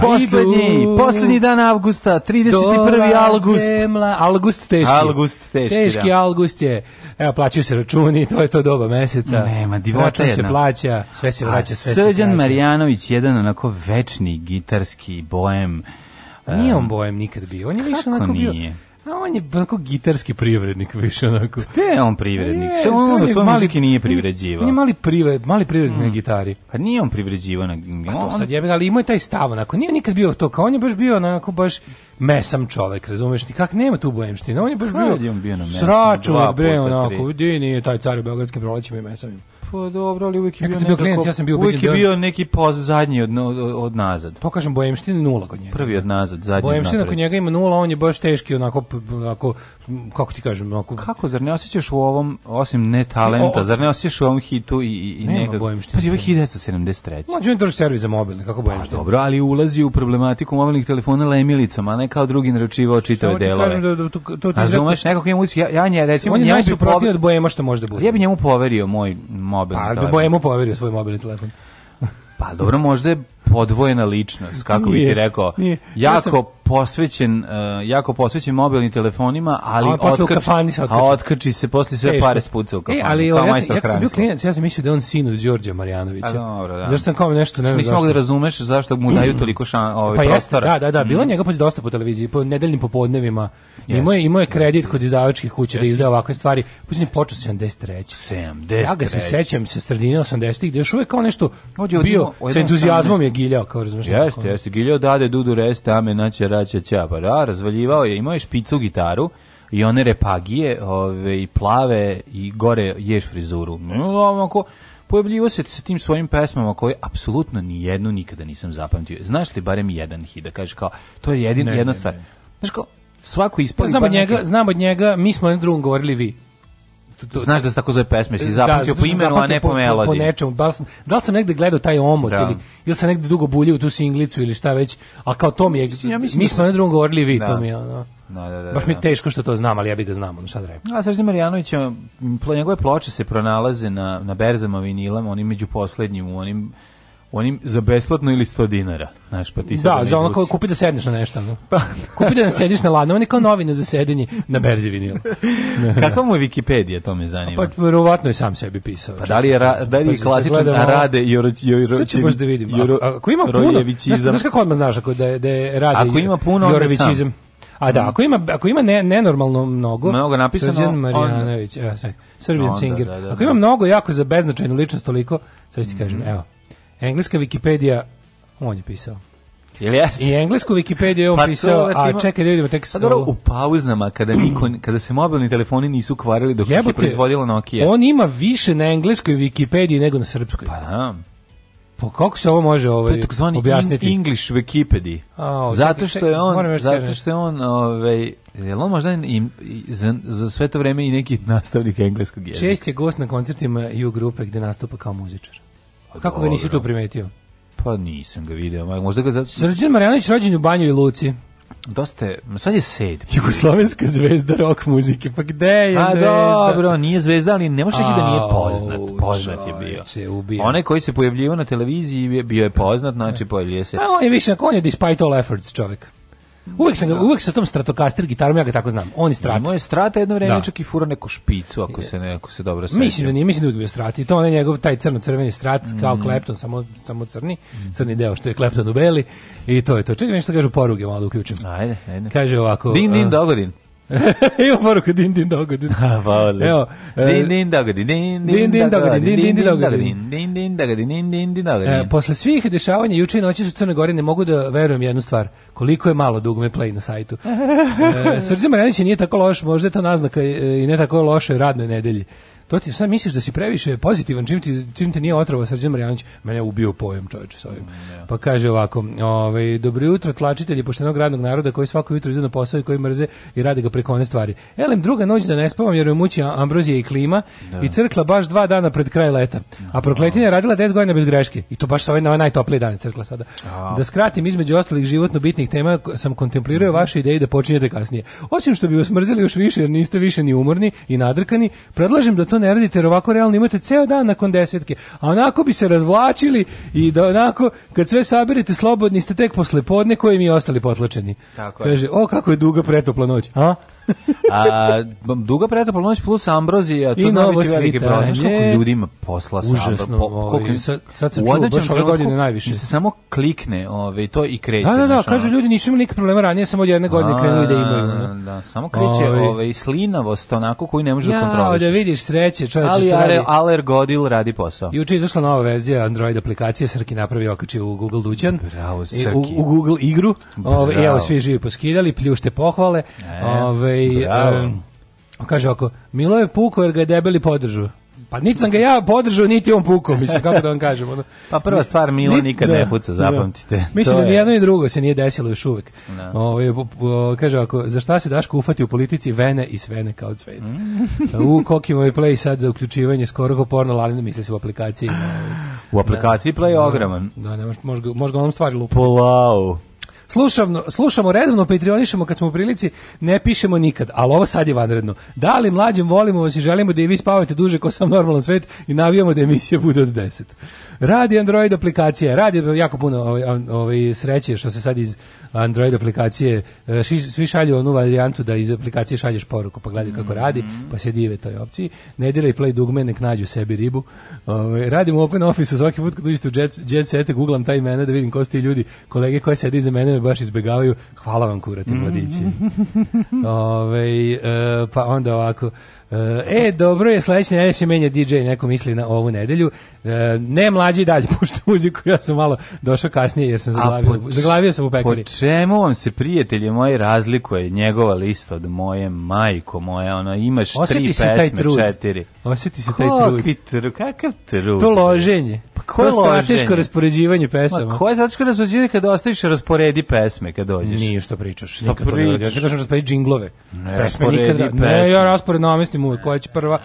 Poslednji, poslednji dan avgusta, 31. avgust. Zemla, avgust teški. Avgust teški, Teški da. avgust je. Evo, plaćaju se računi, to je to doba meseca. Nema, divota Račun se jedna. plaća, sve se vraća, sve se Srđan. Marjanović, jedan onako večni gitarski boem. Nije on bojem nikad bio. On je više Kako onako bio... A on je onako gitarski privrednik više onako. Te je on privrednik. Pa Što jest, on od je svoje mali- muzike nije On privređivao. je mali, privred, mali privrednik na gitari. Pa nije on privređivao na... Pa to on- sad jebe, ali imao je taj stav onako. Nije nikad bio to, kao on je baš bio onako baš mesam čovek, razumeš ti, kak nema tu bojemština. On je baš Kad bio, je on bio na mesam? sračun, Dva bre, onako, di nije taj car u Beogradskim prolećima i mesavim. Pa dobro, ali uvijek je Ja bio bio klinac, ja sam bio Uvijek ubeđen je da- bio neki poz zadnji od, od, od nazad. To kažem, bojemština nula kod njega. Prvi od nazad, zadnji od Bojemština kod njega ima nula, on je baš teški, onako, onako kako ti kažem, onako... Kako, zar ne osjećaš u ovom, osim ne talenta, O, o. zar ne osjećaš u ovom hitu i, i, i Nema nekako... bojemštine. Pazi, ovo je 1973. Mlađe on drži servis za mobilne, kako Pa bojemština? dobro, ali ulazi u problematiku mobilnih telefona lemilicom, a ne kao drugi naručivao čitave delove. kažem da, da, to, to ti Razumeš, nekako njemu, ja, ja nje, recimo, on je najsuprotniji od bojema što može da bude. ja bi njemu poverio moj mobilni Pa, da telefon. bojemu poverio svoj mobilni telefon. Pa dobro, možda je podvojena ličnost, kako bi Nije, ti rekao. nije. Ja Jako sam- posvećen, uh, jako posvećen mobilnim telefonima, ali A u otkači- kafani se otkači. A otkači se, posle sve Teško. pare spuca u kafani. E, ali kao ja, sam, ja sam bio klinac, ja sam mislio da je on sin od Đorđa Marjanovića. A dobro, da. Zašto sam kao nešto, ne znam Nisi zašto. mogu da razumeš zašto mu daju toliko šan, ovaj, Pa jeste, prostora. da, da, da, Mm. bilo je njega posle dosta po televiziji, po nedeljnim popodnevima. Jeste, Imao je, imao je kredit kod izdavačkih kuća da izdaje ovakve stvari. Posljednji počeo 73. 70. Ja ga se sećam sa sredine 80-ih, da je još uvek kao nešto bio, sa entuzijazmom 18. je giljao, kao razumiješ. Jeste, jeste. Giljao dade dudu reste, ame naće raća ćapa. Da, razvaljivao je, imao je špicu gitaru i one repagije, ove, i plave i gore ješ frizuru. No, onako, pojavljivo se sa tim svojim pesmama koje apsolutno ni jednu nikada nisam zapamtio. Znaš li barem jedan hit da kaže kao, to je jedin, Ne, jedna ne, stvar. ne. Znaš kao, svako Pa ispali znam od njega, neki- znam od njega, mi smo jednom drugom govorili vi. To- Znaš da se tako zove pesme, si zapamtio Da, po imenu, a ne po, Po, melodiji. nečemu, da li, sam, da li sam negde gledao taj omot Da. ili, ili sam negde dugo buljio tu singlicu ili šta već, a kao to mi je, ja mislim mi da smo jednom drugom govorili vi, Da. to mi je ono. Da, da, da, Baš mi da. je teško što to znam, ali ja bih ga znam, ono šta da reći. A Srđan Marjanović, m, plo- njegove ploče se pronalaze na, na berzama vinilama, onim među poslednjim, u onim, onim za besplatno ili 100 dinara. Znaš, pa ti sad Da, za ono kao kupi da sedneš na nešto. No. kupi da sediš na ladno, on je kao novine za sedenje na berzi vinila. Kakva mu je Wikipedija, to me zanima. Pa verovatno je sam sebi pisao. Pa da li je, ra, da li je Pa, klasičan gledamo. Rade Joroć, Sad ću baš da vidim. Joro- Ako, ako ima puno, znaš, znaš kako odmah znaš ako da, je- da je radi Ako ima puno, Jorovićizam. A da, ako ima, ako ima ne, nenormalno mnogo, Mnogo napisano, Srđan Marijanović, evo, sad, Serbian Onda, Singer. da, da, ako da. ima mnogo jako za beznačajnu ličnost toliko, sad ti kažem, Mhm. evo, engleska Wikipedija, on je pisao. Jel jeste? I englesku Wikipediju je on Pa to, pisao, znači, a čekaj da vidimo tek Pa dobro, u pauzama, kada, niko, kada se mobilni telefoni nisu kvarili dok ih je Jebote, proizvodila Nokia. On ima više na engleskoj Wikipediji nego na srpskoj. Pa da. Pa kako se ovo može To ovaj, je takozvani objasniti? English Wikipedia. A, o, zato što je on, zato što je on, ovaj, jel on možda i, i za, za sve to vreme i neki nastavnik engleskog jezika. Čest je gost na koncertima U grupe gde nastupa kao muzičar. Kako ga nisi tu primetio? Pa nisam ga video, možda ga zato... Srđan Marjanović rođen u Banju i Luci. Dosta je, sad je sed. Jugoslovenska zvezda rock muzike. Pa gde je A zvezda? dobro, nije zvezda, ali ne možeš reći da nije poznat. Poznat je bio. Onaj koji se pojavljivao na televiziji je- bio je poznat, znači pojavljuje se. A on je više, on je despite all efforts čovjek. Uvek sam ga, uvek sa tom Stratocaster gitarom, ja ga tako znam. On je strat. Imao je strata jedno vreme, Da. čak i fura neku špicu, ako se, ne, ako se dobro sećam. Mislim da nije, mislim da je uvijek bio strat. I to on je njegov taj crno-crveni strat, kao Klepton, samo, samo crni. Crni deo što je Klepton u beli. I to je to. Čekaj nešto kažu poruge, malo da uključim. Ajde, ajde. Kaže ovako... Din, din, dogodin. Ima poruku din din dogodin. pa odlično. Evo, e, din, din, dogodin, din, din, din, dogodin, din, din, dogodin. din, din, dogodin, din, din, din, dogodin. E, posle svih dešavanja juče i noći su u Crnoj Gori ne mogu da verujem jednu stvar. Koliko je malo dugme play na sajtu. E, Srđan Marjanić nije tako loš, možda je to naznaka e, i ne tako loše radnoj nedelji. To ti sad misliš da si previše pozitivan čim, ti, čim te nije otrova Srđan Marjanović, mene je ubio pojem čoveče s ovim. Pa kaže ovako, ovaj, dobro jutro tlačitelji poštenog radnog naroda koji svako jutro idu na posao i koji mrze i rade ga preko one stvari. Elem, druga noć da ne spavam jer me muči ambrozija i klima i crkla baš dva dana pred kraj leta. A prokletinja je radila 10 godina bez greške. I to baš sa ove, na ove najtoplije dane crkla sada. Da skratim između ostalih životno bitnih tema sam kontemplirao vaše ideje da počinjete kasnije. Osim što bi vas mrzeli još više jer niste više ni umorni i nadrkani, predlažem da to ne radite jer ovako realno imate ceo dan nakon desetke. A onako bi se razvlačili i da onako kad sve saberete slobodni ste tek posle podne koji mi ostali potlačeni. Tako je. Kaže, o kako je duga pretopla noć. A? A, duga pretopla noć plus ambrozija, to I zna biti veliki problem. Znaš koliko ljudi ima posla sa Užasno, ambro- po- koliko ovaj, im- sad- sad sam čuo, baš ove godine najviše. se samo klikne ovaj, to i kreće. Da, da, da, kažu ljudi nisu imali nikakve problema ranije, samo od jedne godine krenuli da imaju. Da, da, samo kreće Ovaj. ovaj, slinavost onako koju ne možeš da Ja, kontroliš. da vidiš sreće, čovječe, Ali što radi. ale, alergodil radi posao. Juče je izašla nova verzija Android aplikacije, Srki napravio okačio u Google Dućan. Bravo, Srki. U, u Google igru. Ove, I evo, svi živi poskidali, pljušte pohvale. E, Ove, bravo. em, kaže ovako, Milo je puko jer ga je debeli podržao. Pa niti sam ga ja podržao, niti on puko, mislim, kako da vam kažem. Ono. Pa prva stvar, Milo nikad da, ne puca, zapamtite. da. Mislim da je- ni jedno i drugo se nije desilo još uvek. Da. Ovaj, po- po- kaže ovako, za šta se Daško ufati u politici vene i svene kao cvet. Mm. u Kokimo je play sad za uključivanje skoro ko porno, ali ne misli se u aplikaciji. Ovaj. U aplikaciji Play je ogroman. Da, ne može, može, ga- može ga onom stvari lupa. Polau. Slušamo, slušamo redovno, patrionišemo kad smo u prilici, ne pišemo nikad, ali ovo sad je vanredno. Da li mlađim volimo vas i želimo da i vi spavate duže ko sam normalan svet i navijamo da emisija bude od 10. Radi Android aplikacija, radi jako puno ovaj, ovaj, sreće što se sad iz Android aplikacije, e, ši- svi šalju onu varijantu da iz aplikacije šalješ poruku, pa gledaj kako radi, pa se dive toj opciji. Ne diraj play dugme, nek nađu sebi ribu. Ovaj, radim u Open Office svaki put kad uđete u jet, jet sete, googlam taj imena da vidim ko su ti ljudi, kolege koji sede iza mene me baš izbegavaju. Hvala vam kurati mladići. Ovaj, e, pa onda ovako, E, dobro je, sledeće nedelje se menja DJ, neko misli na ovu nedelju. E, ne mlađi dalje pušta muziku, ja sam malo došao kasnije jer sam zaglavio, po- zaglavio sam u pekari. Po čemu vam se prijatelje moji razlikuje njegova lista od moje majko moja, ona imaš tri Osjeti se pesme, taj trud. četiri. Osjeti se taj trud. Trud, kakav trud? To loženje. ko to je strateško raspoređivanje pesama. Ma ko je zato što razpođenje kada ostaviš rasporedi pesme kad dođeš? Nije što pričaš. Što nikad ne pričaš? Ja ti kažem rasporedi džinglove. Ne, pesme nikad. Ne, pesme. ja raspored namestim uvek. Koja će prva,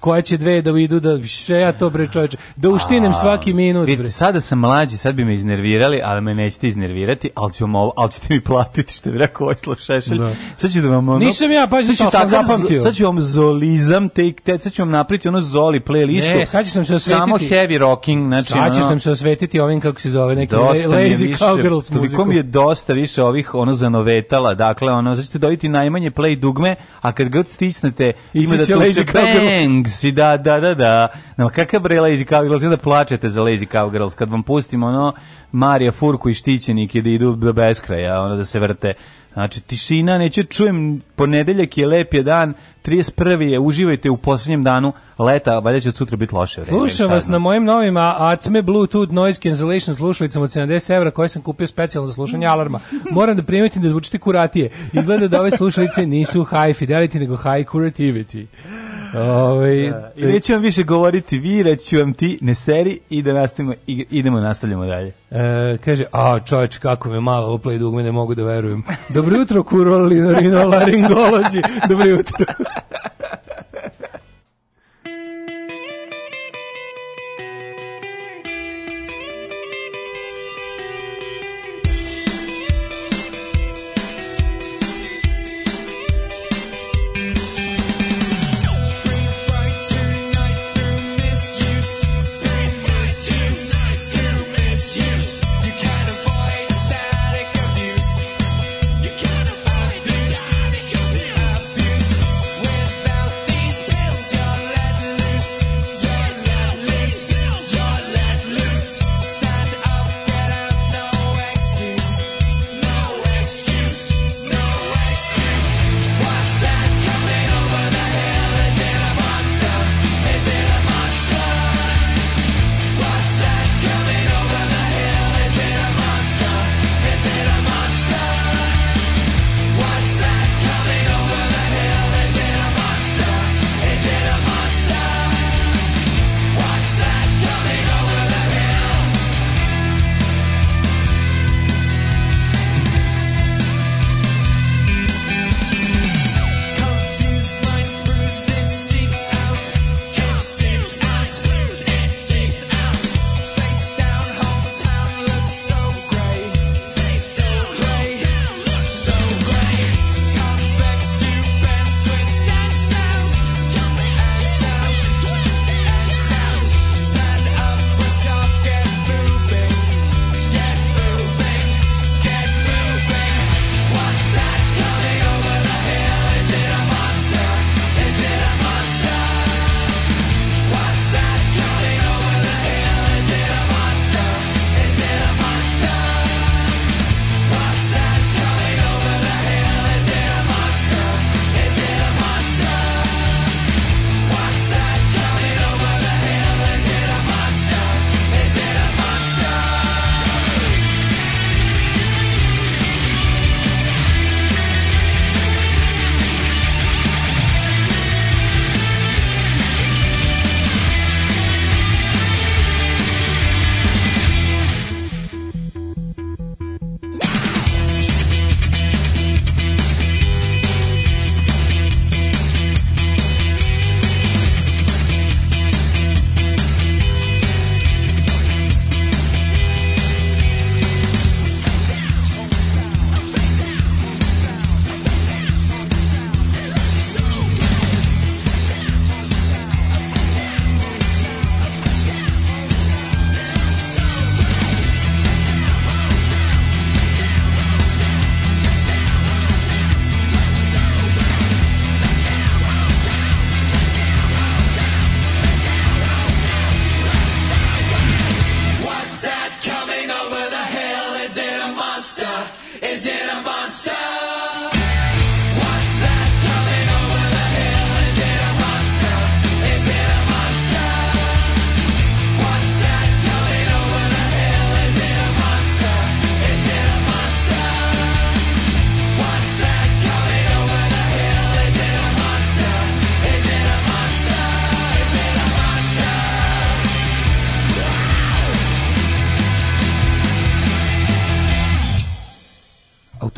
koja će dve da idu, da sve ja to bre čoveče. Da uštinem svaki minut. bre. Sada sam mlađi, sad bi me iznervirali, ali me nećete iznervirati, ali, ću ovo, ali ćete mi platiti, što bi rekao Vojislav Šešelj. Da. Sad ću da vam ono... Nisam ja, pazi, sad ću sam zapamtio. Sad ću vam zolizam, te, te, sad ću vam napriti ono zoli playlistu. Ne, sad ćeš nam se osvetiti. Samo heavy rocking, znači... Sad ćeš ono- nam se osvetiti ovim, kako se zove, neki dosta lazy više, cowgirls toliko muziku. mi je dosta više ovih ono zanovetala, dakle ono, znači ćete dobiti najmanje play dugme, a kad god stisnete ima da tuče Lazy Cowgirls. bangs i da, da, da, da. No, kakav bre Lazy Cowgirls, i onda plačete za Lazy Cowgirls, kad vam pustimo ono Marija Furku i Štićenike da idu do beskraja, ono da se vrte. Znači, tišina, neću čujem, ponedeljak je lep je dan, 31. je, uživajte u posljednjem danu leta, valjda će od sutra biti loše vreme. Slušam vas na mojim novim Acme Bluetooth Noise Cancellation slušalicama od 70 evra koje sam kupio specijalno za slušanje alarma. Moram da primetim da zvučite kuratije. Izgleda da ove slušalice nisu high fidelity nego high curativity. Ove, I neću vam više govoriti, virat ću vam ti, ne seri i da nastavimo, idemo, nastavljamo dalje. E, kaže, a čovječ, kako me malo play dugme, ne mogu da verujem. Dobro jutro, kurolino, laringolozi. Dobro jutro.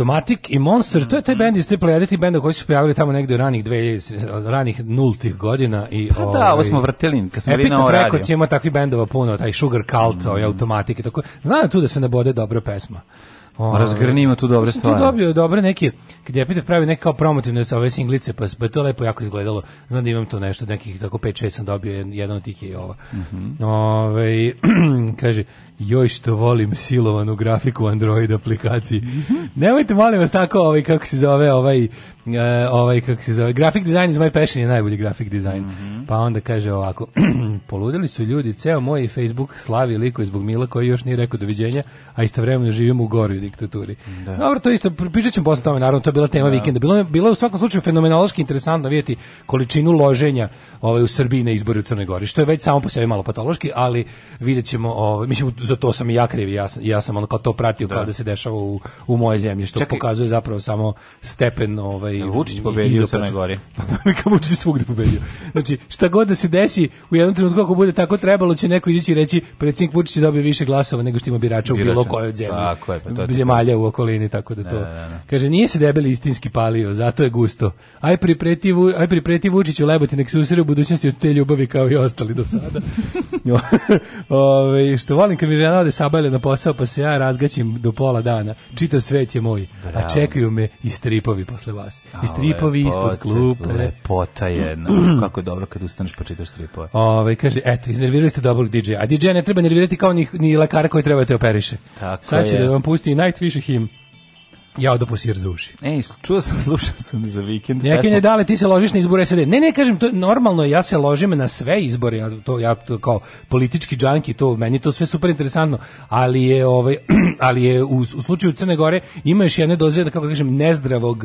Automatic i Monster, to je taj bend iz te plejade tih benda koji su pojavili tamo negde u ranih 2000, ranih nultih godina i Pa da, ovo smo vrteli kad smo bili na ovo radio. Records ima takvih bendova puno, taj Sugar Cult, ovaj Automatic i tako. Znam tu da se nabode dobra pesma. Ovaj, Razgrnimo tu dobre stvari. Tu dobio dobre neke, kad je Epitaph pravi neke kao promotivne sa ove singlice, pa, pa je to lepo jako izgledalo. Znam da imam to nešto, nekih tako 5-6 sam dobio, jed- jedan od tih je i ova. Mhm. Ovaj, kaže, joj što volim silovanu grafiku Android aplikaciji. Mhm. Nemojte molim vas tako ovaj kako se zove ovaj e, ovaj kako se zove graphic design is my passion je najbolji graphic design. Mhm. Pa onda kaže ovako poludeli su ljudi ceo moj Facebook slavi liko zbog Mila koji još nije rekao doviđenja, a istovremeno živimo u goroj diktaturi. Dobro, to isto pričat ćemo posle tome, naravno to je bila tema vikenda. Bilo je bilo je u svakom slučaju fenomenološki interesantno vidjeti količinu loženja ovaj u Srbiji na izbori u Crnoj Gori, što je već samo po sebi malo patološki, ali videćemo, ovaj mislim za to sam i ja kriv, ja ja sam ono kao to pratio kao da se dešava u u moje zemlji, što Čekaj. pokazuje zapravo samo stepen ovaj Vučić pobedio u. Crnoj Gori? Kako Vučić svugde pobedio. Znači, šta god da se desi, u jednom trenutku ako bude tako trebalo, će neko izaći i reći predsjednik Vučić je dobio više glasova nego što ima birača u bilo kojoj zemlji. Tako je, pa to Zemalja u okolini, tako da to. Da, da, da. Kaže, nije se debeli istinski palio, zato je gusto. Aj pripreti, aj pripreti Vučiću leboti, nek se usire u budućnosti od te ljubavi kao i ostali do sada. Ove, što volim kad mi žena ode sabajle na posao, pa se ja razgaćim do pola dana. Čitav svet je moj, a čekaju me i stripovi posle vas. I stripovi ispod Lepote, klupe. Lepota jedna. Uf, Kako je dobro kad ustaneš pa čitaš stripove. Ovaj kaže, eto, iznervirali ste dobrog DJ-a. A DJ ne treba nervirati kao ni, ni lekara koji treba da te operiše. Tako Sad će je. da vam pusti najviše him. Ja odo posir za uši. Ej, čuo sam, slušao sam za vikend. Pesmu. ne dale, ti se ložiš na izbore SAD. Ne, ne, kažem, to je normalno, ja se ložim na sve izbore, ja to, ja to kao politički džanki, to, meni je to sve super interesantno, ali je, ovaj, ali je u, u slučaju Crne Gore ima još jedne doze, da kako da kažem, nezdravog,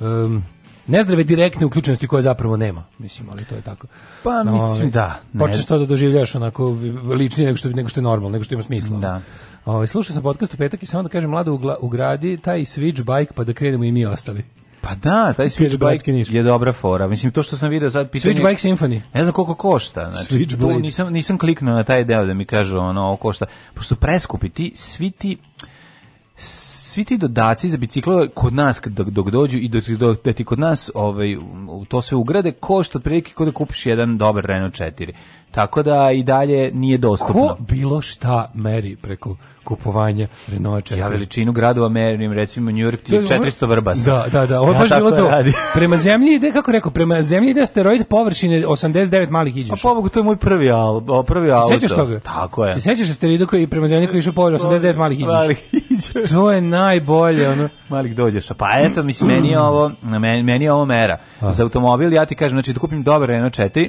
um, nezdrave direktne uključenosti koje zapravo nema, mislim, ali to je tako. Pa, No, mislim, ovaj, da, ne- Počneš to da doživljaš onako ličnije nego što, nego što je normalno, nego što ima smisla. Da. Ovaj slušao sam podcast u petak i samo da kažem mlado ugla- ugradi taj switch bike pa da krenemo i mi ostali. Pa da, taj switchbike je dobra fora. Mislim, to što sam video sad pitanje... Switchbike Symphony. Ne znam koliko košta. Znači, tu nisam, nisam kliknuo na taj deo da mi kažu ono, ovo košta. Pošto preskupi, ti, svi ti svi ti dodaci za biciklo kod nas kad- dok, dok dođu i dok, dok, da ti kod nas ovaj, u to sve ugrade, košta otprilike kod da kupiš jedan dobar Renault 4. Tako da i dalje nije dostupno. Ko bilo šta meri preko kupovanja Renault 4? Ja veličinu gradova merim, recimo New York ti je 400 vrbasa. Da, da, da, ovo Ja baš bilo to. radim. Prema zemlji ide, kako rekao, prema zemlji ide asteroid površine 89 malih A iđeš. pobogu, to je moj prvi, al, prvi Se auto. sećaš toga? Tako je. Se sećaš asteroida koji prema zemlji koji išao površine 89 malih iđeš? Malih iđeš. To je najbolje, ono. Malih dođeš. Pa eto, mislim, meni je ovo, meni, meni je ovo mera. Za automobil, ja ti kažem, znači da kupim dobar Renault 4,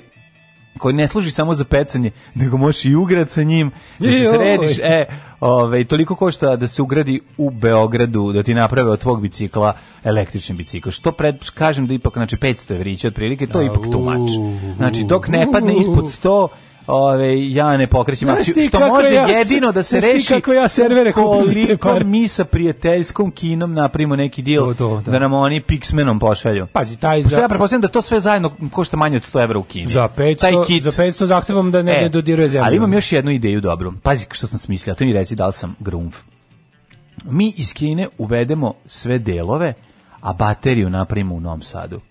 koji ne služi samo za pecanje, nego možeš i ugrat sa njim, da se središ, e, ove, toliko košta da se ugradi u Beogradu, da ti naprave od tvog bicikla električni bicikl. Što pred, kažem da ipak, znači 500 evrića otprilike, to je ipak tumač. Znači, dok ne padne ispod 100, Ove, ja ne pokrećem akciju, što može ja jedino da se reši kako ja servere koliko mi sa prijateljskom kinom napravimo neki deal To, to, da. da nam oni Pixmenom pošalju. Pazi, taj za- ja pretpostavljam da to sve zajedno košta manje od 100 evra u Kini. Za 500, Taj kit. za 500 zahtevam da ne, E, ne dodiruje zemlju. Ali imam još jednu ideju dobru. Pazi što sam smislio, to mi reci da li sam grunf. Mi iz Kine uvedemo sve delove, a bateriju napravimo u Novom Sadu.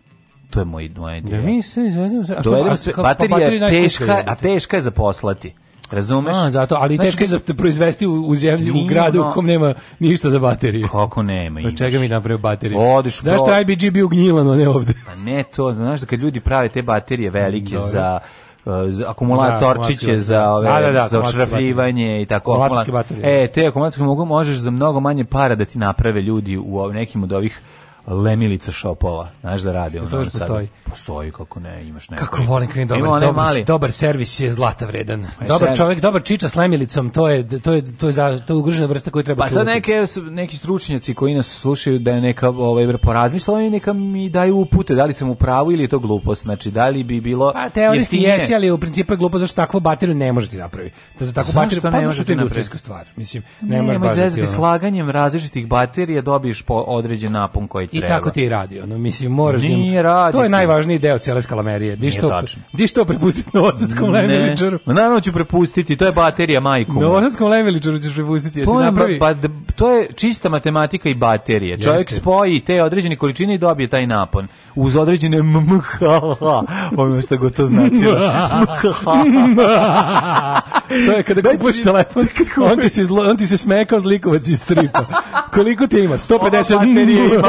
To je moj, ideja. Da mi se izvedemo. A što, Dovedemo sve, pa baterija je teška, a teška je za poslati. Razumeš? A, zato, ali Znači, teško je za te proizvesti u, u zemlji, u gradu u kom nema ništa za baterije. Kako nema Od imaš? čega mi napravio baterije? Odiš u Zašto pro- IBG bio gnjilan, a ne ovde? Pa ne to, znaš da kad ljudi prave te baterije velike Dobro. za uh, za Da, akumulatorčiće akumulacijske za ove baterije. Da, da, da, za ošrafljivanje i tako Akumulatorske akumula- baterije. E, te akumulatorske mogu možeš za mnogo manje para da ti naprave ljudi u nekim od ovih lemilica šopova, znaš da radi to ono. još postoji? Postoji, kako ne, imaš neko. Kako volim kad dobar, dobar, mali- dobar servis je zlata vredan. Dobar sad- čovjek, dobar čiča s lemilicom, to je, to je, to je, za, to je ugrožena vrsta koju treba Pa sad čuvati. neke, neki stručnjaci koji nas slušaju da je neka ovaj, porazmislila i neka mi daju upute, da li sam u pravu ili je to glupost, znači da li bi bilo Pa teorijski jesi, ali u principu je glupo zašto takvu bateriju ne možete napraviti. Da za takvu bateriju, pa zašto možete to je industrijska stvar. Mislim, Ne, ne možeš da slaganjem različitih baterija dobiješ po određen napon koji ti treba. tako ti i radi, ono, mislim, moraš... da Nije raditi. To je najvažniji deo cijele skalamerije. Di Nije što, tačno. di što prepustiti novosadskom lemiličaru? Ma naravno ću prepustiti, to je baterija majku. Novosadskom lemiličaru ćeš prepustiti, ti To je, napravi... ba, to je čista matematika i baterije. Čovjek spoji te određene količine i dobije taj napon. Uz određene mmh, ono što go to značilo. to je kada kupuješ telefon, on ti se, zlo, on ti se smeje kao zlikovac iz stripa. Koliko ti ima? 150 Ova baterija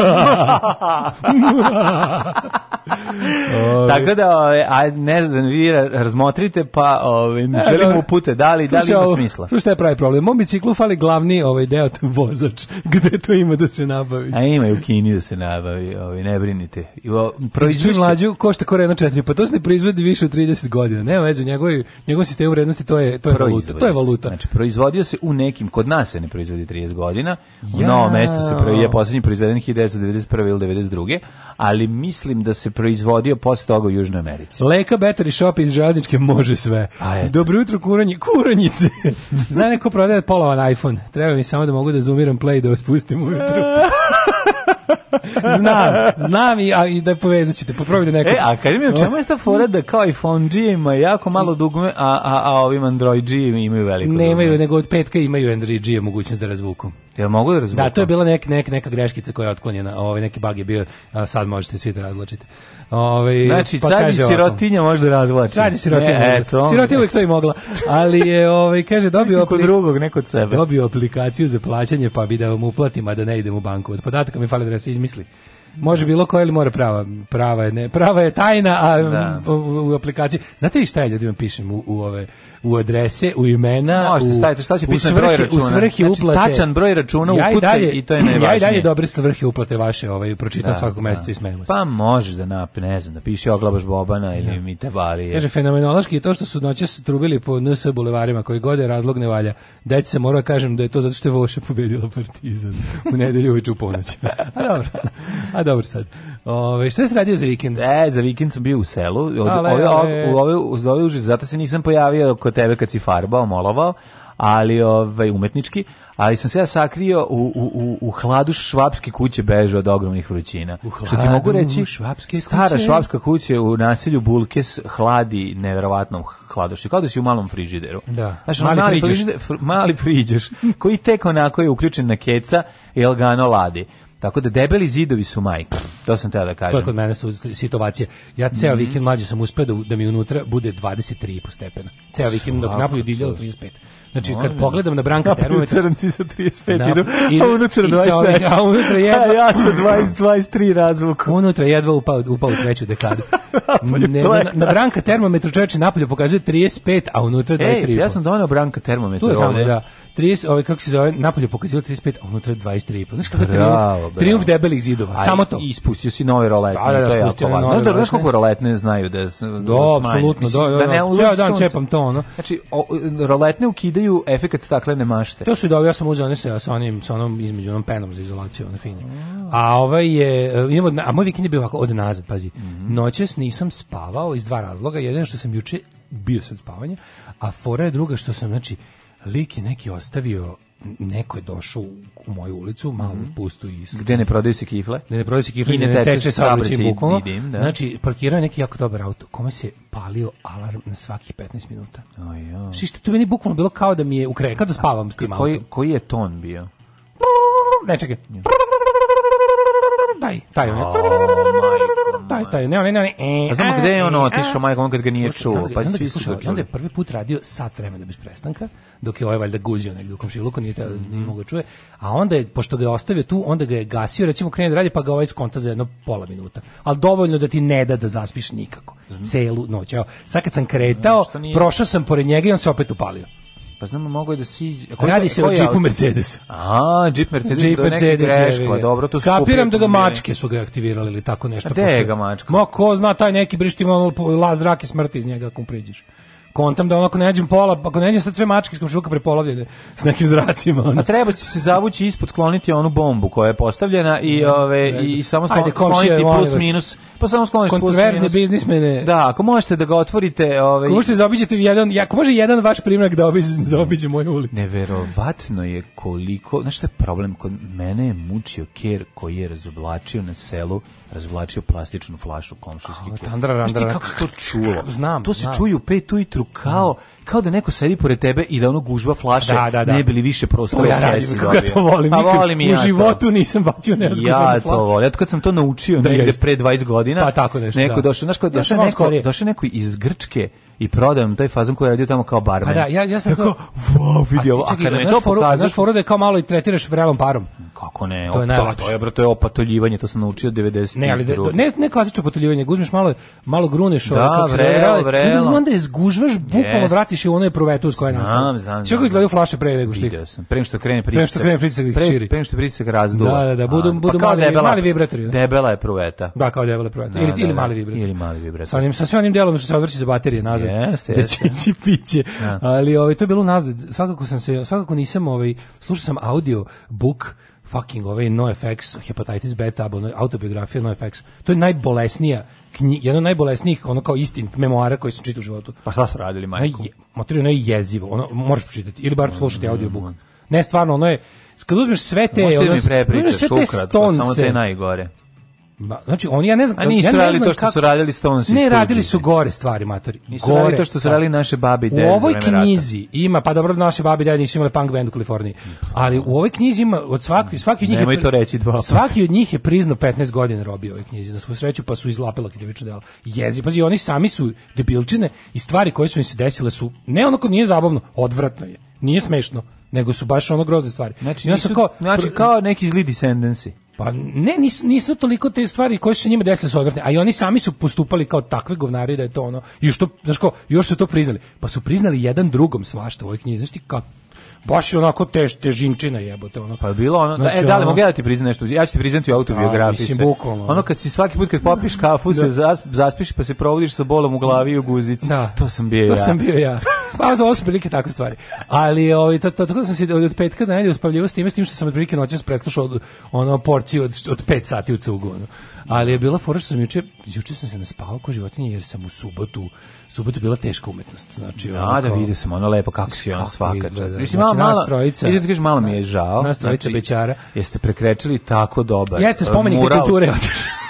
Tako da, ove, a ne znam, vi ra- razmotrite, pa ove, želim dobro. upute, da li, da li ima smisla? Slušaj, je pravi problem? Mom biciklu fali glavni ovaj deo, vozač. Gde to ima da se nabavi? A ima i u Kini da se nabavi, ovaj, ne brinite. I o- Proizvod Proizvešće, mlađu košta ko Renault 4, pa to se ne proizvodi više od 30 godina. Nema veze, njegovoj njegovom sistemu vrednosti to je to je valuta. proizvodi To je valuta. Znači, proizvodio se u nekim, kod nas se ne proizvodi 30 godina, u Jao. novom mestu se je poslednji proizveden 1991. ili 92. Ali mislim da se proizvodio posle toga u Južnoj Americi. Leka Battery Shop iz Železničke može sve. Dobro jutro, kuranji, kuranjice. Zna neko prodaje polovan iPhone. Treba mi samo da mogu da zoomiram play da vas pustim ujutru. znam, znam i, a, i da povezat ćete. Poprobajte neko. E, a kaži mi, u čemu je ta fora da kao iPhone G ima jako malo dugme, a, a, a ovim Android G imaju veliko Nemaju, dugme? nego od petka imaju Android G mogućnost da razvuku. Jel mogu da razvuku? Da, to je bila nek, nek, neka greškica koja je otklonjena. Ovaj neki bug je bio, a sad možete svi da razločite. Ovaj Znači, pa sad kaže sirotinja može da razvlači. Sad sirotinja. E, eto. sirotinja uvijek to i mogla. Ali je, ovaj, kaže, dobio, kod drugog, ne kod sebe. dobio aplikaciju za plaćanje, pa bi da vam uplatim, a da ne idem u banku. Od podataka mi fali da se izmisli. Može bilo koja ili mora prava. Prava je, ne, prava je tajna, a Da. u, u, aplikaciji. Znate vi šta je ljudima pišem u, u ove u adrese, u imena, Možete staviti šta će u svrhe- računa. U svrhe Znači, uplate. tačan broj računa Ja ukucaj dalje- i to je Ja i najvažnije. dalje dobre svrhe uplate vaše, ovaj, pročitam svakog meseca i smejemo se. Pa možeš da nap, ne znam, da piše oglabaš Bobana ili Mite Balije. Kaže, fenomenološki je to što su noćas trubili po NS bulevarima koji god je razlog ne valja. Dajte se mora kažem da je to zato što je Voša pobedila Partizan u nedelju uveče u ponoć. A dobro, a dobro sad. Ove, šta se radio za vikend? E, za vikend sam bio u selu. Od, Ale, ove, ale. u ove, ove užas, zato se nisam pojavio kod tebe kad si farbao, molovao, ali ovaj, umetnički, ali sam se ja sakrio u, u, u, u hladu švapske kuće beže od ogromnih vrućina. Što ti mogu hladu reći, švapske stara kuće? švapska kuća u naselju Bulkes hladi neverovatnom hladošću, kao da si u malom frižideru. Da. Znaš, Mali mali, frižider, fr, mali friđeš, koji tek onako je uključen na keca i lagano ladi. Tako da debeli zidovi su majka. To sam teo da kažem. To je kod mene su situacije. Ja ceo vikend mlađe sam uspeo da, da mi unutra bude 23,5 stepena. Ceo vikend dok napolju divljalo 35. Znači, kad pogledam na branka Napolju termometra... crnci sa 35 Da, idu, a unutra i sa ovih- 20 a unutra jedva- A ja sa 20, 23 razvuku. Unutra jedva upao, upao u treću dekadu. ne, na, na branka termometru čoveče napolju pokazuje 35, a unutra 23,5. Ej, ja sam doneo branka termometar Tu je tamo, da. 30, ovaj, kako se zove, napolje pokazilo 35, a unutra 23,5. Znaš kako Bravo, triumf, triumf debelih zidova, Aj, samo to. I ispustio si nove roletne, Da, da, da, to je jako važno. Znaš da, znaš koliko roletne znaju da, s- da Da, apsolutno, da, da, da. ne ulazi Ceo dan čepam to, ono. Znači, o, roletne ukidaju efekat staklene mašte. To su dobro, ja sam uzeo one sa, sa onim, sa onom između onom penom za izolaciju, one fine. A ovaj je, e, imamo, a moj vikend je bio ovako od nazad, pazi. Mhm. Noćas nisam spavao iz dva razloga. Jedan što sam juče bio sad spavanje, a fora je druga što sam, znači, lik je neki ostavio, neko je došao u, moju ulicu, malu, pustu i Gde ne prodaju se kifle? da ne prodaje se kifle, I ne, ne teče teče saobraćaj bukvalno. da. Znači, parkirao je neki jako dobar auto, kome se palio alarm na svakih 15 minuta. Oj, ja. Što to meni bukvalno bilo kao da mi je u kreka da spavam s tim Koji, autom. koji je ton bio? Ne, čekaj. Taj, taj, O, on je. majko Taj, taj, ne, ne, ne, ne. A znamo gde je on otišao, majko, on kad ga nije čuo. Pa svi su ga Onda je čuli. prvi put radio sat vremena bez prestanka, dok je ovaj valjda guzio negdje u komšiluku, nije, Mhm. nije mogao da čuje. A onda je, pošto ga je ostavio tu, onda ga je gasio, recimo krene da radi, pa ga ovaj skonta za jedno pola minuta. Ali dovoljno da ti ne da da zaspiš nikako. Celu noć. Evo, sad kad sam kretao, prošao sam pored njega i on se opet upalio. Pa znamo, mogo je da si... Radi se o džipu Mercedes. A, džip Mercedes, neki Mercedes greško, dobro, to Kapiram da ga mačke su ga aktivirali ili tako nešto. A gde je ga mačka? Ma ko zna taj neki brišti ima ono laz zrake smrti iz njega ako mu priđeš. Kontam da onako ne nađem pola, ako ne nađem sad sve mačke iz komšiluka prepolovljene s nekim zracima. ono. A treba će se zavući ispod skloniti onu bombu koja je postavljena i ove i, i samo Ajde, sklon, komšije, skloniti plus minus. Pa samo skloniš plus minus. biznismene. Da, ako možete da ga otvorite, ovaj Ako možete zaobiđete jedan, ako može jedan vaš primjerak da obiđe, zaobiđe moju ulicu. Neverovatno je koliko, znaš šta je problem, kod mene je mučio ker koji je razoblačio na selu, razoblačio plastičnu flašu komšijski ker. tandra, randra. kako se to čulo? Znam, To se znam. čuje u pet ujutru kao, kao da neko sedi pored tebe i da ono gužva flaše, Da, da, da. ne bi li više prostora To ja radim, kako ja dobio. to volim. Pa volim ja u to. životu nisam bacio nezgodno Ja to volim. Eto kad sam to naučio Da, negde pre 20 godina. Pa tako nešto, Neko da. došao, znaš došao malo neko, došao neko iz Grčke i prodao nam taj fazon koji je radio tamo kao barmen. Pa da, ja, ja sam to... wow, vidi ovo. A Čekaj, kad mi je znaš to foru, pokazao, znaš foru da je kao malo i tretiraš vrelom parom. kako ne, To je najlakše. To je, bro, to je opatoljivanje, to sam naučio 90. Ne, ali da, to- ne, ne klasično potuljivanje, uzmeš malo, malo gruneš Da, zove, vrelo, vrelo. onda onda je zgužvaš, bukvalno Jest. vratiš i u onaj provetus koja je Znam, nastala. znam, Sve izgledaju flaše pre nego što ih... Sam. Nego što krene pritisak. Pre nego što krene pritisak ih širi. Što pritisak razduva. Da, da, da, budu- A, budu kao mali- debela- mali vibratori, da. Debela je pruveta. Da, kao debele provetus. Da, Ili, da, ili da. mali vibrator. Ili mali vibrator. Sa onim, sa sve onim delom što se odvrći za baterije nazad. Jeste, Da će jeste. ići piće. Da. Ali ovaj, to je bilo nazad. Svakako sam se, svakako nisam, ovaj, slušao sam audio book fucking ovaj NoFX, hepatitis beta, abo, autobiografija NoFX. To je najbolesnija knji, jedna od najbolesnijih, ono kao istin, memoara koji sam čitao u životu. Pa šta su radili, Ono majko? ono je jezivo, ono, možeš pročitati, ili bar slušati audiobook. Ne, stvarno, ono je, kad uzmeš sve te... Ono, mi uzmeš sve te ukratko, samo te najgore. Ma, znači oni ja ne znam, A nisu ja ne radili znam to što su radili Stonesi Ne, radili su gore stvari, matori. Nisu gore radili to što su radili naše babe i dede U ovoj vreme rata. knjizi ima, pa dobro, naše babi i dede nisu imali punk band u Kaliforniji, ali u ovoj knjizi ima, od svaki, svaki od njih Nemoj je, to reći dva. Svaki od njih je priznao 15 godina robio ovoj knjizi, na svu sreću, pa su izlapila krivično delo. Jezi, pazi, oni sami su debilčine i stvari koje su im se desile su, ne onako nije zabavno, odvratno je, nije smešno, nego su baš ono grozne stvari. Znači, nisu, znači kao neki zli descendency. Pa ne, nisu, nisu toliko te stvari koje su njima desile su odvratne, a i oni sami su postupali kao takve govnari da je to ono, i što, znaš ko, još su to priznali. Pa su priznali jedan drugom svašta u ovoj knjizi, znaš ti kao, baš je onako tež, težinčina jebote, ono. Pa je bilo ono, da, Znači, e, da li ono- mogu ja da ti priznam nešto? Ja ću ti priznati u autobiografiji. mislim, bukvalno. Ono kad si svaki put kad popiš kafu, se zas, zaspiš pa se probudiš sa bolom u glavi i u guzici. Da. To sam bio to ja. sam bio ja. Pa za ovo su prilike takve stvari. Ali ovaj to, to, tako da sam se od, od petka do nedelje uspavljivao s time, s tim što sam otprilike noćas preslušao od, ono porciju od, od 5 sati u cugu. Ono. Ali je bila fora što sam juče, juče sam se naspavao ko životinje jer sam u subotu, subotu je bila teška umetnost. Znači, ono A, da kao- vidio sam ono lepo kako si on Kako svaka. izgleda. Mislim, Znači, malo, trojica- Idete kažeš, malo mi je žao. Nas trojica bećara. Jeste prekrečili tako dobar. Jeste spomenik kulture otišao.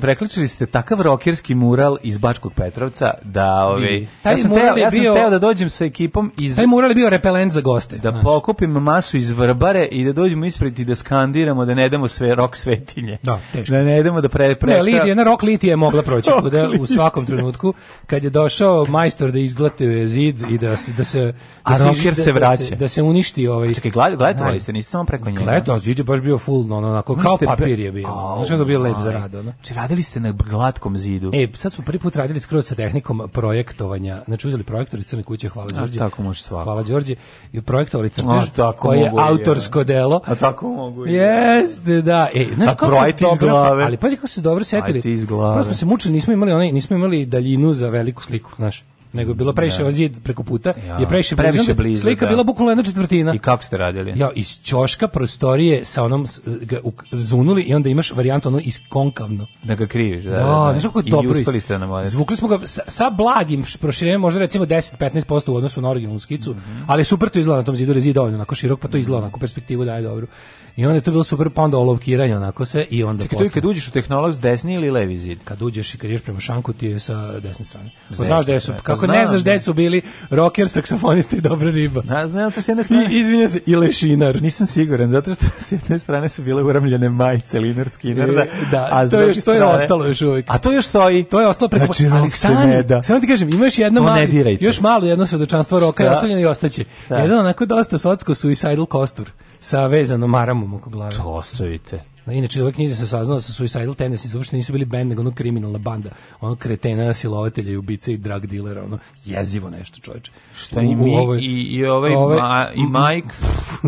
Prekličili ste takav rokerski mural iz Bačkog Petrovca da ovaj Taj ja sam mural teo, ja sam bio- teo da dođem sa ekipom iz Taj mural je bio repelent za goste. da znaš. pokupim masu iz Vrbare i da dođemo ispred i da skandiramo da ne damo sve rok svetinje. Da, teško. Da ne idemo da pre pre Ne, Lidija, na rok Litija je mogla proći kuda u svakom trenutku kad je došao majstor da izglate zid i da se da se A da se, rocker da, se da vraća. se, da se uništi ovaj Čekaj, gled, gledali Naj- ste, niste samo preko njega. Gledao, zid je baš bio full, no, onako, kao papir je bio. Znaš kako bio lep za maj. Ono. Znači, radili ste na glatkom zidu. E, sad smo prvi put radili skroz sa tehnikom projektovanja. Znači uzeli projektor iz Crne kuće, hvala A, Đorđe. tako može svako. Hvala Đorđe. I projektovali crtež, koji je autorsko delo. A tako mogu i. Jeste, da. E, znaš A kako je glave. Ali pazi kako se dobro setili. Ajde iz glave. Prvo smo se mučili, nismo imali onaj, nismo imali daljinu za veliku sliku, znaš. Nego je bilo previše ovaj zid preko puta, Ja, je previše previše blizu. onda blizu, Slika da. bila bukvalno jedna četvrtina. I kako ste radili? Ja, iz ćoška prostorije sa onom ga zunuli i onda imaš varijantu ono iskonkavno. Da ga kriviš. Da, Da, da, da. znaš kako je I dobro. uspeli ist- ste na moje. Zvukli smo ga sa, sa blagim proširenjem, možda recimo 10-15% u odnosu na originalnu skicu, Mhm. ali super to izgleda na tom zidu, jer je zid dovoljno onako širok, pa to izgleda onako perspektivu daje dobro. I onda je to bilo super, pa onda olovkiranje onako sve i onda Čekaj, to je kad uđeš u tehnolog desni ili levi zid? kad uđeš i kad ideš prema šanku ti je sa desne strane. Ko desne znaš gde su. Pa kako znam, ne znaš gde da. su bili rocker, saksofonista i dobra riba. A, znam, to s jedne strane... I izvinja se, i lešinar. Nisam siguran, zato što s jedne strane su bile uramljene majice Linar Skinnerda, E, da, a s to još- to je ostalo još uvijek. A to još stoji? To je ostalo preko Znači, rok se ne da. Samo ti kažem, ima još jedno To ne mali, još malo jedno svedočanstvo roka je ostavljeno i ostaće. Jedan onako dosta socko suicidal kostur sa vezanom maramom oko glave. To ostavite. Inače, u ovoj knjizi se saznalo da su Suicidal Tendencies uopšte nisu bili band, nego ono kriminalna banda. Ono kretena, silovatelja i ubice i drug dilera, ono jezivo nešto, čoveče. Šta i mi i, i ovaj, ove- ma, i Mike,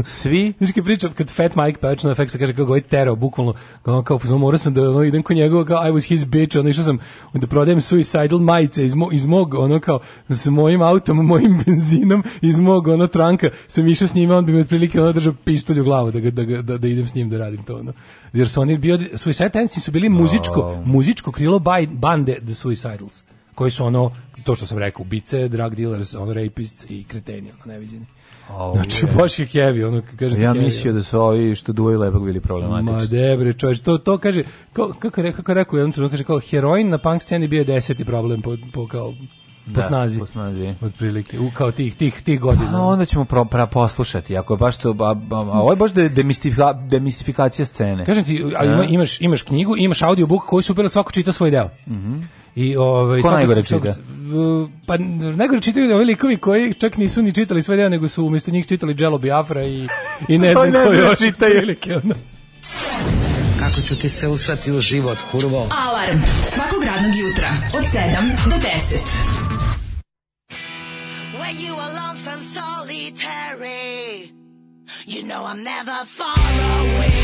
svi kad pričam, kad Fat Mike pevač na FX kaže kako ovaj terao, bukvalno, kao, kao kao morao sam da ono, idem kod njega, kao I was his bitch, ono išao sam da prodajem suicidal majice iz, mo, iz mog, ono kao, sa mojim autom, mojim benzinom, iz mog, ono, tranka, sam išao s njime, on bi mi otprilike ono držao pištolj u glavu da, ga, da, da, da idem s njim da radim to, ono. Jer su oni bio, Suicide Tendencies su bili muzičko, muzičko krilo baj, bande The Suicidals, koji su ono, to što sam rekao, ubice, drug dealers, ono, rapists i kreteni, ono, neviđeni. Au, Znači, je. baš je heavy, ono, kažete Ja mislio da su ovi što duvaju lepak bili Ma problematični. debre, čovječ, to, to kaže, kao, kako je rekao, kako rekao kaže kao heroin na punk sceni bio je deseti problem po, po kao, po Da, snazi. po snazi. Otprilike, u kao tih, tih, tih godina. A onda ćemo pro, pra, poslušati, ako je baš to, a, a, a ovo je baš de, demistifika, demistifikacija scene. Kažem ti, a ima, imaš, imaš knjigu, imaš audiobook koji super, svako čita svoj deo. I ovaj Mhm. Ko svako- najgore čita? Pa najgore čitaju ovi likovi koji čak nisu ni čitali sve deo, nego su umjesto njih čitali Jello Biafra i, i ne znam ko još čitaju. Kako ću ti se usrati u život, kurvo? Alarm svakog radnog jutra od 7 do 10. When you are lonesome, solitary, you know I'm never far away.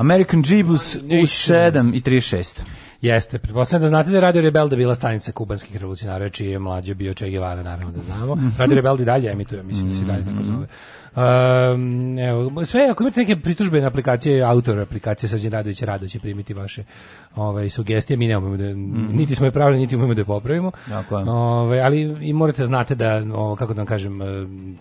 American Jeebus u 7 i 36. Jeste, pretpostavljam da znate da je Radio Rebelde bila stanica kubanskih revolucionara, čiji je mlađe bio Che Guevara, naravno da znamo. Radio Rebelde i dalje emituje, mislim da se dalje tako zove. Um, evo, sve, ako imate neke pritužbe na aplikacije, autor aplikacije Srđan Radović, rado će primiti vaše ovaj, sugestije, mi ne umemo da, niti smo je pravili, niti umemo da je popravimo. Tako je. Ovaj, ali i morate da znate da, o, kako da vam kažem, e,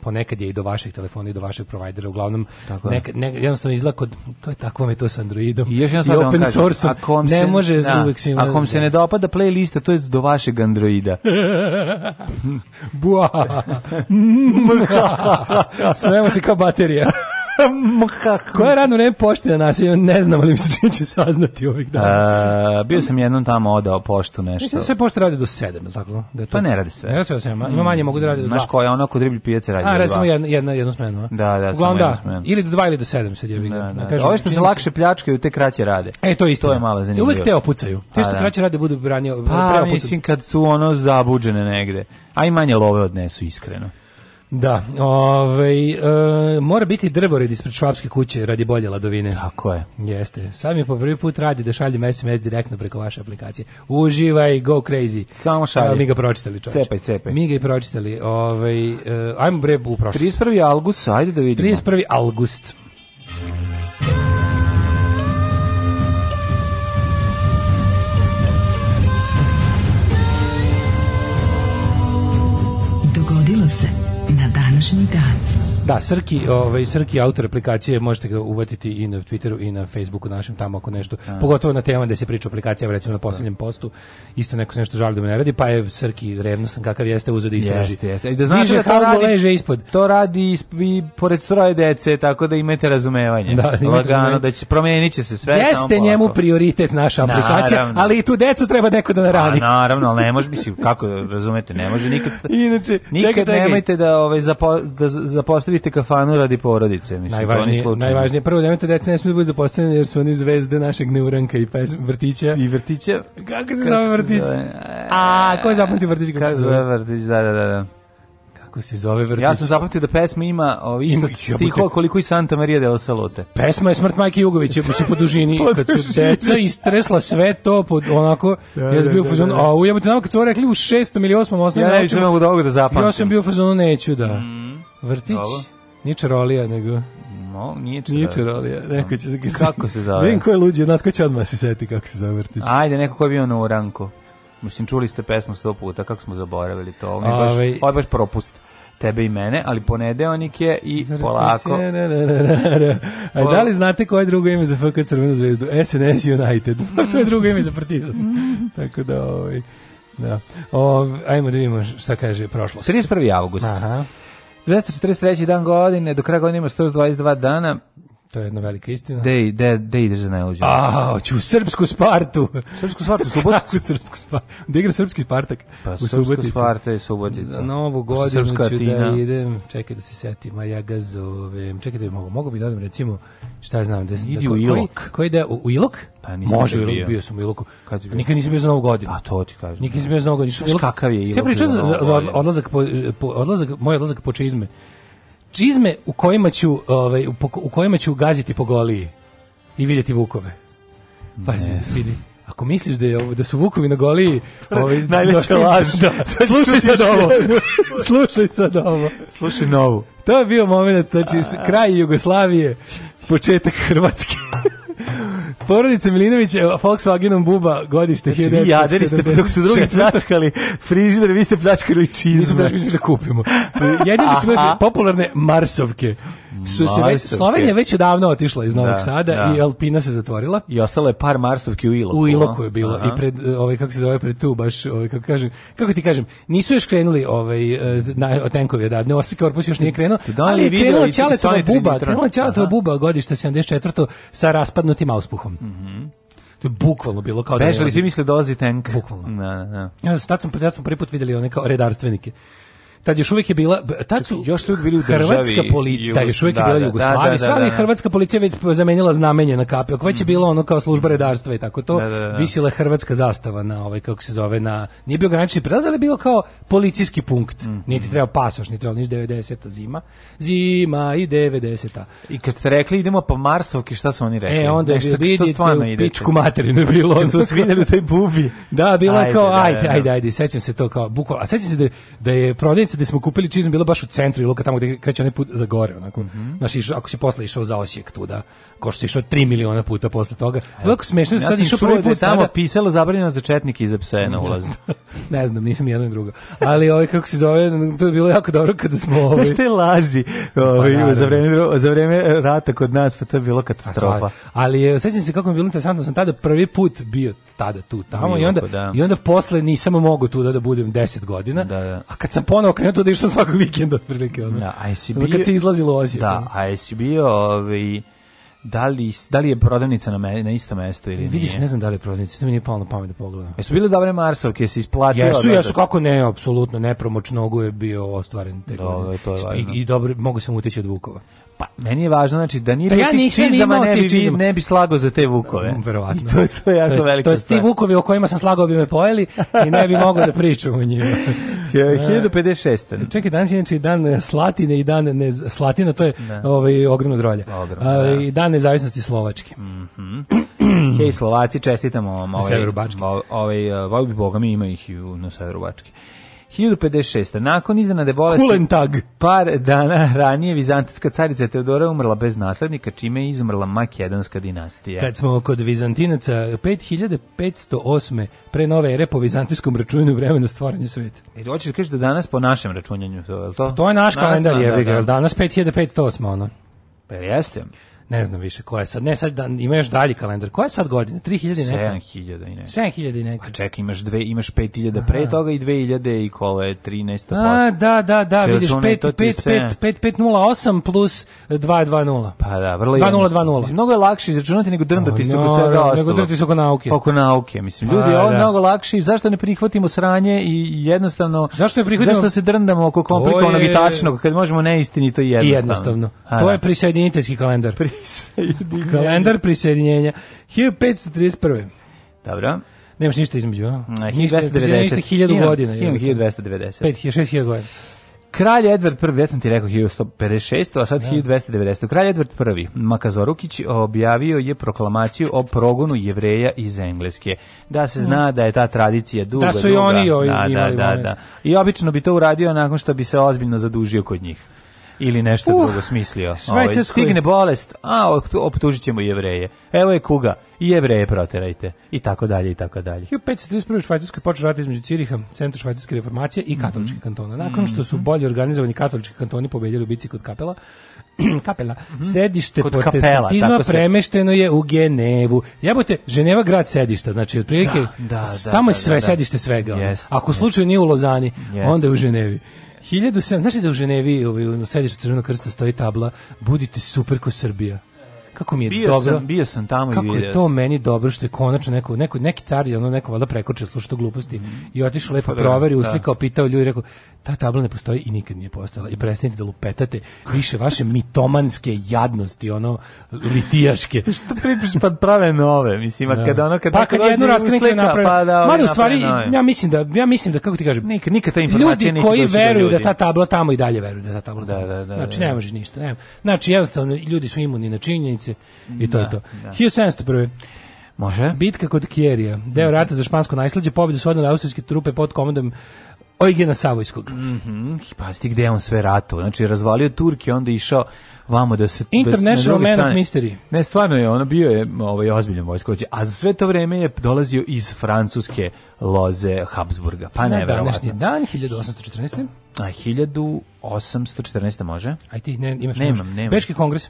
ponekad je i do vaših telefona i do vašeg provajdera, uglavnom, Tako je. nekad, ne, jednostavno izgleda kod, to je tako vam je to sa Androidom I još stvar da open source ne se- može da, uvek svima. Ako vam se ne dopada playlista, to je do vašeg Androida. Bua. Smejemo se kao baterija. Koja je radno vreme pošte na nas? Ja Ne znam, ali mi se čini će saznati ovih dana. A, bio sam jednom tamo odao poštu nešto. Mislim da sve pošte rade do 7, je li tako? Da je to... Pa ne radi sve. Ne radi sve do 7, ima manje mogu da rade do 2. Znaš koja ono kod riblji pijace radi A, do recimo dva. jedna, jedna, jednu smenu, a? Da, da, Uglavnom samo da, jednu smenu. ili do 2 ili do 7 sad je Da, da. Kažem, Ove što se lakše pljačkaju, te kraće rade. E, to je isto. To je mala zanimljivost. Uvek te opucaju. Te što A, da. kraće rade budu ranije Pa, mislim, kad su ono zabuđene negde. A i manje love odnesu, iskreno. Da, ovaj, e, mora biti drvored ispred švapske kuće radi bolje ladovine. Tako je. Jeste. Sam je po prvi put radi da šaljem SMS direktno preko vaše aplikacije. Uživaj, go crazy. Samo šalji. Evo, mi ga pročitali, čovječe. Cepaj, cepaj. Mi ga i pročitali. Ovaj, e, ajmo bre u prošlost. 31. august, ajde da vidimo. 31. august. 是的 Da, Srki, ovaj Srki autor aplikacije, možete ga uvatiti i na Twitteru i na Facebooku našem tamo ako nešto. Pogotovo na tema da se priča o aplikacijama, recimo na poslednjem postu, isto neko se nešto žali da mu ne radi, pa je Srki revnosan kakav jeste uzeo da istraži. Jeste, jeste. I da znate Diže da to radi- leže ispod. To radi i, pored troje dece, tako da imate razumevanje. Da, imate Lagano, razumevanje. da će, promenit će se sve. samo Jeste polako. njemu prioritet naša aplikacija, Naravno. ali i tu decu treba neko da A, naradi. naravno, ali ne može, mislim, kako razumete, ne može nikad... Inače, Nikad čekaj, čekaj. nemojte da, ovaj, zapo, da z- zapostavite kafanu radi porodice. Mislim, to ni Najvažnije, slučajno. najvažnije, prvo nemojte deca ne smiju da budu zaposleni jer su oni zvezde našeg neuranka i pes, vrtića. I vrtića... Kako se zove vrtić? A, ko je zapamtio vrtić kako Kako se zove vrtić, da, da, da. da. Kako se zove vrtić? Ja sam zapamtio da pesma ima o, isto Ima- stihova jebote. koliko i Santa Maria del Salute. Pesma je Smrt Majke Jugovića, mislim po dužini, kad su deca istresla sve to pod onako, ja sam da, bio u da, fazonu, da. a ujebate nama kad su ovo rekli u šestom ili osmom, osmom, Ja ne mogu da ovoga da zapamtim. ja sam bio u fazonu, neću da. Vrtić, Dobro. nije čarolija, nego... No, nije Nije čarolija. čarolija, neko će. Kako se zove? Vidim ko je luđi od nas, ko će odmah se seti kako se zove vrtić. Ajde, neko ko je bio na uranku. Mislim, čuli ste pesmu sto puta, kako smo zaboravili to. Ovo je baš, ovo je baš propust tebe i mene, ali ponedeonik je i polako. A da li znate koje je drugo ime za FK Crvenu zvezdu? SNS United. to je drugo ime za Partizan. Tako da, ovaj, da. O, ajmo da vidimo šta kaže prošlost. 31. avgust. Aha, 243. dan godine, do kraja godine ima 122 dana. To je jedna velika istina. Gde, gde, gde ideš za najluđe? A, hoću u srpsku Spartu. Srpsku Spartu, Suboticu? u srpsku Spartu. Da igra srpski Spartak Pa, u Subotici. Sparta je Subotica. Za novu godinu Srpska ću Atina. da idem, čekaj da se setim, a ja ga zovem. Čekaj da mogu, mogu bi da odem recimo, šta ja znam, da, Idi da u koji- Ilok. Koji da, u, u Ilok? Pa nisam Može bio. bio sam u Iloku. Kad bio? Nikad nisam bio za novu godinu. A to ti kažem. Nikad nisam bio za novu godinu. Znaš kakav je Ilok pričao za za, za, za godinu? odlazak po, po, odlazak, moj odlazak po čizme. Čizme u kojima ću, ovaj, u, kojima ću gaziti po goliji i vidjeti vukove. Pazi, vidi. Ako misliš da je ovo, da su vukovi na goliji, ovaj Najveća laž. Da, slušaj sad ovo. slušaj sad ovo. Slušaj novu. To je bio moment, znači kraj Jugoslavije, početak Hrvatske. Porodica Milinović, je Volkswagenom Buba, godište Znači, vi jaderi ste, dok su drugi 1974. pljačkali frižider, vi ste pljačkali čizme. Nismo mislili da kupimo. Jedino su popularne Marsovke. Su se već. Slovenija već odavno otišla iz Novog Da, Sada da. i Alpina se zatvorila. I ostalo je par Marsovki u Iloku. U? Iloku je bilo Aha. i pred ovaj kako se zove pred tu baš ovaj kako kažem kako ti kažem nisu još krenuli ovaj eh, na tenkovi odavde Osi korpus još nije krenuo doneli ali je krenula Ćaletova buba krenula Ćaletova buba godište 74 sa raspadnutim auspuhom to je bukvalno bilo kao da je Bežali svi misle dolazi tank. Bukvalno. Da, da. Ja sam tad sam tad smo prvi put videli one kao redarstvenike. Tad još uvijek je bila tad su još su bili u državi Hrvatska policija, da, još uvijek je Da, bila da, Jugoslavija, da, da, sva da, je da. Hrvatska policija već zamenila znamenje na kapi. Ako već je bilo ono kao služba redarstva i tako to, Da, da, da. visila je hrvatska zastava na ovaj kako se zove na nije bio granični prelaz, ali je bilo kao policijski punkt. Mhm. Nije ti trebao pasoš, nije trebalo niš 90 zima. Zima i 90 I kad ste rekli idemo po Marsovki, šta su oni rekli? E, onda je Nešto, bio što stvarno u idete? pičku materinu je bilo. Kad su vas vidjeli u toj bubi. Da, bilo je Ajde, kao, da, ajde, da. ajde, ajde, sećam se to kao, bukvalno, a sećam se da, da je prodavnica gde smo kupili čizmu bila baš u centru Iloka, tamo gde kreće onaj put za gore, onako, Mhm. znaš, išao, ako si posle išao za Osijek tu, da, ko što si išao 3 miliona puta posle toga, jako smešno, da Ja sad sam išao prvi da put tamo tada, pisalo zabranjeno za četnike i za pse na ulazu. ne znam, nisam ni jedno ni drugo, ali ovaj, kako se zove, to je bilo jako dobro kada smo, ovaj, Znaš te laži ovaj, naravno. za, vreme, za vreme rata kod nas, pa to je bilo katastrofa. Ali je, sećam se kako mi je bilo interesantno, sam tada prvi put bio tada tu tamo i onda, Iloku, da. i onda posle nisam mogao tu da, da budem 10 godina. Da, da. A kad sam ponovo krenuo tu da išao svakog vikenda otprilike. Ono. Da, a jesi bio... Kad se izlazilo Osijek. Da, a jesi bio, ovaj, da li, da li je prodavnica na, me, na isto mesto ili Vidiš, nije? ne znam da li je prodavnica, to mi nije palo na pamet da pogledam. Jesu bile dobre Marsovke, jesi isplatio? Jesu, odlazak? jesu, kako ne, apsolutno, nepromoć nogu je bio ostvaren te Dobro, godine. to je. I, I dobro, mogu sam uteći od Vukova. Pa, meni je važno, znači, da nije Da bilo ja tih nisam ni čizama, imao ne bi, ne bi slago za te vukove. Mm, Verovatno. I to, je- to je jako velika To jest ti. Vukovi o kojima sam slagao bi me pojeli i ne bi mogao da pričam o njima. 1056. Čekaj, danas je inače i dan Slatine i dan ne, Slatina, to je Da. ovaj, ogromno drolje. Ogromno, A, da. I dan nezavisnosti Slovačke. Hej, Slovaci, čestitamo vam. Ovaj, Ovaj, ovaj bi Boga mi ima ih i u, na severu Bačke. 1056. Nakon iznenade bolesti... Kulentag. Par dana ranije vizantijska carica Teodora je umrla bez naslednika, čime je izumrla makedonska dinastija. Kad smo kod Vizantinaca, 5508. pre nove ere po vizantijskom računu vremena stvaranja sveta. I hoćeš da kažeš da danas po našem računjanju, to, je li to? To je naš kalendar, da, jebi da, da. danas 5508. ono. Pa jeste? Ne znam više ko je sad. Ne, sad da, ima još dalji kalendar. Koja je sad godina? 3000 i neka? 7000 i neka. 7000 i neka. Pa čekaj, imaš dve, imaš 5000 pre toga i 2000 i kola je 13 A, da, da, da, Sve vidiš, računaj, 5, to ti je 5, sve. 5, 5508 plus 220. Pa da, vrlo 2020. Mislim, mnogo je lakše izračunati nego drndati se oko No, svega ostalog. nego drndati se oko nauke. Oko nauke, mislim. Ljudi, A, ovo je da. mnogo lakše i zašto ne prihvatimo sranje i jednostavno... Zašto ne prihvatimo- Zašto se drndamo oko komplikovanog je- i tačnog, kad možemo neistinito i jednostavno? jednostavno. A, To da. je prisjediniteljski kalendar. Prisjedinjenje. Kalendar prisjedinjenja. 1531. Dobro. Nemaš ništa između, a? Na Ništa, 1290. prisjedinjenje ste 1000 Imam- godina. Imam jebi ga. 1290. 5, 6000 godina. Kralj Edvard I, već sam ti rekao 1156, a sad 1290. Kralj Edvard I, Makazorukić, objavio je proklamaciju o progonu jevreja iz Engleske. Da se zna da je ta tradicija duga, Da su i duga. oni ovi da, da, da, moment. da. I obično bi to uradio nakon što bi se ozbiljno zadužio kod njih. Ili nešto Uh, drugo smislio. Ovaj, stigne bolest, a optu- optužit ćemo jevreje. Evo je kuga, i jevreje proterajte. I tako dalje, i tako dalje. 1531. u Švajcarskoj počeo rat između Ciriha, centra švajcarske reformacije i katoličkih Mhm. kantona. Nakon što su bolje organizovani katolički kantoni pobedili u bici kod Kapela, Kapela, sedište Mhm. Kod Kapela, protestantizma tako se- premešteno je u Genevu. Jebote, Ženeva grad sedišta, znači otprilike Da, da, da, tamo je da, sve da. sedište svega. ono. Jeste, Ako slučaju nije u Lozani, Jeste. onda je u Ženevi. 1007, znaš li da u Ženevi ovaj, u sedištu Crvenog krsta stoji tabla Budite super ko Srbija. Kako mi je Bio dobro. sam- bio sam tamo i Kako video je to meni dobro što je konačno neko, neko neki car je ono neko valjda prekočio slušao gluposti i otišao lepo Pa da, proverio, da. uslikao, pitao ljudi, rekao ta tabla ne postoji i nikad nije postojala i prestanite da lupetate više vaše mitomanske jadnosti, ono litijaške. Što pripriš pa prave nove, mislim, Da. kad ono kad pa kad jednu uslika, napravi, pa da mada ovi u stvari, nove. ja mislim da, ja mislim da, kako ti kažem, Nikad, nikad ta informacija ljudi koji veruju da ta tabla tamo i dalje veruju da ta tabla Da, da, da, znači, da. ne može ništa. Ne. Znači, jednostavno, ljudi su imuni na činjenice i to Da, je to. da. 1701. Može? Bitka kod Kjerija, deo rata za špansko najslađe, pobjedu su odnale austrijske trupe pod komandom Eugena Savojskog. Mhm, Pazite gde je on sve ratovao. Znači, razvalio Turke, onda išao vamo da se... da se International Man of strane- Mystery. Ne, stvarno je, ono bio je ovaj, ozbiljan vojskovođa. A za sve to vreme je dolazio iz francuske loze Habsburga. Pa ne, na današnji dan, 1814. A 1814. može? Aj ti, ne, imaš Nemam, nemaš. nemam. Bečki kongres.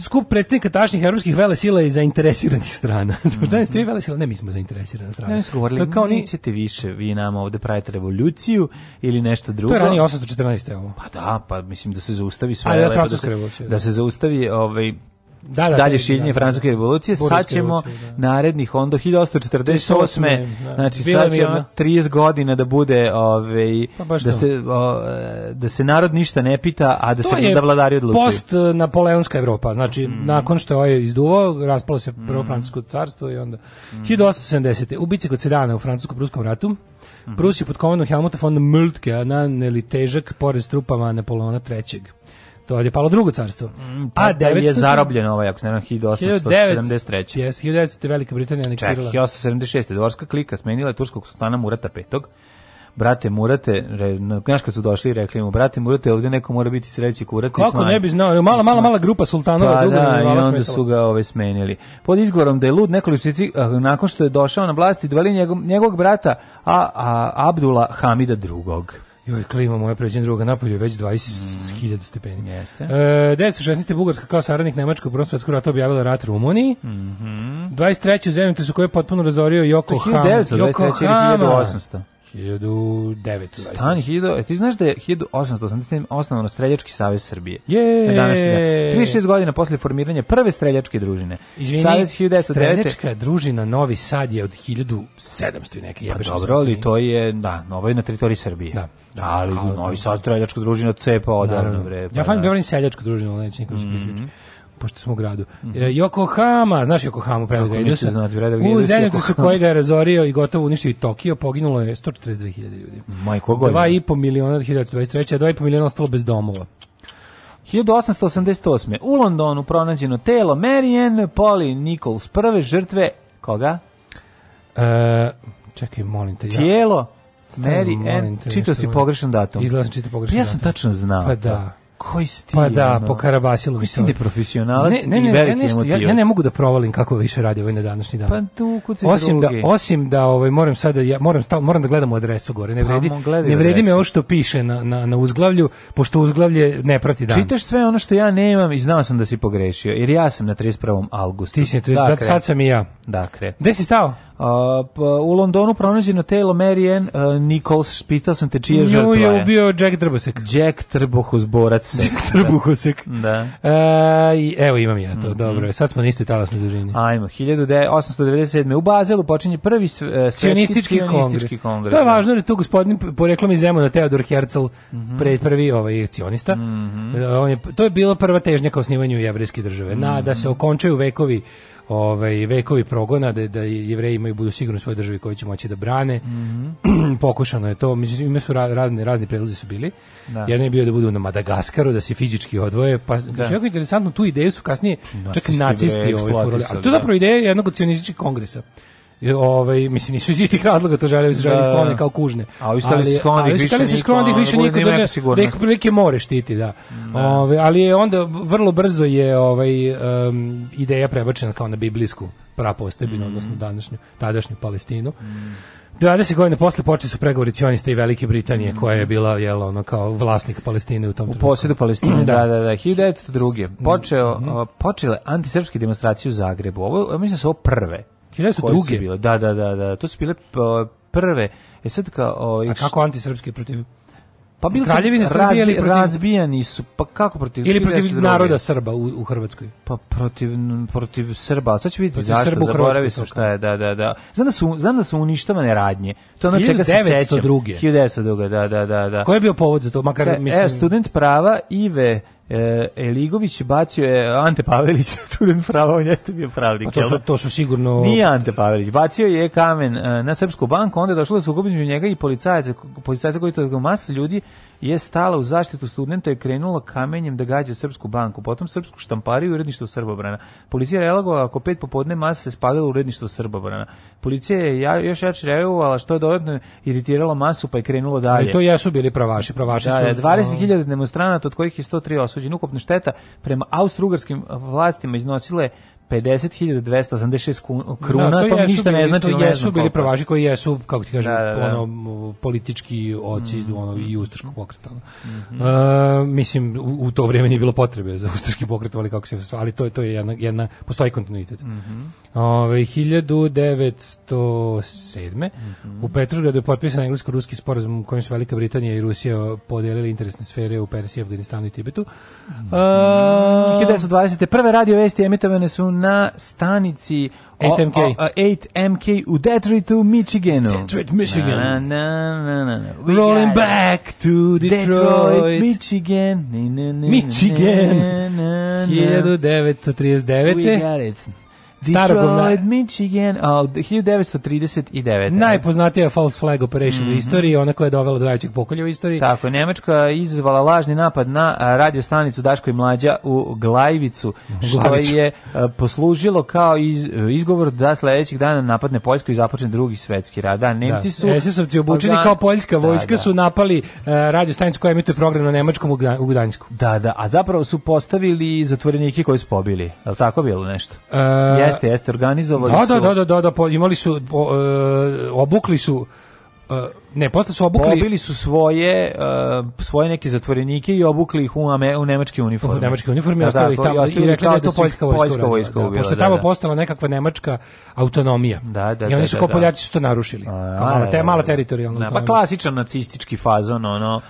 Skup predsjednika tašnih evropskih velesila i zainteresiranih strana. Mm -hmm. ste vi velesila? Ne, mi smo zainteresirana strana. Ne su govorili, kao ni, nećete više, vi nama ovde pravite revoluciju ili nešto drugo. to je ranije 814. Ovo. Pa da, pa mislim da se zaustavi sve. A, ja, lepo francuska da se, revolucija, Da da. se zaustavi ovaj, Da, da, dalje te- šiljenje da, francuske da. revolucije. Sad ćemo revolucije, da. narednih onda 1848. Da. Znači sad će mirna. ono 30 godina da bude ovaj, Pa da, to. se, o, e, da se narod ništa ne pita, a da To se da vladari odlučuju. Post eh, Napoleonska Evropa, znači Mhm. nakon što je ovaj izduvao, raspalo se prvo francusko carstvo i onda Mhm. 1870. Ubice kod Sedana u francusko-pruskom ratu. Mhm. Prus je pod komandom Helmuta von Moltke naneli težak porez trupama Napoleona III. To je palo drugo carstvo. Pa da je 900 zarobljen ovaj, ako se ne znam, 1873. Jes, 1900. Velika Britanija Čekaj, anektirala. 1876. Dvorska klika smenila je turskog sultana Murata V. Brate Murate, znaš kad su došli i rekli mu, brate Murate, ovdje neko mora biti sreći kurat. i Kako smanj." ne bi znao, mala, mala, mala grupa sultanova Pa druga da, i onda smetala. su ga ove smenili. Pod izgovorom da je lud nekoliko mjeseci, ah, nakon što je došao na vlast i doveli njegov, njegovog brata a, a, Abdula Hamida drugog. Joj, klima moja pređen druga napolju je već 20.000 stepeni. Mm. Jeste. E, 1916. Bugarska kao saradnik Nemačkog u Prvom svetskom ratu objavila rat Rumuniji. Mm -hmm. 23. u zemljotresu koje je potpuno razorio. To je Yokohama. 1923. ili 1800. 1900. Stani, 1000, e, ti znaš da je 1887 osnovano Streljački savez Srbije? Je. Na današnji dan. 36 godina posle formiranja prve streljačke družine. Izvini, Savez 1909. streljačka družina Novi Sad je od 1700 i neke Pa jebeš. dobro, ali to je, da, novo je na teritoriji Srbije. Da, da, ali ali- Novi Sad streljačka družina cepa odavno, bre. pa ja fanim da. govorim seljačku družinu, neće nikom se Mhm. priključi. Pošto smo u gradu. E, Yokohama, znaš Yokohama, neću Iljusa? znati, U zemljotresu koji ga je razorio i gotovo uništio i Tokio, poginulo je 142.000 ljudi. Majko godina. 2,5 miliona od 1923. a 2,5 miliona ostalo bez domova. 1888. U Londonu pronađeno telo Marianne Polly Nichols, prve žrtve koga? E, čekaj, molim te. Ja. Tijelo Mary Ann, čitao si pogrešan datum. Izgleda sam čitao pogrešan Pa ja sam datum. tačno znao. Pa da. Koji si ti? Pa da, ono? po Karabasilu Koji ti neprofesionalac ne, ne, ne, i veliki nešto, ja, ja ne mogu da provalim kako više radi ovaj na današnji dan. Pa tu kucaj osim da drugi. osim da ovaj moram sada ja moram stav, moram da gledam u adresu gore. Ne Pa, vredi. gledaj ne vredi me ovo što piše na na na uzglavlju, pošto uzglavlje ne prati dan. Čitaš sve ono što ja nemam i znao sam da si pogrešio, jer ja sam na 31. augustu. Ti si na 30, Dakle, sad, sad sam i ja. Dakle, Gde si stao? Pa, u Londonu pronađeno telo Mary Ann uh, Nichols, pitao sam te Nju žrtva je je. ubio Jack Drbosek. Jack Trbuhozborac. Jack Trbuhosek. Da. E, i evo imam ja to, dobro. je. Sad smo na istoj talasnoj dužini. Ajmo, 1897. u Bazelu počinje prvi sve- e, svetski Sionistički sionistički kongres. To je da. važno jer je tu gospodin poreklom iz Zemuna Teodor Herzl Mhm. pred prvi ovaj cionista. E, On je, to je bila prva težnja ka osnivanju jevrejske države. Na da se okončaju vekovi ovaj vekovi progona da da jevreji imaju budu sigurno u svojoj državi koju će moći da brane. Mhm. Pokušano je to, mislim ima su ra- razni razni predlozi su bili. Da. Jedan je bio da budu na Madagaskaru, da se fizički odvoje, pa da. jako interesantno tu ideju su kasnije čak Nacisti ovaj furali. eksploatisali, A to je da. zapravo ideja jednog od cionističkih kongresa. Ovaj mislim nisu iz istih razloga to žele žele Da. sklone kao kužne. A ovi stali da ali više da ih ono, više niko da da, da, da ih prilike more štiti, da. Ovaj ali je onda vrlo brzo je ovaj em, ideja prebačena kao na biblijsku prapostojbinu, odnosno današnju tadašnju Palestinu. 20 godina posle počeli su pregovori cionista i Velike Britanije, koja je bila jel, ono kao vlasnik Palestine u tom U trenutku. posjedu Palestine, da, Da. da, da. 1902. Počeo, a, počele antisrpske demonstracije u Zagrebu. Ovo, mislim da su ovo prve. Koje su 1902. bile. Da, da, da, da. To su bile p- prve. E sad kao... ovaj, A kako antisrpski protiv Pa bili su Srbije ili protiv- razbijani su, pa kako protiv... ili protiv 1902.? naroda Srba u, u Hrvatskoj? Pa protiv, protiv Srba, ali sad ću vidjeti Protiv zašto, Srba u zaboravio Hrvatskoj, sam to šta je, da, da, da. Znam da su, znam da su uništavane radnje. To ono čega se sećam. 1902.. 1902. Da, da, da, da. Koji je bio povod za to? Makar, E, mislim... Evo, student prava Ive e, Eligović bacio je Ante Pavelić, student prava, on jeste bio pravnik. Pa to, su, da? to su sigurno... Nije Ante Pavelić, bacio je kamen e, na Srpsku banku, onda je došlo da između njega i policajaca, policajaca koji to masa ljudi je stala u zaštitu studenta i krenula kamenjem da gađa Srpsku banku, potom Srpsku štampariju i uredništvo Srbobrana. Policija je reagovala oko pet popodne masa se spadala u uredništvo Srbobrana. Policija je ja, još jače reagovala što je dodatno iritiralo masu pa je krenulo dalje. Ali to jesu bili pravaši, pravaši Da, su... da, 20.000 demonstranata, od kojih je 103 osuđeni. Ukupna šteta prema austro-ugarskim vlastima iznosile 50.286 kun- kruna, Da, to, jesu ništa bili- ne znači. To jesu bili pravaši koji jesu, kako ti kažem, Da, da, da. ono, politički oci ono, i ustaškog pokreta. ono. Mhm. E, mislim, u, u to vrijeme nije bilo potrebe za ustaški pokret, ali kako se ali to, je- to je jedna, jedna postoji kontinuitet. Mhm. Ove, 1907. U Petrogradu je potpisan englesko-ruski sporazum u kojem su Velika Britanija i Rusija podelili interesne sfere u Persiji, Afganistanu i Tibetu. A, 1920. Prve radio vesti emitovane su na stanici o- 8MK. o- o- 8MK u Detroitu, Michiganu. Detroit, Michigan. Na, na, na, na, na. We Rolling it. back to Detroit. Detroit, Michigan. Na, na, na, Michigan. na, na, na. 1939. We got it. Starog Detroit, Michigan, a, 1939. Najpoznatija false flag operation u istoriji, ona koja je dovela do najvećeg pokolja u istoriji. Mhm. Tako, Nemačka izazvala lažni napad na a, radio stanicu Daško i Mlađa u Glajvicu, što Glaviću. je poslužilo kao iz, izgovor da sledećih dana napadne Poljsku i započne drugi svetski rad. Da, Nemci su... SS-ovci obučeni organ- kao poljska Da, vojska da. su napali uh, radio stanicu koja emituje program na nemačkom u, Gda- u Gdańsku. Da, da, a zapravo su postavili zatvorenike koji su pobili. Je li tako bilo nešto? Uh, jeste, jeste, organizovali Da, su... da, da, da, da, da, po- imali su, po- e, obukli su, e, ne, posle su obukli, Pobili su svoje uh, svoje neke zatvorenike i obukli ih u, ame, u nemačke uniforme. u nemačke uniforme Da, ostavili da, tamo i rekli da kao je to poljska vojska. Poljska vojska da, ubila, pošto je da, tamo da. postala nekakva nemačka autonomija. Da, da, I oni da, su da, kao da. Poljaci su to narušili. A, Kao mala, da, te, da, mala da. teritorijalna Da, pa klasičan nacistički fazon, ono.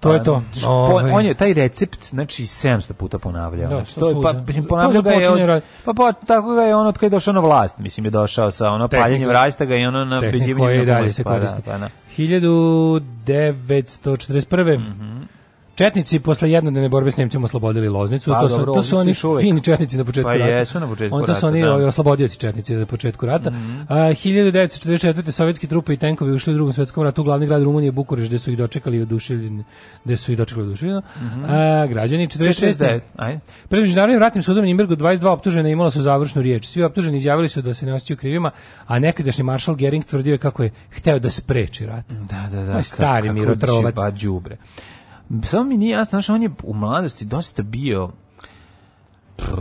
To je a, to. Ovaj. On je taj recept, znači 700 puta ponavljao. Da, Znači, to je, pa, mislim, ponavljao ga je od, pa, pa tako ga je on od kada je došao na vlast, mislim je došao sa ono Tehnika. paljenjem rajstaga i ono na i na dalje se pa da, koristi. pa da. 1941. Mhm. Četnici posle jednodnevne borbe s Nemcima oslobodili Loznicu. Pa, to su, dobro, to oni su su oni fini četnici na početku Pa rata. jesu na početku On, to su rata, oni da. Oslobodioci četnici na početku rata. A, 1944. sovjetski trupe i tenkovi ušli u drugom svetskom ratu u glavni grad Rumunije, Bukureš, gde su ih dočekali oduševljeni, gde su ih dočekali oduševljeno. A, građani 46. 49, ajde. Pred međunarodnim ratnim sudom Nimbergu 22 optužena imala su završnu riječ. Svi optuženi izjavili su da se ne osjećaju krivima, a nekadašnji maršal Gering tvrdio je kako je hteo da spreči rat. Da, da, da. Stari mirotrovac. Samo mi nije jasno, znaš, on je u mladosti dosta bio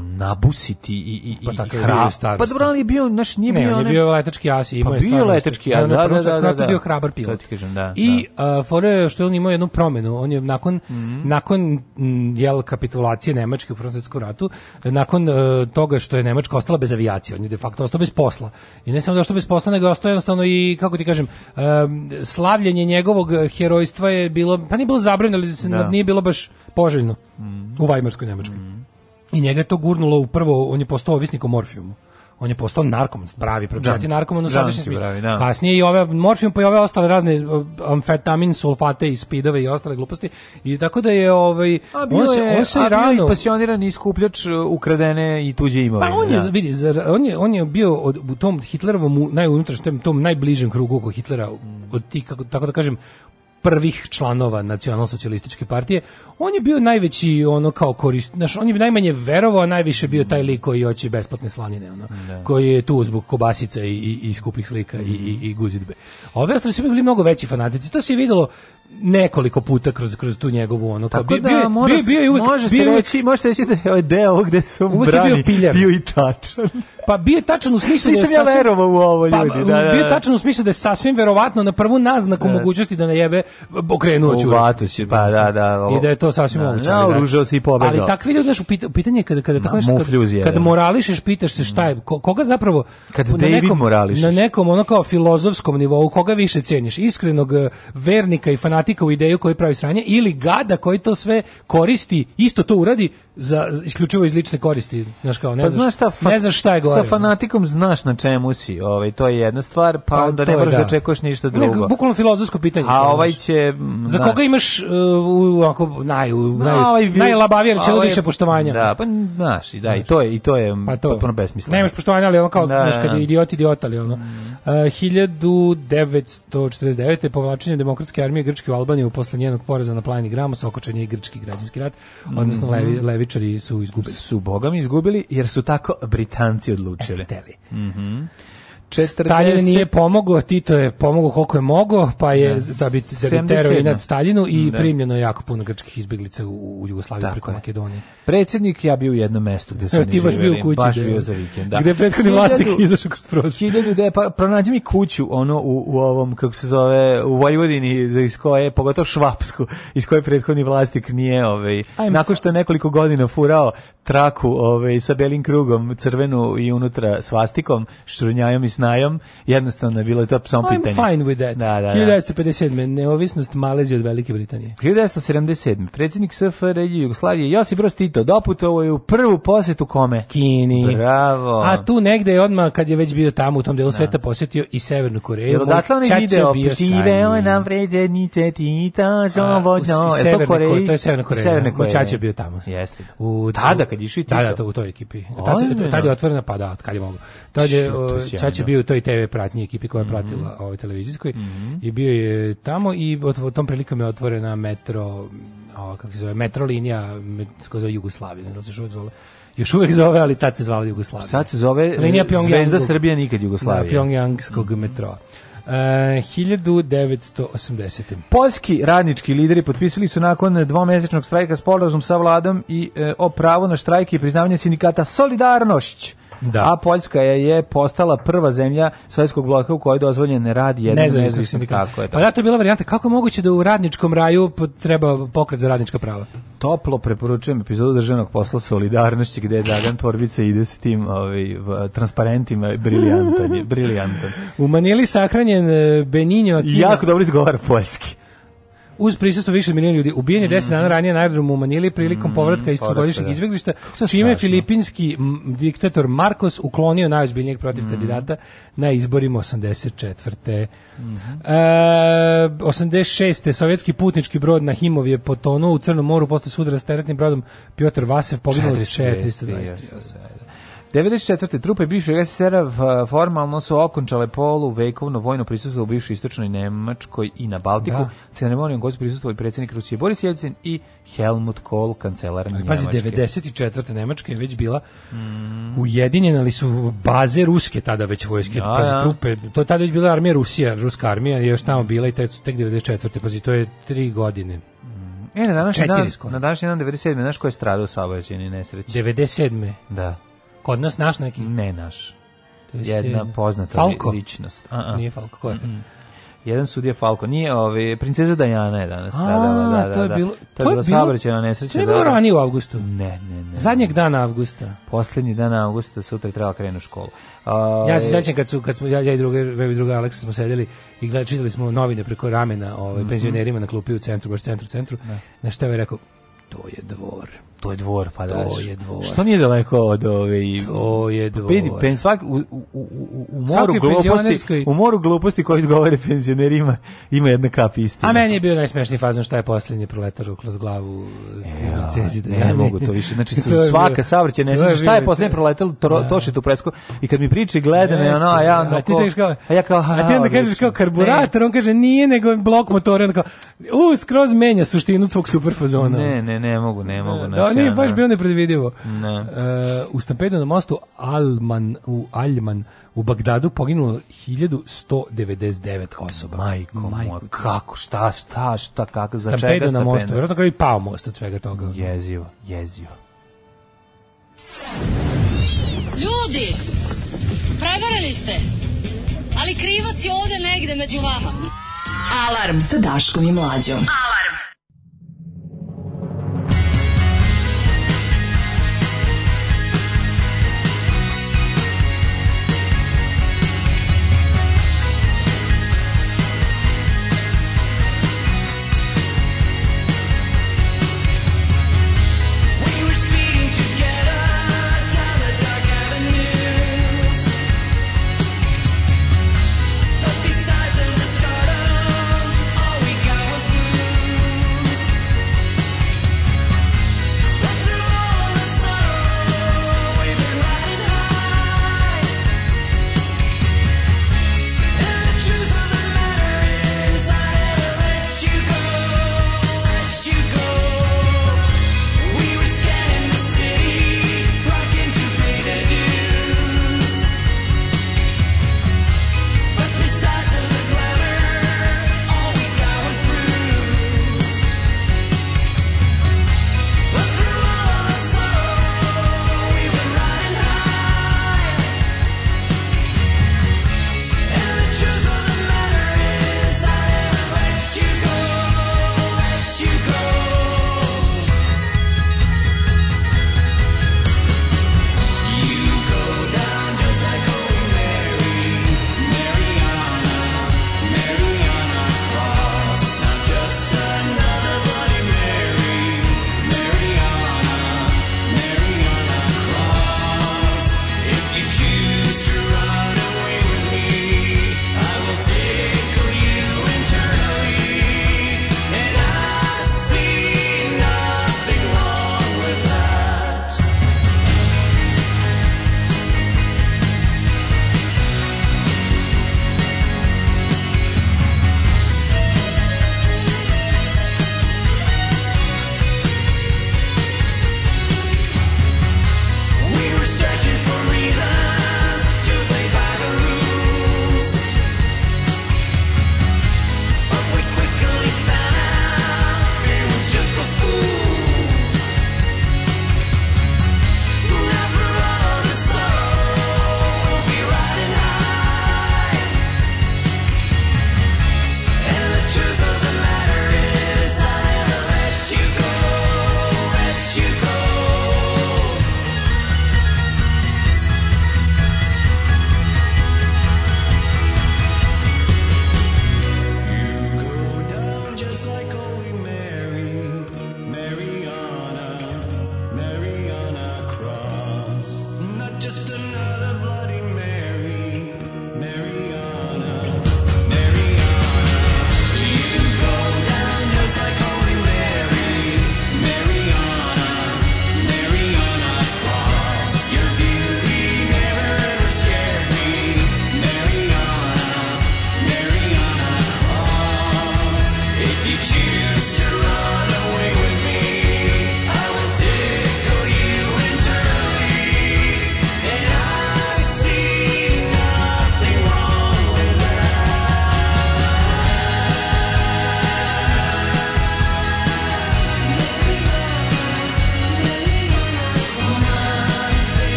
nabusiti i, i, Pa i hrab. starosti. Pa dobro, ali je bio, znaš, nije ne, bio... on je bio letački as i imao Pa bio letački as, da, da, da, ratu da. bio hrabar pilot. kažem, da, I a, fora je što on imao jednu promenu. On je nakon, Mhm. nakon m, jel, kapitulacije Nemačke u Prvom svetskom ratu, nakon e, toga što je Nemačka ostala bez avijacije, on je de facto ostao bez posla. I ne samo da ostao bez posla, nego je ostao jednostavno i, kako ti kažem, e, slavljenje njegovog herojstva je bilo, pa nije bilo zabranjeno, ali Da. Nije bilo baš poželjno u Vajmarskoj Nemačkoj. I njega je to gurnulo u prvo, on je postao ovisnik o morfijumu. On je postao narkoman, pravi, pročati Da. narkoman u Da, sadašnjem ti smislu. da. Kasnije i ove morfijum pa i ove ostale razne uh, amfetamin, sulfate i spidove i ostale gluposti. I tako da je ovaj A bio on se je, on se a bio rano i pasionirani skupljač uh, ukradene i tuđe pa imovine. on je da. vidi zar- on je on je bio od, u tom Hitlerovom najunutrašnjem tom najbližem krugu oko Hitlera od tih kako tako da kažem prvih članova nacionalsocijalističke partije, on je bio najveći ono kao korist, znaš, on je najmanje verovao, a najviše bio taj lik koji hoće besplatne slanine, ono, koji je tu zbog kobasica i, i, i skupih slika i, i, i guzidbe. Ove ostali su bili mnogo veći fanatici, to se je videlo nekoliko puta kroz kroz tu njegovu ono kao Tako bio- da bio je- mora, bio je- bio je uvek- može se bio reći, može se reći da je deo gde bio brani piljar. bio i tačan. Pa bio je tačan u smislu da je ja sasvim- u ovo, ljudi, Pa, da, da, bio je da. tačan u smislu da je sasvim verovatno na prvu naznaku mogućnosti da najebe okrenuo ću. vatu si, pa da, da. ovo- I da je to sasvim Da, moguće. da, oružao se i pobegao. Ali takvi ljudi, znaš, u pita- u pitanje je kada, kada tako nešto, kada da. morališeš, pitaš se šta je, ko- koga zapravo, Kad na nekom, morališeš. na nekom ono kao filozofskom nivou, koga više ceniš, iskrenog eh, vernika i fanatika u ideju koji pravi sranje, ili gada koji to sve koristi, isto to uradi, za, isključivo iz lične koristi, znaš kao, ne, Pa znaš, šta, fa- ne znaš šta je gore. Sa fanatikom znaš na čemu si, ovaj, to je jedna stvar, pa, Pa, onda ne moraš da da. očekuješ ništa Ne, drugo. bukvalno filozofsko pitanje. A ovaj će... mm, Za znaš, koga imaš uh, u, ako, naj, u, No, naj, ovaj najlabavije rečeno ovaj- više poštovanja. Da, pa znaš, i da, i to je, i to je Pa to. potpuno besmisleno. Nemaš poštovanja, ali ono kao, Da, znaš, da, kad da. je idiot, idiot, ali ono. Uh, 1949. povlačenje demokratske armije Grčke u Albaniju posle njenog poraza na planini Gramos, okočenje i grčki građanski rat, odnosno mm -hmm. levi, levičari su izgubili. Su bogami izgubili jer su tako Britanci odlučili. E, 40... Stalin nije pomogao, Tito je pomogao koliko je mogao, pa je ne. da bi da bi terao i nad Staljinu i ne. primljeno jako puno grčkih izbeglica u, u Jugoslaviji Tako preko je. Makedonije. Predsjednik ja bio u jednom mestu gde su oni baš bio kući, baš da. bio za vikend, da. Gde prethodni vlasnik izašao kroz prozor. 1000 da pa pronađi mi kuću ono u, u ovom kako se zove u Vojvodini iz koje pogotovo švapsku iz koje prethodni vlasnik nije ovaj nakon što je nekoliko godina furao traku ovaj sa belim krugom crvenu i unutra svastikom šrunjajom i snajom jednostavno je bilo to samo I'm pitanje fine with that. Da, da, da. 1957. Neovisnost Malezije od Velike Britanije. 1977. Predsjednik SFRJ Jugoslavije Josip Broz Tito doputovao je u prvu posjetu kome? Kini. Bravo. A tu negde je odmah, kad je već bio tamo u tom delu sveta, posjetio i Severnu Koreju. Jel odatle onaj ćaća video Živeo nam predsjednice u slobodno. Je to Koreji? To je Severna Koreja. Severne Moj Koreje. ćaća je bio tamo. Jeste. U, Tada kad je išao i Da, da, Tito? to u toj ekipi. Tad, se- Ozbiljno? tad je otvorena, pa da, kad je mogo. Tad je, Šu, bio u toj TV pratnji ekipi koja je Mhm. pratila ovoj televizijskoj i bio je tamo i ot- u tom prilikom je otvorena metro, o, kako se zove, metro linija, met, se zove Jugoslavija, ne znam se uvek zove. Još uvek zove, ali tad se zvala Jugoslavija. Sad se zove Linija e, Pyongyangskog- Zvezda Srbija nikad Jugoslavija. Da, Pyongyangskog metroa. E, 1980. Poljski radnički lideri potpisali su nakon dvomesečnog strajka sporazum sa vladom i e, o pravu na štrajk i priznavanje sindikata Solidarnošć. Da. A Poljska je, je postala prva zemlja sovjetskog bloka u kojoj je dozvoljen rad jednog Nezavisnog nezavisnog sindikata. Tako je, Pa da, to je bila varijanta. Kako je moguće da u radničkom raju treba pokret za radnička prava? Toplo preporučujem epizodu državnog posla Solidarnošći gde je Dragan Torbica ide s tim ovaj, transparentima, briljantan je, briljantan. U Manili sahranjen e, Beninho I Aquino. jako dobro izgovara poljski. Uz prisustvo više milijuna ljudi. Ubijen je 10 dana ranije na aerodromu u Manili prilikom povratka iz povratka, da. izbeglišta, čime je filipinski diktator Marcos uklonio najozbiljnijeg protiv Mm. kandidata na izborima 84. Mhm. E, 86. sovjetski putnički brod na Himov je potonuo u Crnom moru posle sudara s teretnim brodom Piotr Vasev poginuo 423 osobe. 94. trupe bivšeg SSR-a formalno su okončale polu vekovno vojno prisustvo u bivšoj istočnoj Nemačkoj i na Baltiku. Da. Ceremonijom su prisustvovali predsjednik Rusije Boris Jelcin i Helmut Kohl, kancelar Ali Njemačke. pazi, 94. Nemačka je već bila ujedinjena, ali su baze ruske tada već vojske, Da, pazi, da. trupe, to je tada već bila armija Rusija, ruska armija je još tamo bila i tek, tek 94. Pazi, to je tri godine. E, na današnji dan, na današnji dan 97. Znaš ko je stradao u saobraćajnoj nesreći? 97. Da. Kod nas naš neki. Ne naš. 97. Jedna poznata Falko? li- ličnost. A, a. Nije Falko, ko je? Jedan sudija Falko. Nije, ovaj, princeza Dajana je danas A, stradala. Da, da, to je da. bilo- To to je je bilo- saobraćajna nesreća. To da, bilo da. ranije u avgustu. Ne, ne, ne. Zadnjeg dana avgusta. Poslednji dan avgusta, sutra je trebala krenu u školu. Ja se Ovaj, sećam kad su kad smo ja, ja i druga i druga Aleksa smo sedeli i gledali čitali smo novine preko ramena ovaj penzionerima na klupi u centru baš centru centru. Na šta je ovaj rekao to je dvor. To je dvor, pa da. To je dvor. Što nije daleko od ove i To je dvor. Vidi, pen svak u, u, u, u, moru gluposti, u moru gluposti koji izgovore penzionerima ima jedna kap istine. A meni je bio najsmešniji fazon šta je posljednji proletar kroz glavu e, Cezi ne mogu to više. Znači, su svaka savrće ne znaš šta je bio- poslednje proletelo, to, Da. toši tu presko. I kad mi priči, gleda me, ono, a ja, a ti onako- čekaš kao, a ja kao, a ti onda kažeš kao karburator, on kaže nije nego blok motora, onda kao, u, skroz menja suštinu tvog super fazona. Ne, ne, ne mogu, ne mogu. Da, nije ono- baš bilo nepredvidivo. Ne. E, u stampedu na mostu Alman, u Aljman u Bagdadu poginulo 1199 osoba. Majko, moja, kako, šta, šta, šta, kako, za čega Stampedu na mostu, vjerojatno kao i pao most od svega toga. Jezivo, jezivo. Ljudi, prevarili ste, ali krivac je ovde negde među vama. Alarm sa Daškom i Mlađom. We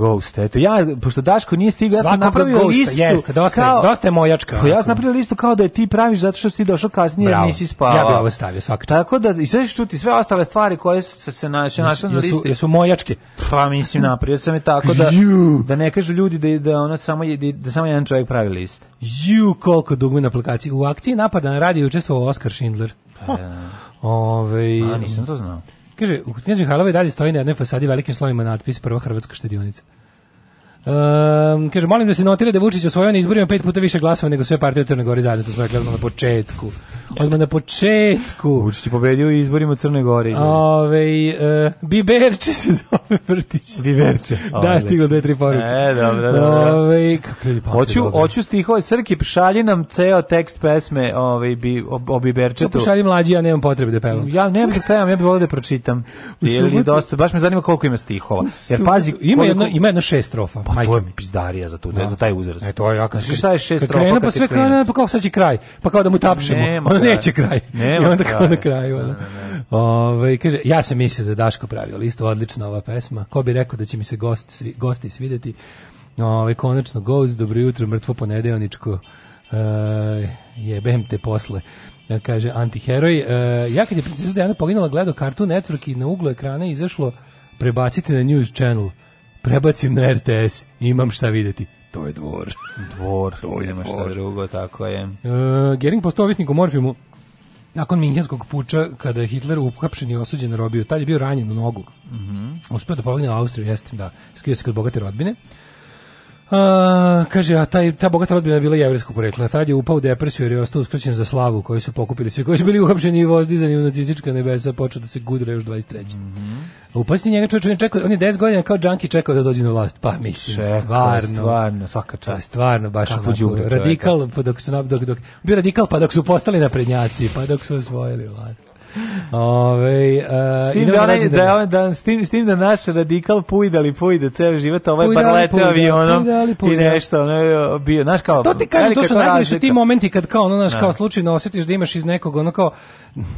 Ghost, eto. Ja, pošto Daško nije stigao, ja sam napravio Ghosta, listu. jeste, dosta je- dosta je mojačka, Pa ja sam napravio listu kao da je ti praviš zato što si ti došao kasnije Bravo. jer nisi spavao. Ja bi ovo stavio svaka. Tako da, i sve ćeš čuti sve ostale stvari koje se, se našle na listi. jesu mojačke. Pa mislim napravio sam je tako da da ne kažu ljudi da da ona samo je- da samo jedan čovjek pravi list. Ju, koliko dugme na aplikaciji. U akciji napada na radio učestvovao Oskar Schindler. Ove, A nisam to znao. Kaže, u Knjez Mihajlova dalje stoji na jednoj fasadi velikim slovima natpis Prva Hrvatska štedionica. Um, kaže, molim da se notira da Vučić osvojio na izborima pet puta više glasova nego sve partije u Crnoj Gori zajedno, to smo rekli odmah na početku. Odmah na početku. Vučić je pobedio u izborima u Crnoj Gori. Ove, uh, Biberče se zove vrtić. Biberče. Da, stiglo dve, tri poruke. E, dobro, dobro. Ove, kako ljudi Hoću, dobar. hoću stihove Srki, šalji nam ceo tekst pesme ovaj, bi, o, o Biberčetu. pošalji mlađi, ja nemam potrebe da pevam. Ja ne bih da pevam, ja bih volio da pročitam. Jer dosta, baš me zanima koliko ima stihova. Jer pazi, ima koliko- jedno, ima jedno šest strofa. Pa majke to je pizdarija za, tu, Da. za taj uzrast. E to je ja kad Znaš šta je šest kad kad pa sve kao, ne, pa kao sad će kraj. Pa kao da mu tapšemo. Nema Ono neće kraj. Nema I onda kao na kraju. Ono. Ovaj, kaže, ja sam mislio da Daško pravio listu, odlična ova pesma. Ko bi rekao da će mi se gost, svi, gosti svideti. Ovaj, konačno Ghost, dobro jutro, mrtvo ponedeoničko. Uh, jebem te posle Ja kaže antiheroj uh, ja kad je princesa Diana poginula gledao Cartoon Network i na uglu ekrana izašlo prebacite na News Channel prebacim na RTS imam šta videti to je dvor Dvor, To je nema šta dvor. drugo, tako je. Uh, Gering postao ovisnik o morfijumu nakon Minhenskog puča, kada je Hitler uhapšen i osuđen na robiju. Tad je bio ranjen u nogu. Uspeo da pobegne u Austriju, jeste, da. Skrio se kod bogate rodbine. A, kaže, a taj, ta bogata rodbina je bila jevrijskog porekla. Tad je upao u depresiju jer je ostao uskraćen za slavu koju su pokupili svi koji su bili uhapšeni i vozdizani u nacistička nebesa, počeo da se gudra još 23. U posljednji njega čovječ, on je, čekao, on je 10 godina kao džanki čekao da dođe na vlast. Pa mislim, Čekao, stvarno. stvarno, svaka Pa čast. stvarno baš Kako onako, radikal pa dok su dok, dok bio radikal pa dok su postali naprednjaci pa dok su osvojili vlast. Ove, uh, S tim, da, onaj, da, da, s, tim, s tim da naš radikal pujdali pujde ceo život, ovaj bar Pujdali, leteo pujdali, avionom pujdali, i nešto, ono bio, znaš kao, To ti kažem, to su najbolji su ti momenti kad kao ono naš Da. kao slučajno osjetiš da imaš iz nekog ono kao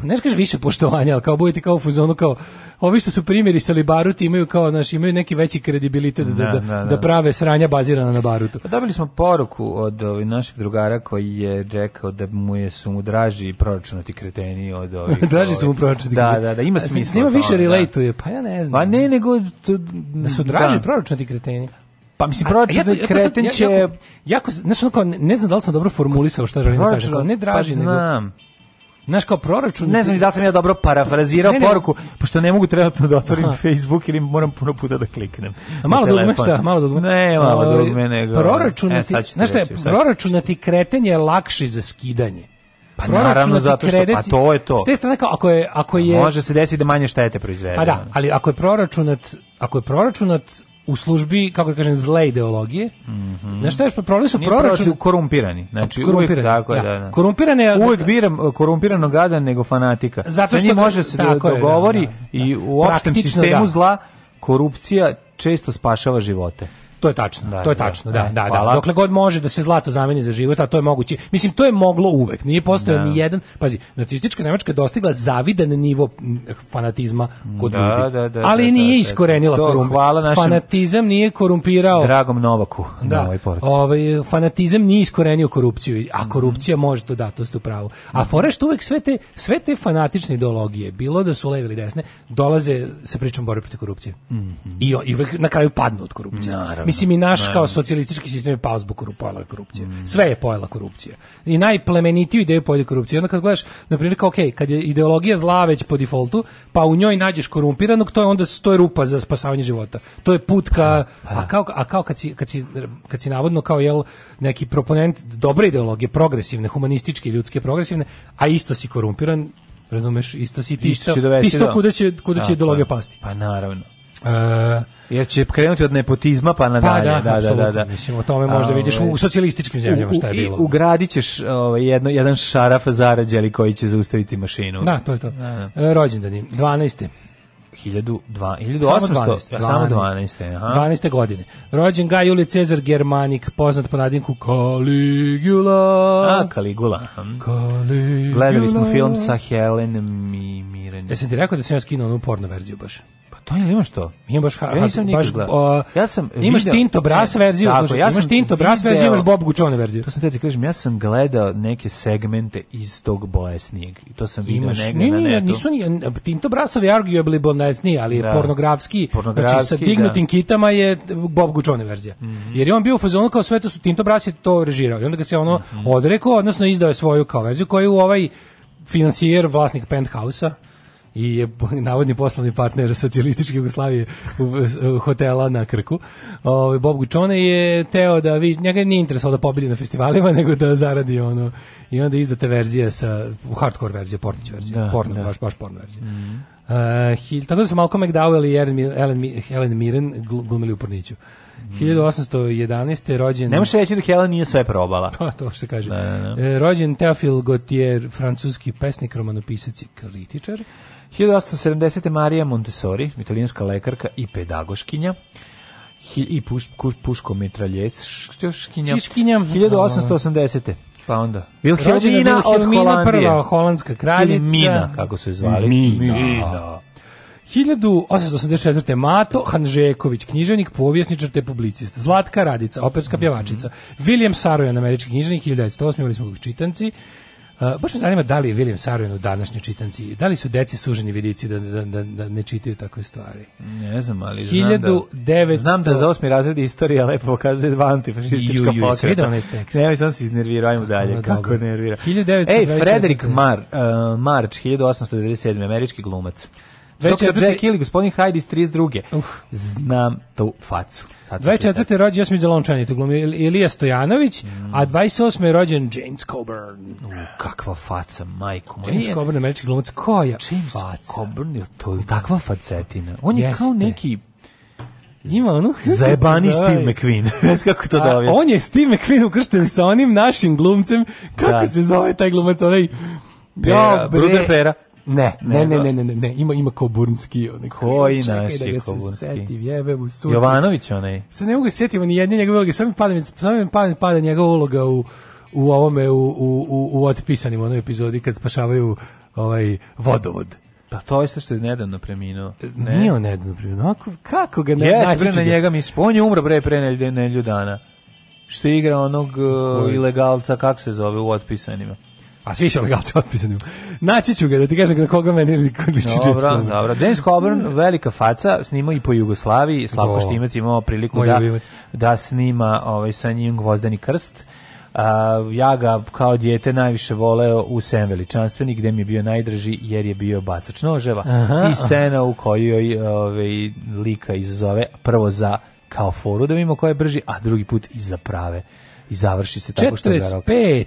ne kažeš više poštovanja, ali kao budete kao u fuzonu kao ovi što su primirisali baruti imaju kao naš imaju neki veći kredibilitet da, Da, da, da, da, da. prave sranja bazirana na barutu. Pa Dobili smo poruku od ovih naših drugara koji je rekao da mu je su mu draži proračunati kreteni od ovih. Draži su mu proračunati. Da, da, da, ima smisla. To, više da. relatuje, pa ja ne znam. Pa ne, nego... to- da su draži da. proračunati kreteni. Pa mislim, proračunati ja ja kreten ja- će... Jako, jako, znaš, ono kao, ne, znam da li sam dobro formulisao šta želim da kažem. Ne draži, pa nego, znaš, kao proračun... Ne znam da sam ja dobro parafrazirao Ne, ne. poruku, pošto ne mogu trenutno da otvorim Aha. Facebook ili moram puno puta da kliknem. A malo dugme, šta? Malo dugme? Ne, malo Ovaj, dugme, nego... Proračunati, E, znaš šta je, proračunati kretanje je lakši za skidanje. Pa naravno, zato što- pa to je to. S te strane, kao, ako je, ako je, Može se desiti da manje štete proizvede. pa da, ali ako je proračunat, ako je proračunat u službi, kako da kažem, zle ideologije, znaš šta je, pa problem su Nije proračun, proračun korumpirani. Znači, Korumpirani, uvijek tako je, da. da, da. Korumpirane- Uvijek biram korumpiranog gada nego fanatika. Zato što može se tako je, da, dogovori da, da. i u opštem Praktično, sistemu da. zla korupcija često spašava živote. To je tačno, Da, to je da, tačno, da, e, da, da. Dokle god može da se zlato zameni za život, a to je moguće. Mislim, to je moglo uvek. Nije postojao Da. ni jedan, pazi, nacistička Nemačka je dostigla zavidan nivo fanatizma kod Da, ljudi. da, da, ali da, nije da, da. iskorenila korump. Fanatizam nije korumpirao. Dragom Novaku na Da, ovoj poruci. ovaj, fanatizam nije iskorenio korupciju, a korupcija može to da, to ste u pravu. A je što uvek sve te, sve te fanatične ideologije, bilo da su leve ili desne, dolaze sa pričom borbe protiv korupcije. I, o- I uvek na kraju padnu od korupcije. Naravno, Mislim i naš kao socijalistički sistem je pao zbog pojela korupcije. Sve je pojela korupcija. I najplemenitiju ideju pojela korupcije. Onda kad gledaš, na primjer, kao, ok, kad je ideologija zla već po defaultu, pa u njoj nađeš korumpiranog, to je onda to je rupa za spasavanje života. To je put ka, a kao, a kao kad, si, kad, si, kad si navodno kao jel, neki proponent dobre ideologije, progresivne, humanističke, ljudske, progresivne, a isto si korumpiran, razumeš, isto si ti Isto isto do- kuda će, kuda će ideologija pasti. Pa naravno. E, Jer će krenuti od nepotizma pa pa nadalje. da, da, da, da, apsolutno. da. Mislim, o tome možda vidiš u, ovaj, socijalističkim zemljama šta je bilo. I ugradit ćeš ovaj, jedno, jedan šaraf zarađali koji će zaustaviti mašinu. Da, to je to. Da, da. E, rođendani, 12. 1002, Samo 1800, 12. ja, samo 12. Aha. 12. godine. Rođen Gaj Julij Cezar Germanik, poznat po nadimku Caligula. A, Kaligula. hm. Caligula. Gledali smo film sa Helen Mirren. Jesam ti rekao da sam ja skinuo onu porno verziju baš? To ili imaš to? Ima baš Ja nisam baš, o, Ja sam imaš video- Tinto Brass E, verziju, tako, slušaj, ja imaš Tinto Brass verziju, imaš Bob Gučone verziju. To sam te ti kažem, ja sam gledao neke segmente iz tog bolesnijeg. I to sam video Imaš, negde nije, na netu. nisu ni, Tinto Brasov je arguably bolesniji, ali je Da. pornografski, Pornografski, znači sa dignutim da. kitama je Bob Gučone verzija. Jer je on bio u fazonu kao sve to su, Tinto Brass je to režirao i onda ga se ono Mhm. odrekao, odnosno izdao je svoju kao verziju koju ovaj finansijer, vlasnik Penthausa, i je navodni poslovni partner socijalističke Jugoslavije u, hotela na Krku. Ovaj Bob Gučone je teo da vi njega nije interesovalo da pobedi na festivalima nego da zaradi ono i onda izdate verzije sa hardcore verzija, pornić verzija, Da, porno, da. Mhm. baš baš porno verzija. Uh, hil- tako da su Malcolm McDowell i Ellen, Ellen, Helen Mirren gl- glumili u Porniću. 1811. rođen... Ne možeš reći da Helen nije sve probala. Pa, to se kaže. Da, da, da. E, rođen Theophile Gautier, francuski pesnik, romanopisac i kritičar. 1870. Marija Montessori, italijanska lekarka i pedagoškinja. I puš, kuš, puško metralječkinja. Siškinja. 1880. Pa onda. Rođena Wilhelmina od Holandije. prva holandska kraljica. Mina, kako su je zvali. Mina. Mina. 1884. Mato Hanžeković, književnik, povjesničar te publicist. Zlatka Radica, operska pjevačica. William Sarojan, američki književnik, 1908. imali smo čitanci. Uh, baš me zanima da li je William Sarojan u današnjoj čitanci, da li su deci suženi vidici da, da, da, da ne čitaju takve stvari. Ne znam, ali znam da, 1900 znam da za osmi razred istorija lepo pokazuje dva antifašistička Ju, ju, pokreta. jesi vidio onaj tekst? Ne, sam se iznervirao, ajmo dalje. Dobro, Kako nervira. 1924. Ej, Frederick Mar, uh, March, 1897. američki glumac. Dr. 24. Jack ili gospodin Hyde iz 32. Znam tu facu. Sad sam se 24. rođen Jasmin Zelončani, to glumi Ilija Stojanović, Mm. a 28. je rođen James Coburn. Kakva faca, majko moja. James Nije- Coburn, američki glumac, koja James faca. Coburn, je to takva facetina. On je Jeste. kao neki Ima ono... zajebani. Steve McQueen. Znaš kako to da objasnim? on je Steve McQueen ukršten sa onim našim glumcem, kako Da. se zove taj glumac, onaj... Pera, Jo, bre. Bruder Pera. Ne, ne, ne, ne, ne, ne, ne, ima ima Koburnski, onaj Koji čekaj naš da je se setim, jebe mu suci. Jovanović onaj. Se ne mogu se setiti ni jedne njegove uloge, samo mi pada, samo mi pada, pada njegova uloga u u ovome u u u, u otpisanim onoj epizodi kad spašavaju ovaj vodovod. Pa to je što je nedavno preminuo. Ne. Nije on nedavno primio. Kako, kako ga ne Jeste, naći bre, na ga. njega mi sp- On je umro bre pre nelju dana. Što igra onog uh, ilegalca, kako se zove, u otpisanima. A svi su legalci otpisani. Naći ću ga da ti kažem na koga meni liči James Dobro, Coburn. dobro. James Coburn, velika faca, snimao i po Jugoslaviji, Slavko Do. Štimac imao priliku Moj da, ljubimac. da snima ovaj, sa njim Gvozdeni krst. A, ja ga kao dijete najviše voleo u Sem veličanstveni gde mi je bio najdraži jer je bio bacač noževa Aha. i scena u kojoj ovaj, lika izazove prvo za kao foru da vidimo ko je brži, a drugi put i za prave i završi se tako što je garao. 45.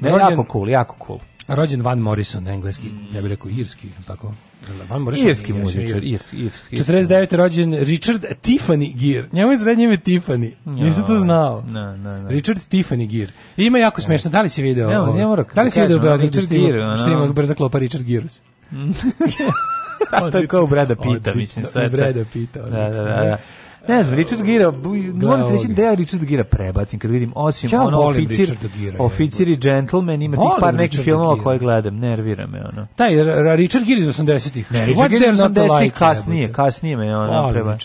Ne, Rođen, jako cool, jako cool. rođen Van Morrison, engleski, ja bih rekao irski, tako. Van Morrison. Irski muzičar, irski. irski, irski. 49. rođen Richard Tiffany Gear. Njemu je srednje ime Tiffany. Nisam to znao. Ne, ne, ne. Richard Tiffany Gear. I Ima jako smešno. Da li si video? Ne, ne mora da li si da video kažem, ono, Beogradu Richard ono. što ima brza klopa Richard Girus? to je kao u Brada Pita, mislim, sve. Brada Pita, Da, da, odlično. da. Ne znam, Richard Gira, moram ti reći da ja Richard Gira prebacim kad vidim, osim Ja ono oficir, Gira, oficir i gentleman, ima tih par nekih filmova Gira. koje gledam, nervira me ono. Taj Richard Gere iz 80-ih. Ne, Richard Gira iz not to 80-ih like, kasnije, kasnije me ono preba.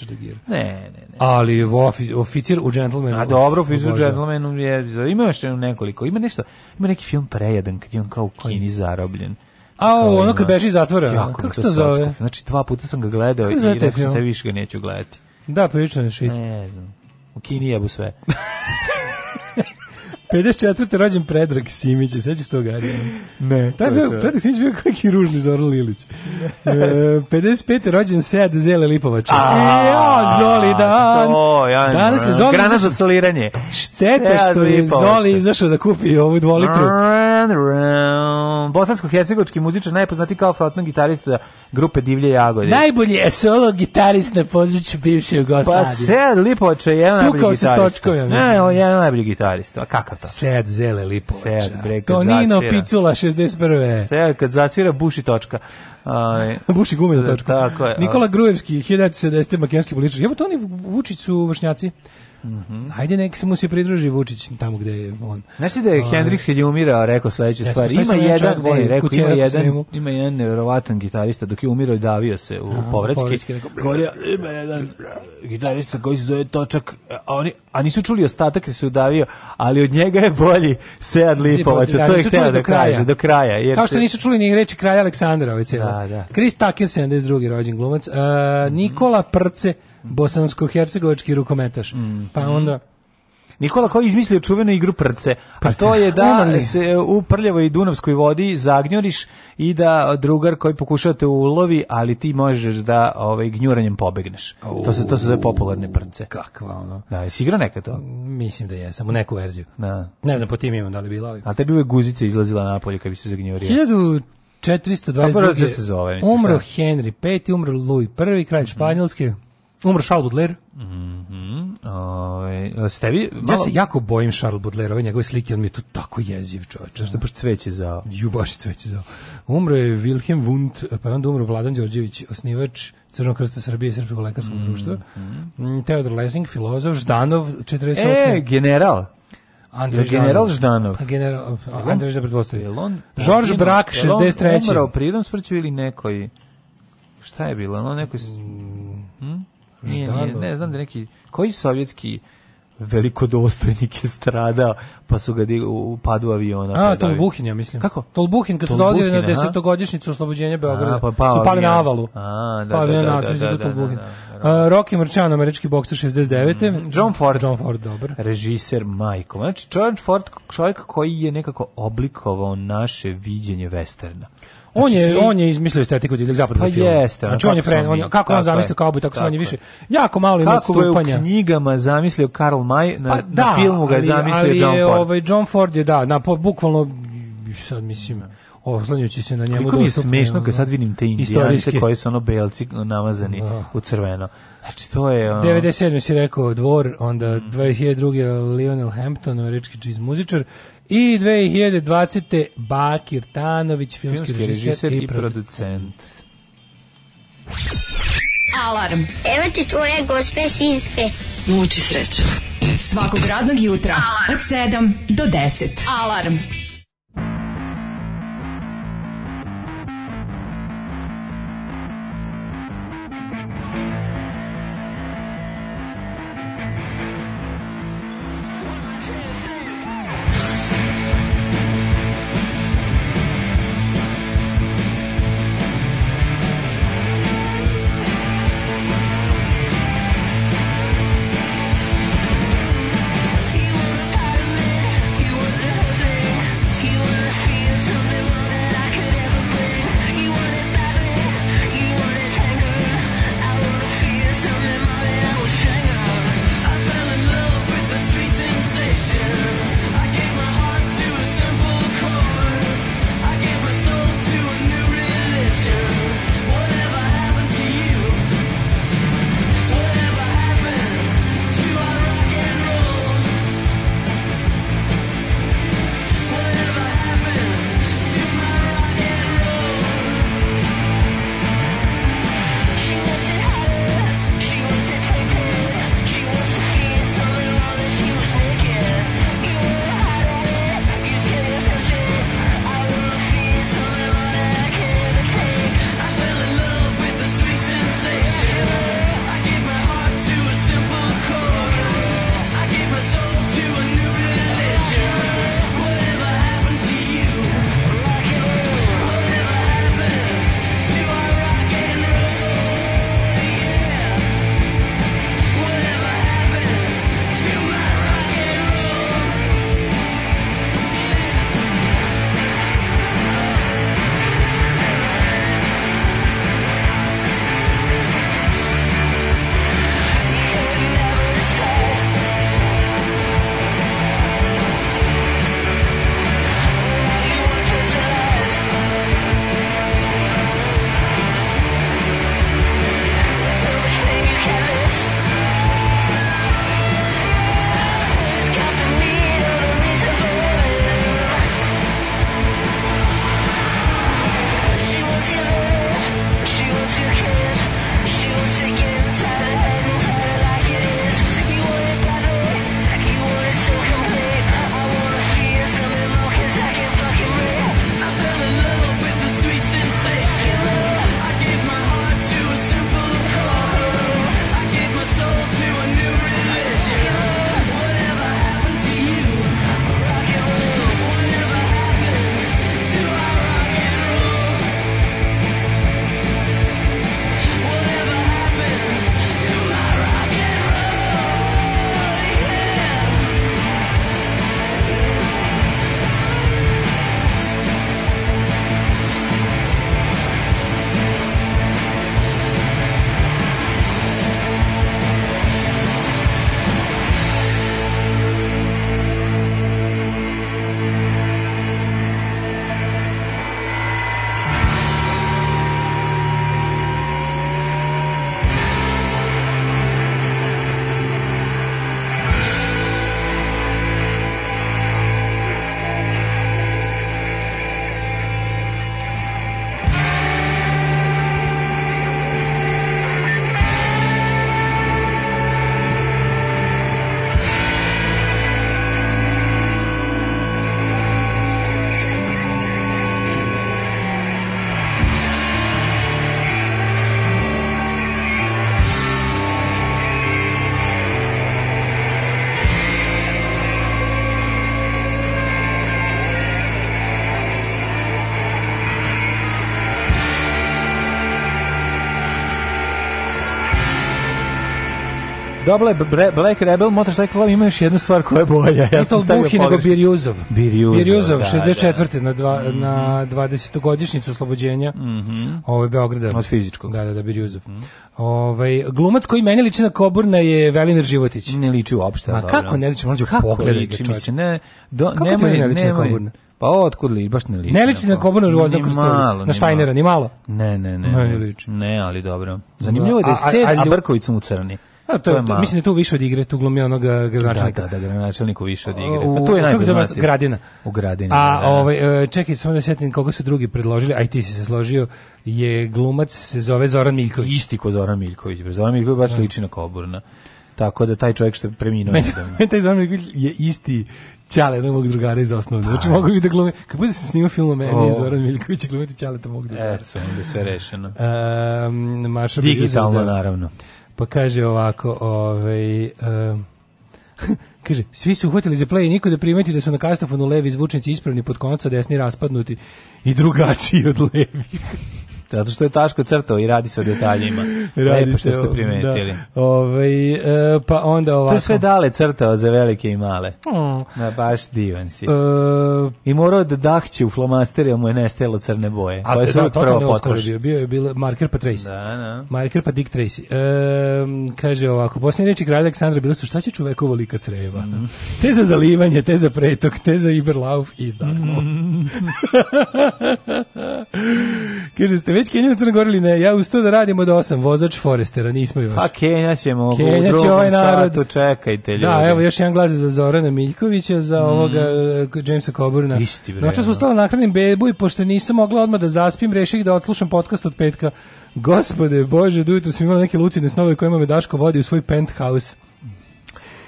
Ne, ne, ne. Ali u ofi- oficir u Gentlemanu. A dobro, Oficir obožavam. Gentlemanu je, ima još nekoliko, ima nešto, ima neki film prejedan kad je on kao u Kini zarobljen. A, ono kad beži iz zatvora. Jako Kako se to zove? Znači, dva puta sam ga gledao i rekao sam se više ga neću gledati. Da, prilično je shit. Ne znam. U Kini jebu sve. 54. rođen Predrag Simić, sećaš to Gari? Ne. Taj bio, Predrag Simić bio kao neki ružni Zoran Lilić. e, 55. rođen Sead Zele Lipovača. A, E, ja, Zoli dan. To, ja Danas je. Zoli Grana za soliranje. Šteta što je Lipovača. Zoli izašao da kupi ovu dvolitru. Bosansko-hercegovački muzičar, najpoznatiji kao frontman gitarista grupe Divlje jagode. Najbolji je solo gitarist na području bivše Pa Jugoslavije. Sead Lipovač je jedan najbolji Tukao se gitarista. ja mislim. Ne, on je jedan najbolji gitarista. A kakav to? Sead Zele Lipovača. Sead, bre, kad Tonino zasvira. Picula 61. Sead kad zasvira buši točka. Aj, Buši gume na točku. Tako je. Nikola Grujevski, 1970. makedonski političar. Jebo to oni Vučić su vršnjaci. Hajde nek se mu se pridruži Vučić tamo gde je on. Znaš ti da je Hendrix kad je umirao rekao sledeću Jeste, stvar. postoji Ima jedan ne, rekao, ima jedan, svemu. ima jedan nevjerovatan gitarista dok je umirao i davio se u povraćke, rekao, Govorio, ima jedan gitarista koji se zove Točak, a, oni, a nisu čuli ostatak jer se udavio, ali od njega je bolji Sead Lipovača, Da, to je htio da kaže, do kraja. Jer Kao što se- nisu čuli ni reči kralja Aleksandra, ovaj cijelo. Da, da. Chris Tucker, 72. rođen glumac. Uh, Nikola Prce, bosansko-hercegovački rukometaš. Pa onda... Nikola koji izmislio čuvenu igru prce, a to je da se u prljavoj dunavskoj vodi zagnjoriš i da drugar koji pokušava te ulovi, ali ti možeš da ovaj, gnjuranjem pobegneš. To se to se zove popularne prce. Kakva ono. Da, jesi igrao nekad to? Mislim da je, samo neku verziju. Da. Ne znam po tim imam da li bila, ali... A tebi uvek guzica izlazila napolje kad bi se zagnjurio. 1422. Kako da se zove, umro šta? Henry V, umro Louis I, kralj Španjolske, umro Charles Baudelaire. Ovaj, s tebi, Ja malo, se jako bojim Charles Baudelaire, ove njegove slike, on mi je tu tako jeziv čovječ. što je baš cveće za... Ju, baš cveće zao. Umro je Wilhelm Wundt, pa je onda umro Vladan Đorđević, osnivač Crvenog krsta Srbije i Srpskog lekarskog društva. Mm, Teodor Lessing, filozof, Ždanov, 48. E, general. Andrej general Ždanov. A General, Andrej Ždanov pretpostavio. Jel on 63. Umrao prirodnom smrću ili nekoj... Šta je bilo? No, nekoj... Hm? Nije, nije, ne znam da neki... Koji sovjetski velikodostojnik je stradao, pa su ga u, padu aviona. A. Tolbuhin, ja mislim. Kako? Tolbuhin, kad su dolazili na aha. desetogodišnjicu oslobođenja Beograda, A, pa pao su pali na avalu. A, da, Pao da, da, da, da, da, da, Tolbuhin. da, da, A, Rocky Marciano, američki bokser 69. John Ford. John Ford, dobar. režiser majkom. Znači, John Ford, čovjek koji je nekako oblikovao naše viđenje westerna. On Znači, je, svi- on je izmislio estetiku divljeg zapadnog Pa filma. jeste, Znači on je kako pre, on, je- kako je on zamislio je, kao bi, tako tako više. je. Jako malo ima Kako ga je u odstupanja. knjigama zamislio Karl May, na, Pa na da, filmu ga je zamislio ali John je, Ford. Ovaj, John Ford je, da, na, po, bukvalno, sad mislim, oslanjujući se na njemu. Koliko mi je smešno kad sad vidim te indijanice koji su ono belci namazani Da. u crveno. Znači, to je... Ono, 97. si rekao Dvor, onda Mhm. 2002. Lionel Hampton, američki džiz muzičar, i 2020. Bakir Tanović, filmski, filmski režiser, i, producent. producent. Alarm Evo ti tvoje gospe sinske. Muči sreće. svakog radnog jutra od 7 do 10. Alarm. Dobila je Bre- Black Rebel Motorcycle Club ima još jednu stvar koja je bolja. Ja sam stavio Buhi nego. Birjuzov. Birjuzov, Birjuzov, da, 64. na, dva, na 20-godišnjicu oslobođenja ovaj, Beograda. Mhm. Od fizičkog. Da, da, da, Birjuzov. Ovaj, glumac koji meni liči na Koburna je Velimir Životić. Ne liči uopšte. Ma dobro. kako ne liči, Kako pogledaj ga, liči, čoveče. ne, do, Kako ti nemoj, ne liči na nemoj. Coburna? Pa otkud li, baš ne liči. Ne liči na Coburna u Gvozdenu Ni Krstolju, malo, na malo. ni malo. Ne, ne, ne. Meni ne. liči. Ne, ali dobro. Zanimljivo je da je A- a- sed, a a lju- Brković mu crni. A, to, je, to, malo. mislim da je tu više od igre, tu glumi onoga Da, gradonačelnika. da, da, gradonačelniku više od igre. U- Pa to je najpoznatiji. Gradina. U Gradini. A da, da. ovaj e, čekaj, samo da setim koga su drugi predložili, a i ti si se složio, je glumac se zove Zoran Miljković. Isti ko Zoran Miljković. bre. Zoran Miljković baš liči na Koburna. Tako da taj čovjek što je preminuo. Meni, taj Zoran Miljković je isti Ćale jednog mog drugara iz osnovne. Znači mogu i da glumi. Kako bude se snimao film o meni i Zoran Miljković glumiti Ćaleta mog drugara. Eto, onda je sve rešeno. Um, Maša Digitalno, da. naravno. Pa kaže ovako, ovaj... Um, kaže, svi su uhvatili za play i niko da primeti da su na kastofonu levi izvučnici ispravni pod konca, desni raspadnuti i drugačiji od levi. Zato što je Taško crtao i radi se o detaljima. Lepo što ste primetili. Da. Ovaj, e, pa onda ovako. To je sve dale crtao za velike i male. O, Da, baš divan si. e, I morao da dahće u flomaster, jer mu je nestajalo crne boje. a Koje su da, totalno prvo potroši. bio, bio je bilo marker pa Tracy. Da, da. Marker pa Dick Tracy. E, kaže ovako, posljednje reči kralja Aleksandra bile su šta će čovekovo lika creva? Mhm. Te za zalivanje, te za pretok, te za Iberlauf i izdahnuo. Mhm. kaže, ste već Kenjali u Crnoj Gori ili ne? Ja uz to da radimo do 8, vozač Forestera, nismo još. Pa Kenja ćemo Kenja u će drugom ovaj narod. satu, čekajte ljudi. Da, evo još jedan glas za Zorana Miljkovića, za ovoga e, Jamesa Coburna. Mm. Isti, bre, Noćas ono. ustala nahranim bebu i pošto nisam mogla odmah da zaspim, reših da odslušam podcast od petka. Gospode, Bože, do ujutro sam imala neke lucine snove kojima me Daško vodi u svoj penthouse.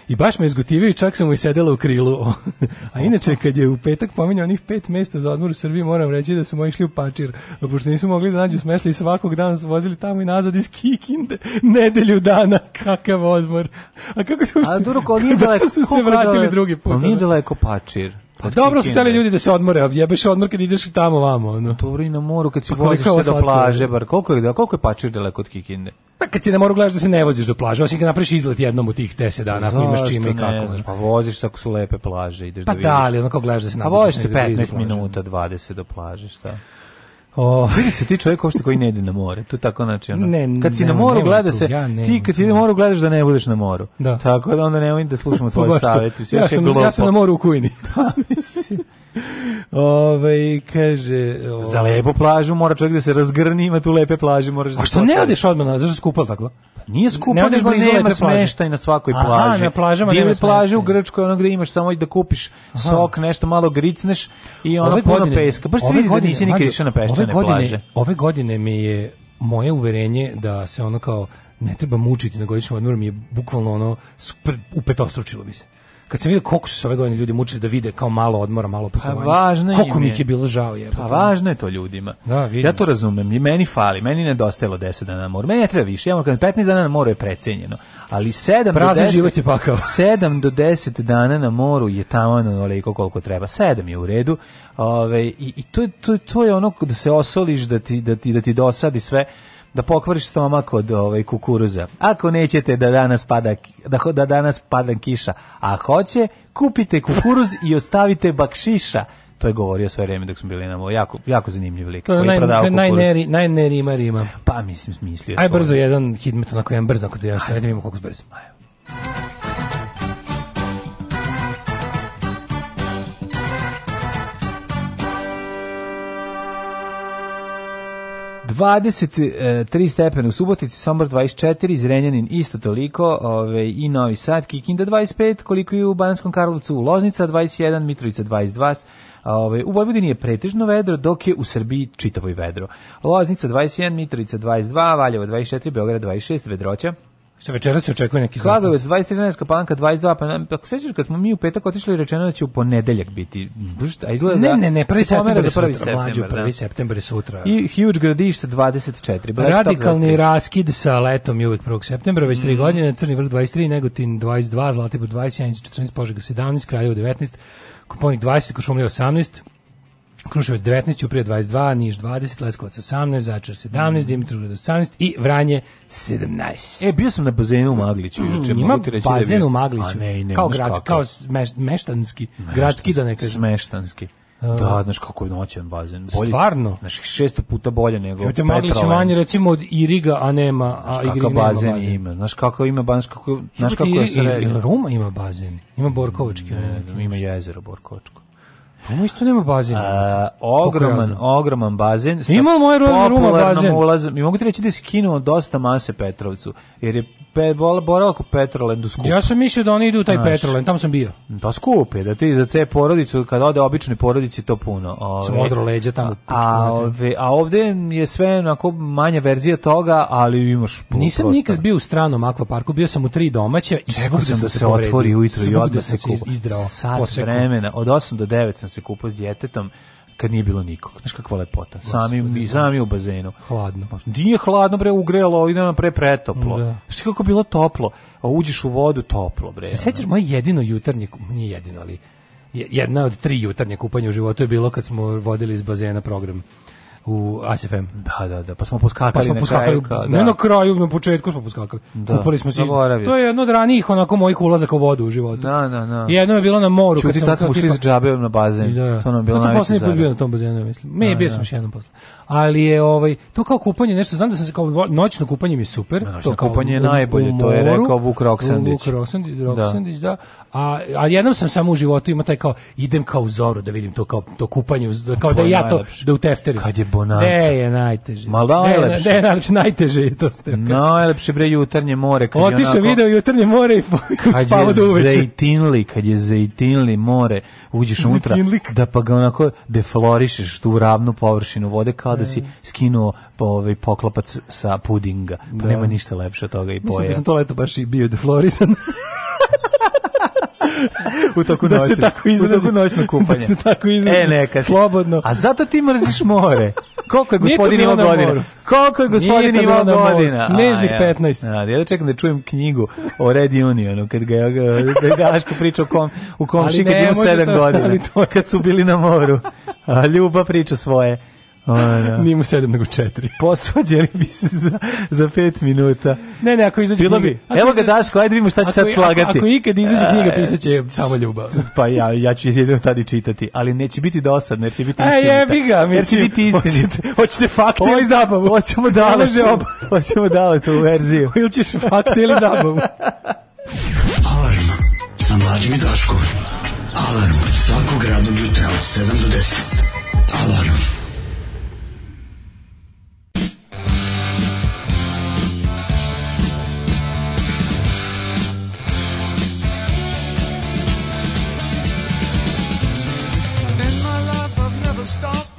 I baš me izgotivio i čak sam mu i sedela u krilu. A inače, kad je u petak pominjao onih pet mesta za odmor u Srbiji, moram reći da su moji išli u Pačir. Pošto nisu mogli da nađu smešta i svakog dana su vozili tamo i nazad iz Kikinde. Nedelju dana, kakav odmor. A kako su A dobro, ko nije Zašto su se vratili drugi put? Pa nije ono? daleko Pačir. Pa dobro su hteli ljudi da se odmore, jebeš odmor kad ideš tamo vamo. Ono. Dobro i na moru kad si Pa voziš se do plaže, bar koliko je, da, koliko je Pačir daleko od Kikinde? Pa kad si na moru gledaš da se ne voziš do plaže, osim kad napraviš izlet jednom u tih 10 dana, ako imaš čime i kako. znaš. Pa voziš se ako su lepe plaže, ideš Pa da vidiš. da, ali onako gledaš da se A nabudiš voziš se negde blizu 15 plaže. minuta, 20 do plaže, šta? O, Vidi se ti čovjek uopšte koji ne ide na more. To je tako znači ono. Ne, kad si nema- na moru gleda se. ja ti kad si na moru gledaš da ne budeš na moru. Da. Tako da onda nemoj da slušamo Pa tvoje savete. Ja, sam, ja sam na moru u Kujni. Ove, kaže... O, Za lepu plažu mora čovjek da se razgrni, ima tu lepe plaže, moraš da A se što ne odeš odmah na, zašto skupal tako? Nije skupo, Ne odeš blizu lepe plaže. smeštaj na svakoj Aha, plaži. na plažama nema plaže u. Grčkoj, ono gde imaš samo i da kupiš sok, nešto malo gricneš i ono Ove puno godine- peska. Baš se ove vidi da godine, nisi nikad išao na peščane ove godine, plaže. Ove godine mi je moje uverenje da se ono kao ne treba mučiti na godišnjem odmoru mi je bukvalno ono super upetostručilo mi se. Kad sam vidio koliko su se ove godine ljudi mučili da vide kao malo odmora, malo putovanja. važno Koliko im mi je. ih je bilo žao je. Pa važno je to ljudima. Da, vidim. ja to razumem. I meni fali, meni nedostajalo 10 dana na moru. Meni ne treba više. Ja moram kad 15 dana na moru je precenjeno. Ali 7 do Prazan 10 život je pakao. 7 do 10 dana na moru je tamo onoliko koliko treba. 7 je u redu. Ove, i, i to, je- to, je- to je ono da se osoliš da ti, da ti, da ti dosadi sve da pokvariš stomak od ovaj kukuruza. Ako nećete da danas pada da, da danas pada kiša, a hoće, kupite kukuruz i ostavite bakšiša. To je govorio sve vreme dok smo bili na moru. Jako, jako zanimljiv lik. To je naj, kukuruz. najneri, najnerima rima. Pa mislim, smislio. Aj brzo jedan hidmet, onako jedan brzo, ako da ja vidimo koliko brzo. 23 stepena u Subotici, Sombor 24, Zrenjanin isto toliko, ove, i Novi Sad, Kikinda 25, koliko i u Bananskom Karlovcu, Loznica 21, Mitrovica 22, a, ove, u Vojvodini je pretežno vedro, dok je u Srbiji čitavo i vedro. Loznica 21, Mitrovica 22, Valjevo 24, Beograd 26, Vedroća. Što večera se očekuje neki zakon. Klagovac 23, Zrenjanska palanka 22, pa ako sećaš kad smo mi u petak otišli rečeno da će u ponedeljak biti. A izgleda Ne, da ne, ne, prvi se pomera septembar je za sutra, mlađo, septembar, prvi da. septembar je sutra. I Huge Gradišta 24. Blacktop Radikalni 23. raskid sa letom je uvek 1. septembra, već Mhm. 3 godine, Crni vrh 23, Negotin 22, Zlatibor 20, Janica 14, Požega 17, Kraljevo 19, Koponik 20, Košumlija 18, Kruševac 19, Ćuprija 22, Niš 20, Leskovac 18, Zaječar 17, Dimitrovgrad 18 i Vranje 17. E, bio sam na bazenu u Magliću. Mm, ima mogu ti reći da bazen bio- u Magliću. A ne, ne, kao znaš grad, kakav. kao smeš, meštanski, gradski da ne kažem. Smeštanski. Da, znaš kako je noćan bazen. Bolje, Stvarno? Znaš, šesto puta bolje nego Jebote, Maglić je Petrovan. manje recimo od Iriga, a nema, a kakav nema bazen, bazen. ima. Znaš kako ima bazen, kako, znaš kako je srednje. Ili Ruma ima bazen? Ima Borkovački. onaj neki. Ima jezero Borkovačko. Ruma isto nema bazen. A, ogroman, ogroman bazen. sa Ima moja rodna Ruma bazen. ulazom. I mogu ti reći da je skinuo dosta mase Petrovcu, jer je pe, boravak u Petrolendu skup. Ja sam mislio da oni idu u taj Znaš. Tamo sam bio. Pa skup je, da ti za ce porodicu, kad ode običnoj porodici, to puno. Ove, Sam odro leđa tamo. A, ove, a ovde je sve onako manja verzija toga, ali imaš puno Nisam prostora. nikad bio u stranom akvaparku, bio sam u tri domaća i Čekao svugde sam da se se otvori ujutro i Svugde odmah se kupa. Sat posekao. vremena, od 8 do 9 sam se kupao s djetetom kad nije bilo nikog. Znaš kakva lepota. Sami, i sami u bazenu. Hladno. Nije hladno, bre, ugrelo, ide nam pre pretoplo. Da. Znaš kako bilo toplo, a uđeš u vodu toplo, bre. Se sećaš moje jedino jutarnje, nije jedino, ali je- jedna od tri jutarnje kupanja u životu je bilo kad smo vodili iz bazena program u ASFM. Da, da, da, pa smo poskakali, Pa smo na poskakali, kraju. kao, ne da. na kraju, na početku smo poskakali. Da, Kupali smo se. To je jedno od ranijih onako mojih ulazaka u vodu u životu. Da, da, da. Jedno je bilo na moru. Čuti, tad smo ušli za džabe na bazen. Da. To nam je bilo najveći poslednji put bio na tom bazenu, mislim. Me Da, bio da. sam još jednom posle. Ali je ovaj to kao kupanje nešto, znam da sam se kao noćno kupanje mi je super. Noćno to kao kupanje je najbolje, to je rekao Vuk Roksandić. Vuk Roksandić, Roksandić, da. A, a jednom sam samo u životu imao taj kao idem kao u zoru da vidim to kao to kupanje da- kao da je ja to da u tefteru. Kad je bonanza. Ne, je najteže. Ma da, Ne, najlepše. Ne, najlepše, najteže je to ste. Najlepše bre jutarnje more kad je Otišao onako- video jutarnje more i kad je do uveče. zejtinli, kad je zejtinli more, uđeš unutra, da pa ga onako deflorišeš tu ravnu površinu vode kao da si skinuo po, ovaj poklopac sa pudinga. Pa Da. nema ništa lepše od toga i Mislim poje. da sam to leto baš i bio deflorisan. u toku da se noći. tako U izrazim. toku noćno kupanje. Da se tako izrazim. E, neka. Slobodno. A zato ti mrziš more. Koliko je gospodin imao na godina? Koliko je gospodin imao godina? Nežnih ja. 15. A, ja da čekam da čujem knjigu o Red Unionu, kad ga je da je Daško priča o kom, u komši kad ima može sedam to, godina, ali to- kad su bili na moru. A Ljuba priča svoje. Ona. Nije mu sedam nego četiri. Posvađali bi se za, za pet minuta. Ne, ne, ako izađe Bilo knjiga- bi. ako Evo ga izađe- Daško, ajde vidimo šta će sad slagati. Ako, ako ikad izađe knjiga, E, pisat će samo ljubav. Pa ja, ja ću jedino tad i čitati, ali neće biti dosadno, jer će biti A istinita. jebi ga, Jer će mislim. biti istinita. Hoćete, hoćete fakte ili zabavu? Hoćemo dale, hoćemo dale tu verziju. Ili ćeš fakte ili zabavu? Alarm sa mlađim i Daškom. Alarm svakog radnog jutra od 7 do 10. Alarm. I've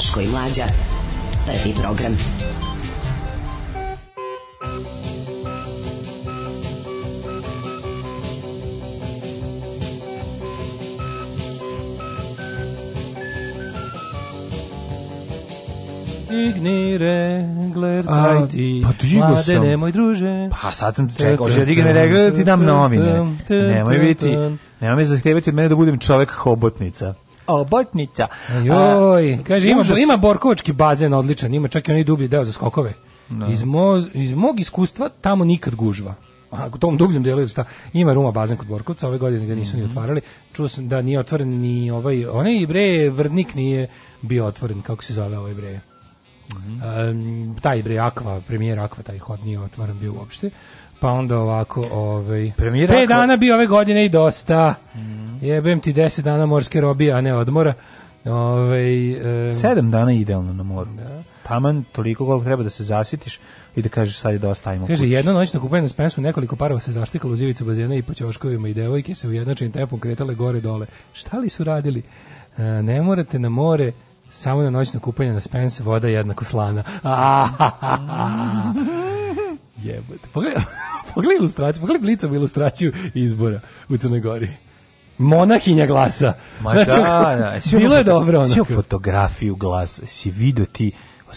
Daško i Mlađa. Prvi program. Digni regler, daj ti, pa mlade, sam. nemoj druže. Pa sad sam čekao, hoće da digne regler ti dam novine. Nemoj biti, nemoj me zahtevati od mene da budem čovek hobotnica. Hobotnica. Joj, kaže, ima, ima Borkovački bazen odličan, ima čak i onaj dublji deo za skokove. Iz, mo, iz mog iskustva tamo nikad gužva. A u tom dubljem delu sta, ima Ruma bazen kod Borkovca, ove godine ga nisu ni otvarali. Čuo sam da nije otvoren ni ovaj, onaj bre, Vrdnik nije bio otvoren, kako se zove ovaj bre. Um, taj bre Akva, premijer Akva, taj hod nije otvoren bio uopšte. Pa onda ovako, ovaj, Premijer pet dana bio ove godine i dosta. Jebem ti 10 dana morske robije, a ne odmora. Ovaj em, Sedam dana idealno na moru. Taman toliko koliko treba da se zasitiš i da kažeš sad je dosta, ajmo Kaže, jedno noćno kupanje na Spensu, nekoliko parova se zaštikalo uz ivicu bazena i po ćoškovima i devojke se ujednačenim tempom kretale gore dole. Šta li su radili? E, ne morate na more, samo na noćno kupanje na Spence, voda je jednako slana. Jebote. Pogledaj, pogledaj ilustraciju, pogledaj blicom ilustraciju izbora u Crnoj Gori. Monahinja glasa. Ma da, da. Jesi bilo je dobro onako. fotografiju glas, si vidio ti,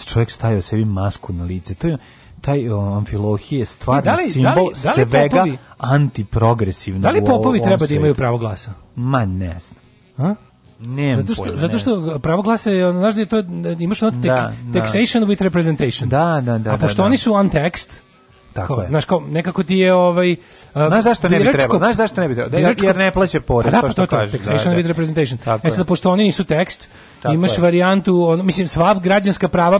čovjek stavio sebi masku na lice. To je taj amfilohije je stvarno Da li- da li- simbol da li svega popovi- antiprogresivnog Da li popovi treba da svetu. imaju pravo glasa? Ma ne znam. A? Nemam Zato što, pojma, zato ne što pravo glasa je, znaš da je to, da imaš ono Da, da. taxation with representation. Da, da, da. A pošto da, da. oni su untext, Tako kao, je. znaš, kao, nekako ti je ovaj... a, Znaš zašto ne bi trebalo? Znaš zašto ne bi trebalo? Da, jer ne plaća porez, Pa da, to pa što to, to, kažeš, taxation da, da. with representation. Tako e sad, pošto oni nisu tekst, Tako imaš je. varijantu, ono, mislim, sva građanska prava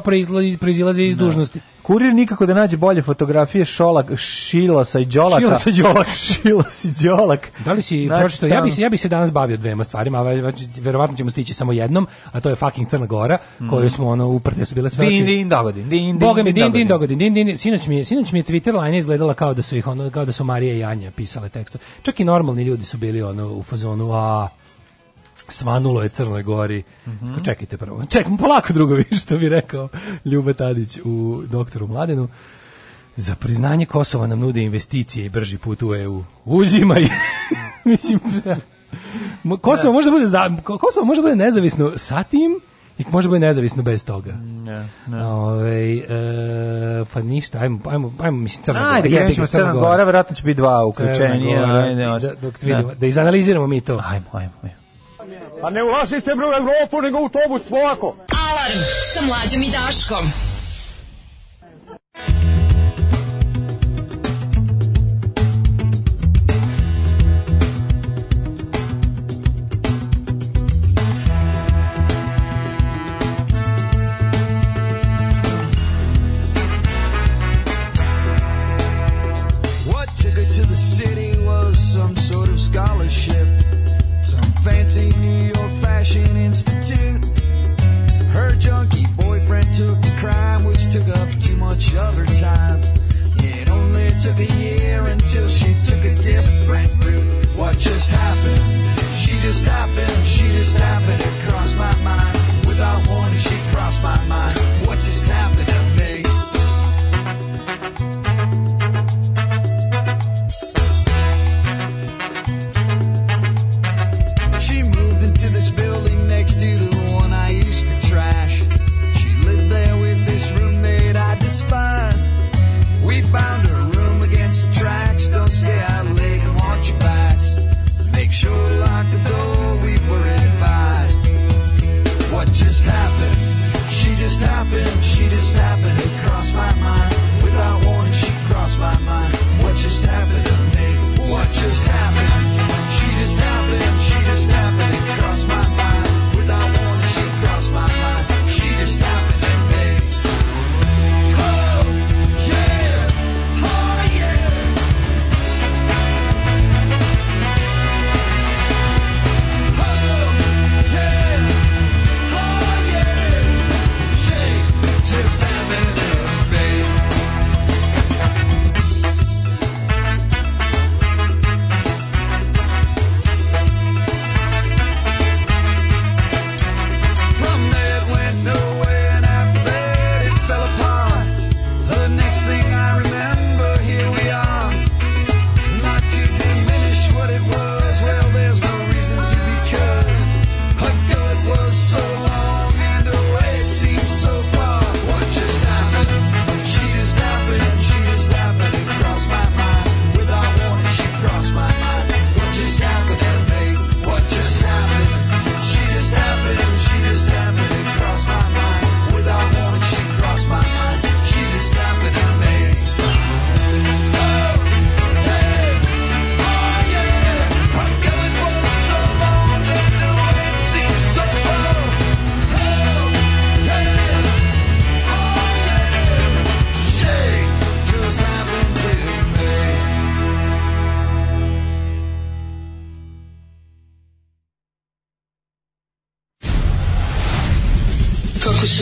proizilaze iz dužnosti. Kurir nikako da nađe bolje fotografije Šolak, Šilasa i Đolaka. Šilasa i Đolaka. Šilas i Đolak. Da li si Znači, pročitao? Ja bih se ja bih se danas bavio dvema stvarima, a ve- verovatno ćemo stići samo jednom, a to je fucking Crna Gora, koju smo ono uprte su bile sve Din, oči- din, dogodin, din, din, Boga mi din din dogodin. din din sinoć mi je sinoć mi je Twitter line izgledala kao da su ih ono kao da su Marija i Anja pisale tekstove. Čak i normalni ljudi su bili ono u fazonu a svanulo je Crnoj Gori. Mhm. Čekajte prvo. Čekam polako drugovi što bi rekao Ljuba Tadić u Doktoru Mladenu. Za priznanje Kosova nam nude investicije i brži put u EU. Uzimaj. Mislim, Kosovo može da bude za, Ko- Kosovo može da bude nezavisno sa tim i može da bude nezavisno bez toga. Ne, ne. Ovaj e, pa ništa, ajmo, ajmo, ajmo mislim Crna Gora. Ajde, krenut ćemo Crna Gora, verovatno će biti dva uključenja. Crna Gora, ajde, da, dok vidimo, da izanaliziramo mi to. Ajmo, ajmo, ajmo. Pa ne ulazite bre u Evropu, nego u autobus polako. Alarm sa Mlađom i Daškom.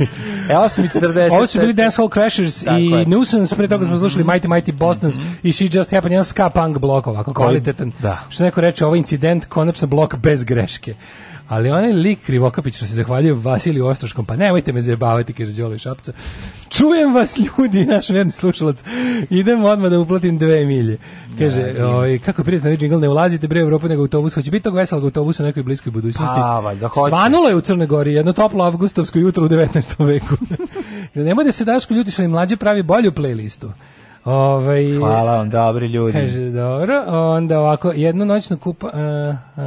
Ajmo. E, 8 i 40. Ovo su bili Dancehall Crashers Tako i je. Nuisance, pre toga smo slušali Mighty Mighty Bostons i She Just Happened, jedan ska punk blok ovako kvalitetan. Da. Što neko reče, ovaj incident konačno blok bez greške. Ali onaj lik Krivokapić što se zahvaljuje Vasiliju Ostroškom, pa nemojte me zajebavati, kaže Đole Šapca. Čujem vas ljudi, naš verni slušalac. Idem odmah da uplatim dve milje. Kaže, ovaj, kako je prijatno džingl, ne ulazite bre u Evropu nego autobus, hoće biti tog veselog autobusa u nekoj bliskoj budućnosti. A, valjda hoće. Svanulo je u Crnoj Gori, jedno toplo avgustovsko jutro u 19. veku. Nemoj da se Daško ljuti što im mlađe pravi bolju playlistu. Ovaj Hvala vam, dobri ljudi. Kaže, dobro, onda ovako, jednu noćnu kupa, uh, uh,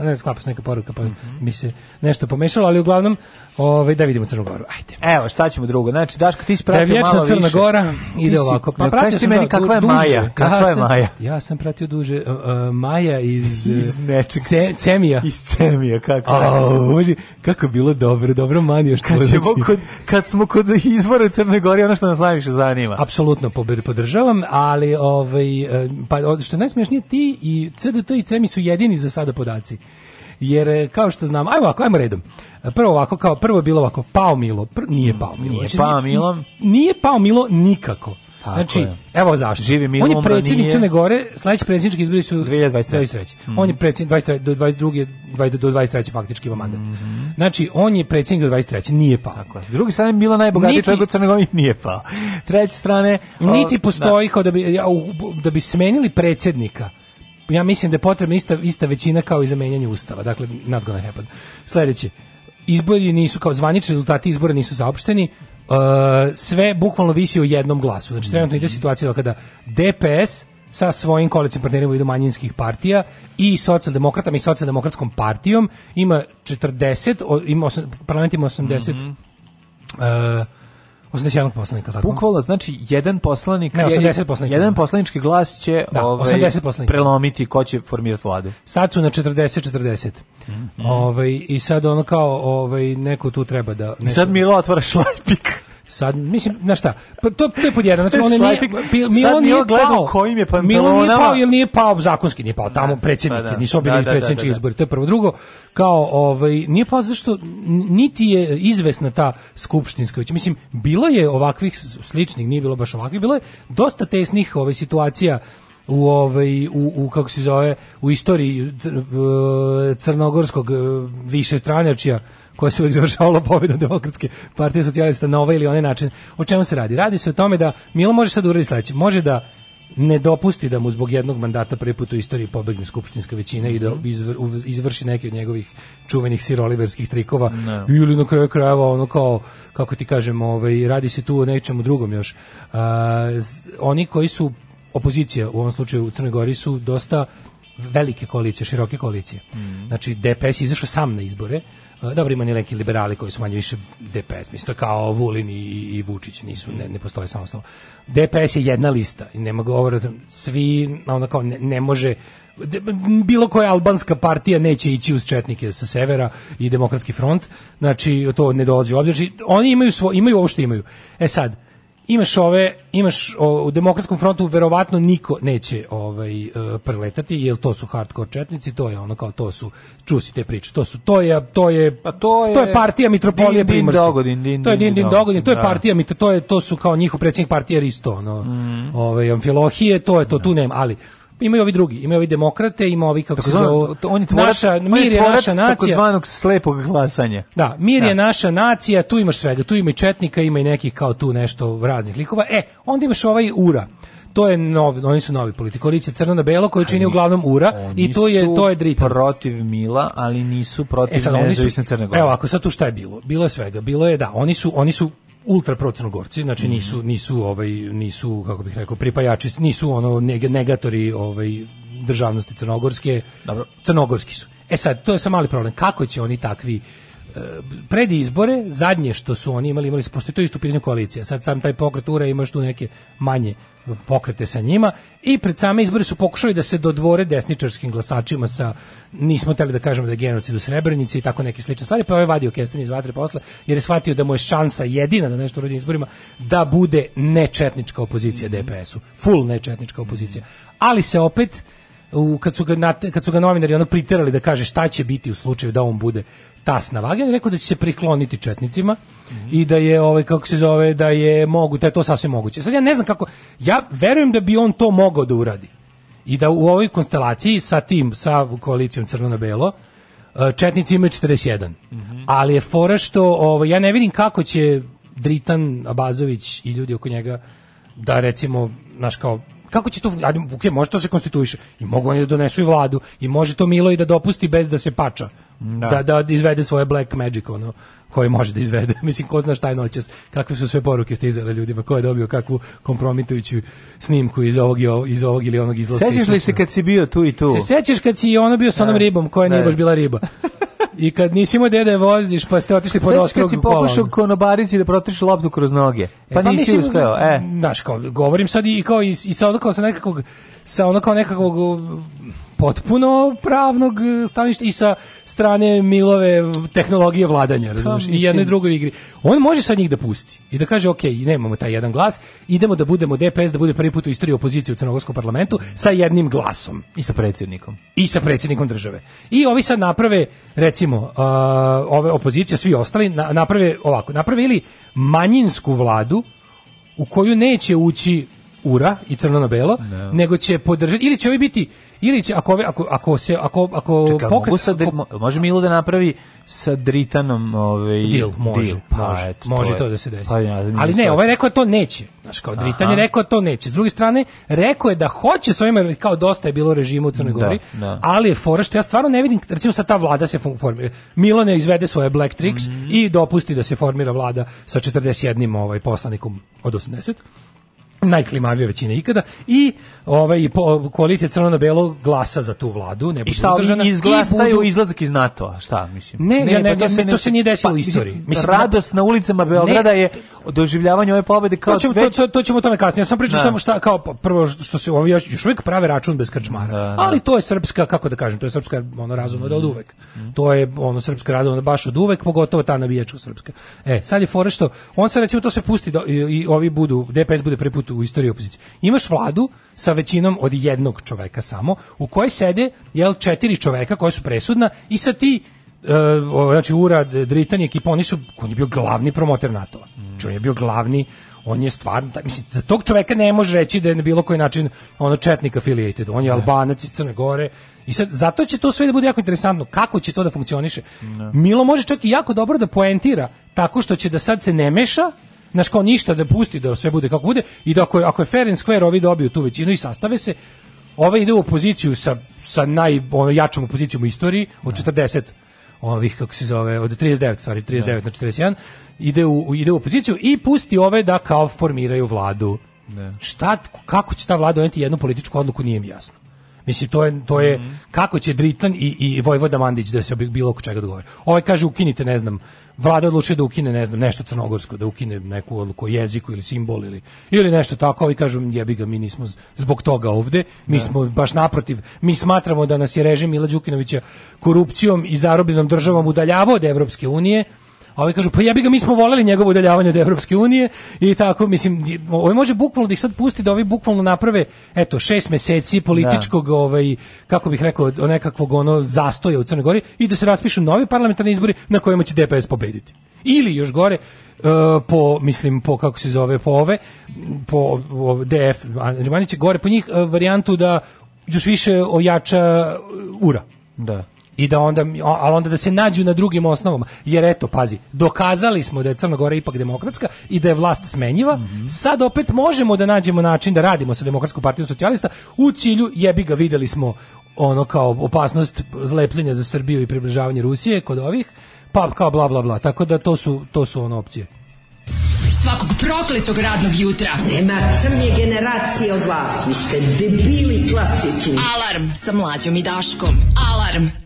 uh, ne sklapa se neka poruka, pa mi se nešto pomešalo, ali uglavnom, ovaj, da vidimo Crnu Goru, ajde. Evo, šta ćemo drugo? Znači, Daško, ti Da spratio vječna malo Crna više. Gora, Ti ide si- ovako. Pa da, pratio sam meni kakva je duže. Maja? Kakva je Maja? Ja sam pratio duže. uh, uh, Maja iz... uh, Iz nečeg. Ce, Cemija. Iz Cemija, kako može, kako je bilo dobro, dobro manio što Kad, ćemo znači- kod, kad smo kod izbora u Crnoj Gori, ono što nas najviše zanima. Apsolutno podržavam, ali ovaj e, pa što je najsmešnije ti i CDT i CEMI su jedini za sada podaci. Jer e, kao što znam, ajmo ovako, ajmo redom. Prvo ovako, kao prvo je bilo ovako, pao Milo, pr- nije pao Milo. Nije Znači, pao Milo. Nije pao Milo nikako. Tako znači, je. evo zašto. Živi On Milo je predsjednik. Crne Gore, sledeći predsjednički izbori su 2023. 2023. Mhm. On je predsjednik 23, do 22. 20 do 23. faktički ima mandat. Mhm. Znači, on je predsjednik do 23. Nije pao. Tako je. S druge strane, Milo najbogatiji Niti- čovjek u Crnoj Gori nije pao. Treće strane... o, Niti postoji kao da bi, ja, u- da bi smenili predsjednika. Ja mislim da je potrebna ista, ista većina kao i za menjanje ustava. Dakle, not gonna happen. Sledeće. Izbori nisu, kao zvanični rezultati izbora nisu saopšteni. Uh, sve bukvalno visi o jednom glasu. Znači, trenutno ide situacija kada DPS sa svojim koalicijim partnerima vidu manjinskih partija i socijaldemokratama i socijaldemokratskom partijom ima 40, o- ima osam, parlament ima 80 Mhm. uh, 81 poslanika, tako? Bukvalno, znači, jedan poslanik... Ne, 80 poslanika. Jedan poslanički glas će Da, ovaj, 80 poslanika. prelomiti ko će formirati vladu. Sad su na 40-40. Mhm. Ovaj, I sad ono kao, ovaj, neko tu treba da... I Neko, sad Milo otvara šlajpik. Sad, mislim, na šta, pa to, to je pod jedan, znači on nije, Šlajpik. Pi- Sad Milo nije Milo gleda pao, u kojim je Milo nije pao, jer nije pao, zakonski nije pao, tamo predsjednik, pa da. nisu bili Da, da, predsjednički da, da. izbori, to je prvo. Drugo, kao, ovaj, nije pao zato što n- niti je izvesna ta skupštinska, već, mislim, bilo je ovakvih sličnih, nije bilo baš ovakvih, bilo je dosta tesnih ovaj, situacija u ovaj u, u kako se zove u istoriji crnogorskog eh, više stranačja koja se uvijek završavala pobjedom demokratske partije socijalista na ovaj ili onaj način. O čemu se radi? Radi se o tome da Milo može sad uraditi sledeće. Može da ne dopusti da mu zbog jednog mandata prvi put u istoriji pobegne skupštinska većina i da izvr- uv- izvrši neki od njegovih čuvenih siroliverskih trikova ili na kraju krajeva ono kao kako ti kažem ovaj radi se tu o nečemu drugom još A, oni koji su opozicija u ovom slučaju u Crnoj Gori su dosta velike koalicije, široke koalicije. Znači DPS je izašao sam na izbore. Dobro, ima ni neki liberali koji su manje više DPS. Mislim, to kao Vulin i, i Vučić, nisu, ne, ne postoje samostalno. DPS je jedna lista i nema govora, svi, ono kao, ne, ne može, bilo koja albanska partija neće ići uz četnike sa severa i demokratski front, znači to ne dolazi u obzir. Znači, oni imaju, svo, imaju ovo što imaju. E sad, imaš ove imaš o, u demokratskom frontu verovatno niko neće ovaj e, preletati jer to su hardcore četnici to je ono kao to su čusi te priče to su to je to je Pa to je- to je partija mitropolije Din, din, primorske dogodin, din, to je din, din din dogodin, to je da. partija to je to su kao njihov predsjednik partije Risto ono Mhm. ovaj amfilohije to je to tu nema ali imaju ovi drugi imaju ovi demokrate ima ovi kako se to- on je tvorac, naša on mir je tvorac naša nacija takozvanog slepog glasanja. da, mir je Da. naša nacija, tu imaš svega, tu ima i četnika, ima i nekih kao tu nešto raznih likova. E, onda imaš ovaj Ura. To je novi, oni su novi politik. Koalicija crno na belo koji čini uglavnom Ura i to je to je su Dritan. protiv Mila, ali nisu protiv E sad oni su Crne Gore. Evo, ako sad tu šta je bilo? Bilo je svega. Bilo je da, oni su oni su ultra pro crnogorci, Mhm. znači nisu nisu ovaj nisu kako bih rekao pripajači, nisu ono neg- negatori ovaj državnosti crnogorske. Dobro. Crnogorski su. E sad, to je sam mali problem. Kako će oni takvi pred izbore, zadnje što su oni imali, imali su, pošto je to isto u pitanju koalicija, sad sam taj pokret ura imaš tu neke manje pokrete sa njima i pred same izbore su pokušali da se dodvore desničarskim glasačima sa, nismo teli da kažemo da je genocid u Srebrenici i tako neke slične stvari, pa je ovaj vadio kesten iz vatre posle, jer je shvatio da mu je šansa jedina da nešto uradi na izborima, da bude nečetnička opozicija DPS-u, full nečetnička opozicija. Ali se opet u, kad, su ga, nat- kad su ga novinari ono priterali da kaže šta će biti u slučaju da on bude tas na vagi, on je rekao da će se prikloniti četnicima i da je ovaj kako se zove da je mogu da je to sasvim moguće. Sad ja ne znam kako ja verujem da bi on to mogao da uradi. I da u ovoj konstelaciji sa tim sa koalicijom crno na belo e, četnici imaju 41. Ali je fora što ovaj ja ne vidim kako će Dritan Abazović i ljudi oko njega da recimo naš kao kako će to ajde, ok, može to se konstituiše. I mogu oni da donesu i vladu. I može to Milo i da dopusti bez da se pača. Da, da, izvede svoje black magic ono koje može da izvede. Mislim ko zna šta je noćas. Kakve su sve poruke stizale ljudima ko je dobio kakvu kompromitujuću snimku iz ovog, i ovog- iz ovog ili onog izlaska Sećaš li se kad si bio tu i tu? Se sećaš kad si ono bio sa onom Da. ribom koja nije Da. baš bila riba i kad nisi da je voziš pa ste otišli pod ostrog si pokušao konobarici da protiš loptu kroz noge? Pa, nisi mislim, uspeo, e. Znaš, kao, govorim sad i kao i, i sa ono kao sa nekakvog sa ono kao nekakvog potpuno pravnog uh, stanovišta i sa strane Milove tehnologije vladanja, razumiješ? I Pa, mislim- jedno i drugo u igri. On može sad njih da pusti i da kaže, ok, nemamo taj jedan glas, idemo da budemo DPS, da bude prvi put u istoriji opozicije u Crnogorskom parlamentu sa jednim glasom I sa predsjednikom. i sa predsjednikom države. I ovi sad naprave, recimo, uh, ove opozicija, svi ostali, na- naprave ovako, naprave ili manjinsku vladu u koju neće ući ura i crno na belo, nego će podržati ili će ovi biti ili će ako ove- ako ako se ako ako Čekaj, pokret- mogu sa, ako- mo- može Milo da napravi sa Dritanom ovaj, Deal, može, deal. Pa, može, eto, može je- to da se desi. Pa, ja, Ali ne, ovaj je rekao da to neće. Znaš, kao Dritan je Aha. rekao da to neće. S druge strane, rekao je da hoće s ovima, jer kao dosta je bilo režima u Crnoj Da, Gori, da. ali je fora što ja stvarno ne vidim, recimo sad ta vlada se formira. Milo ne izvede svoje black tricks Mhm. i dopusti da se formira vlada sa 41 ovaj, poslanikom od 80 najklimavija većina ikada i ovaj po, koalicija crno na belo glasa za tu vladu ne bude I šta, uzdržana oni izglasaju budu- izlazak iz NATO-a, šta, mislim? Ne, ja ne- pa ne- to se nije desilo u istoriji. Mislim, Mislim, radost na ulicama Beograda je doživljavanje ove pobede kao to ćemo, već... to, to, to ćemo o tome kasnije. Ja sam pričao Da. samo šta, kao prvo što se ovi još, još uvijek prave račun bez krčmara. da. Ali to je srpska, kako da kažem, to je srpska ono razumno da od uvek. To je ono srpska razumno baš od uvek, pogotovo ta navijačka srpska. E, sad je fora što on se recimo to se pusti da, i, i ovi budu DPS bude prvi put u istoriji opozicije. Imaš vladu sa većinom od jednog čoveka samo, u kojoj sede jel četiri čoveka koja su presudna i sa ti e, o, znači Ura, Dritan i ekipa, oni su, on je bio glavni promoter NATO-a. Znači, on je bio glavni, on je stvarno, taj- mislim, za tog čoveka ne može reći da je na bilo koji način ono četnik affiliated, on je albanac iz Crne Gore, i sad, zato će to sve da bude jako interesantno, kako će to da funkcioniše. Milo može čak i jako dobro da poentira, tako što će da sad se ne meša, znaš kao ništa da pusti da sve bude kako bude i da ako je, ako je fair and square ovi dobiju tu većinu i sastave se, ovaj ide u opoziciju sa, sa naj, ono, jačom opozicijom u istoriji od 40 ovih kako se zove od 39 stvari 39 na 41 ide u ide u opoziciju i pusti ove da kao formiraju vladu. Šta kako će ta vlada doneti jednu političku odluku nije mi jasno. Mislim to je to je kako će Dritan i i Vojvoda Mandić da se obi- bilo oko čega dogovore. Ovaj kaže ukinite ne znam Vlada odlučuje da ukine ne znam nešto crnogorsko, da ukine neku odluku o jeziku ili simbol ili ili nešto tako, ovi kažu jebi ga mi nismo zbog toga ovde, mi smo baš naprotiv, mi smatramo da nas je režim Mila Đukanovića korupcijom i zarobljenom državom udaljavao od Evropske unije. Ovi kažu, pa jebi ga, mi smo voleli njegovo udaljavanje od Evropske unije i tako, mislim, ovo može bukvalno da ih sad pusti da ovi bukvalno naprave, eto, šest meseci političkog, ovaj, kako bih rekao, nekakvog ono zastoja u Crnoj Gori i da se raspišu novi parlamentarni izbori na kojima će DPS pobediti. Ili još gore, e, po, mislim, po, kako se zove, po ove, po o, DF, Anđemani će gore po njih e, varijantu da još više ojača e, ura Da. I da onda ali onda da se nađu na drugim osnovama jer eto pazi dokazali smo da je Crna Gora ipak demokratska i da je vlast smenjiva sad opet možemo da nađemo način da radimo sa demokratskom partijom socijalista u cilju jebi ga videli smo ono kao opasnost zlepljenja za Srbiju i približavanje Rusije kod ovih pa kao bla bla bla tako da to su to su ono opcije Svakog prokletog radnog jutra. Nema crnje generacije od vas. Vi ste debili klasični. Alarm sa mlađom i Daškom. Alarm.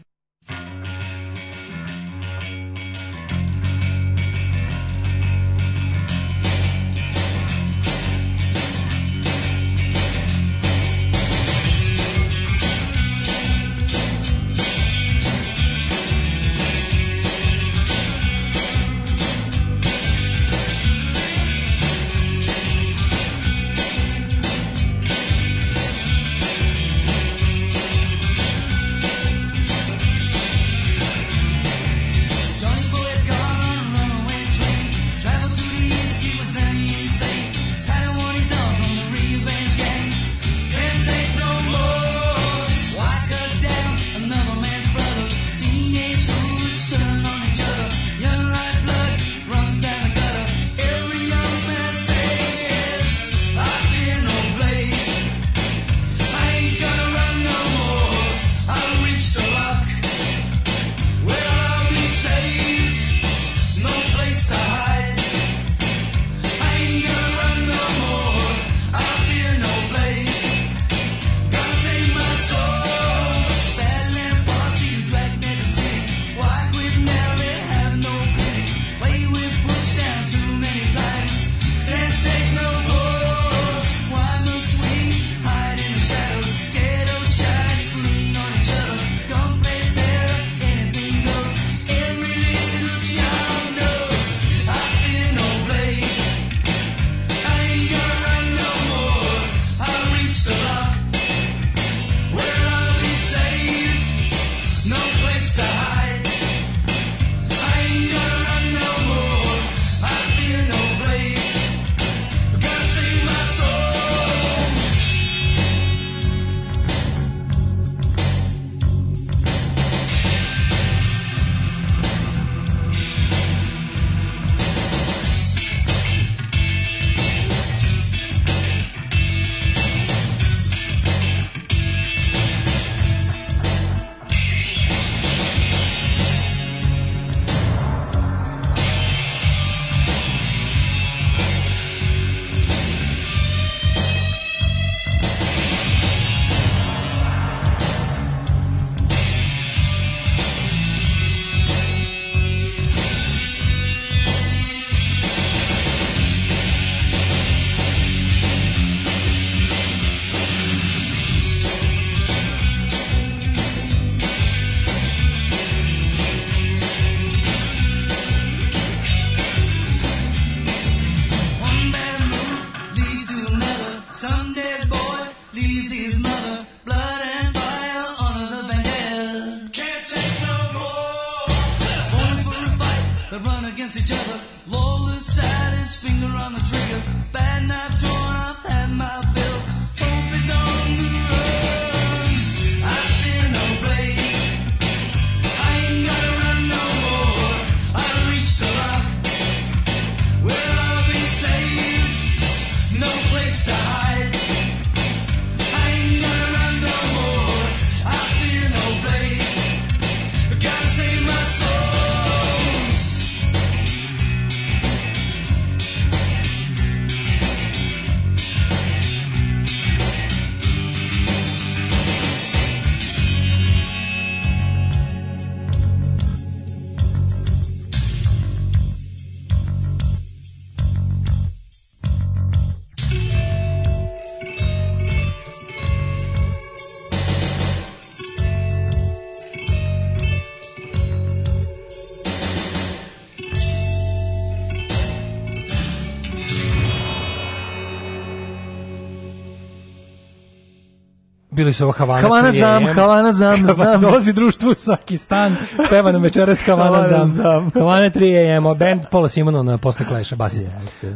Bili su ovo Havana. Havana 3 zam, AM. Havana zam, znam. Dolazi društvo u svaki stan, peva nam večeras Havana Havana zam. zam. Havana 3 AM, band Paula Simonov na posle Clash-a, basista.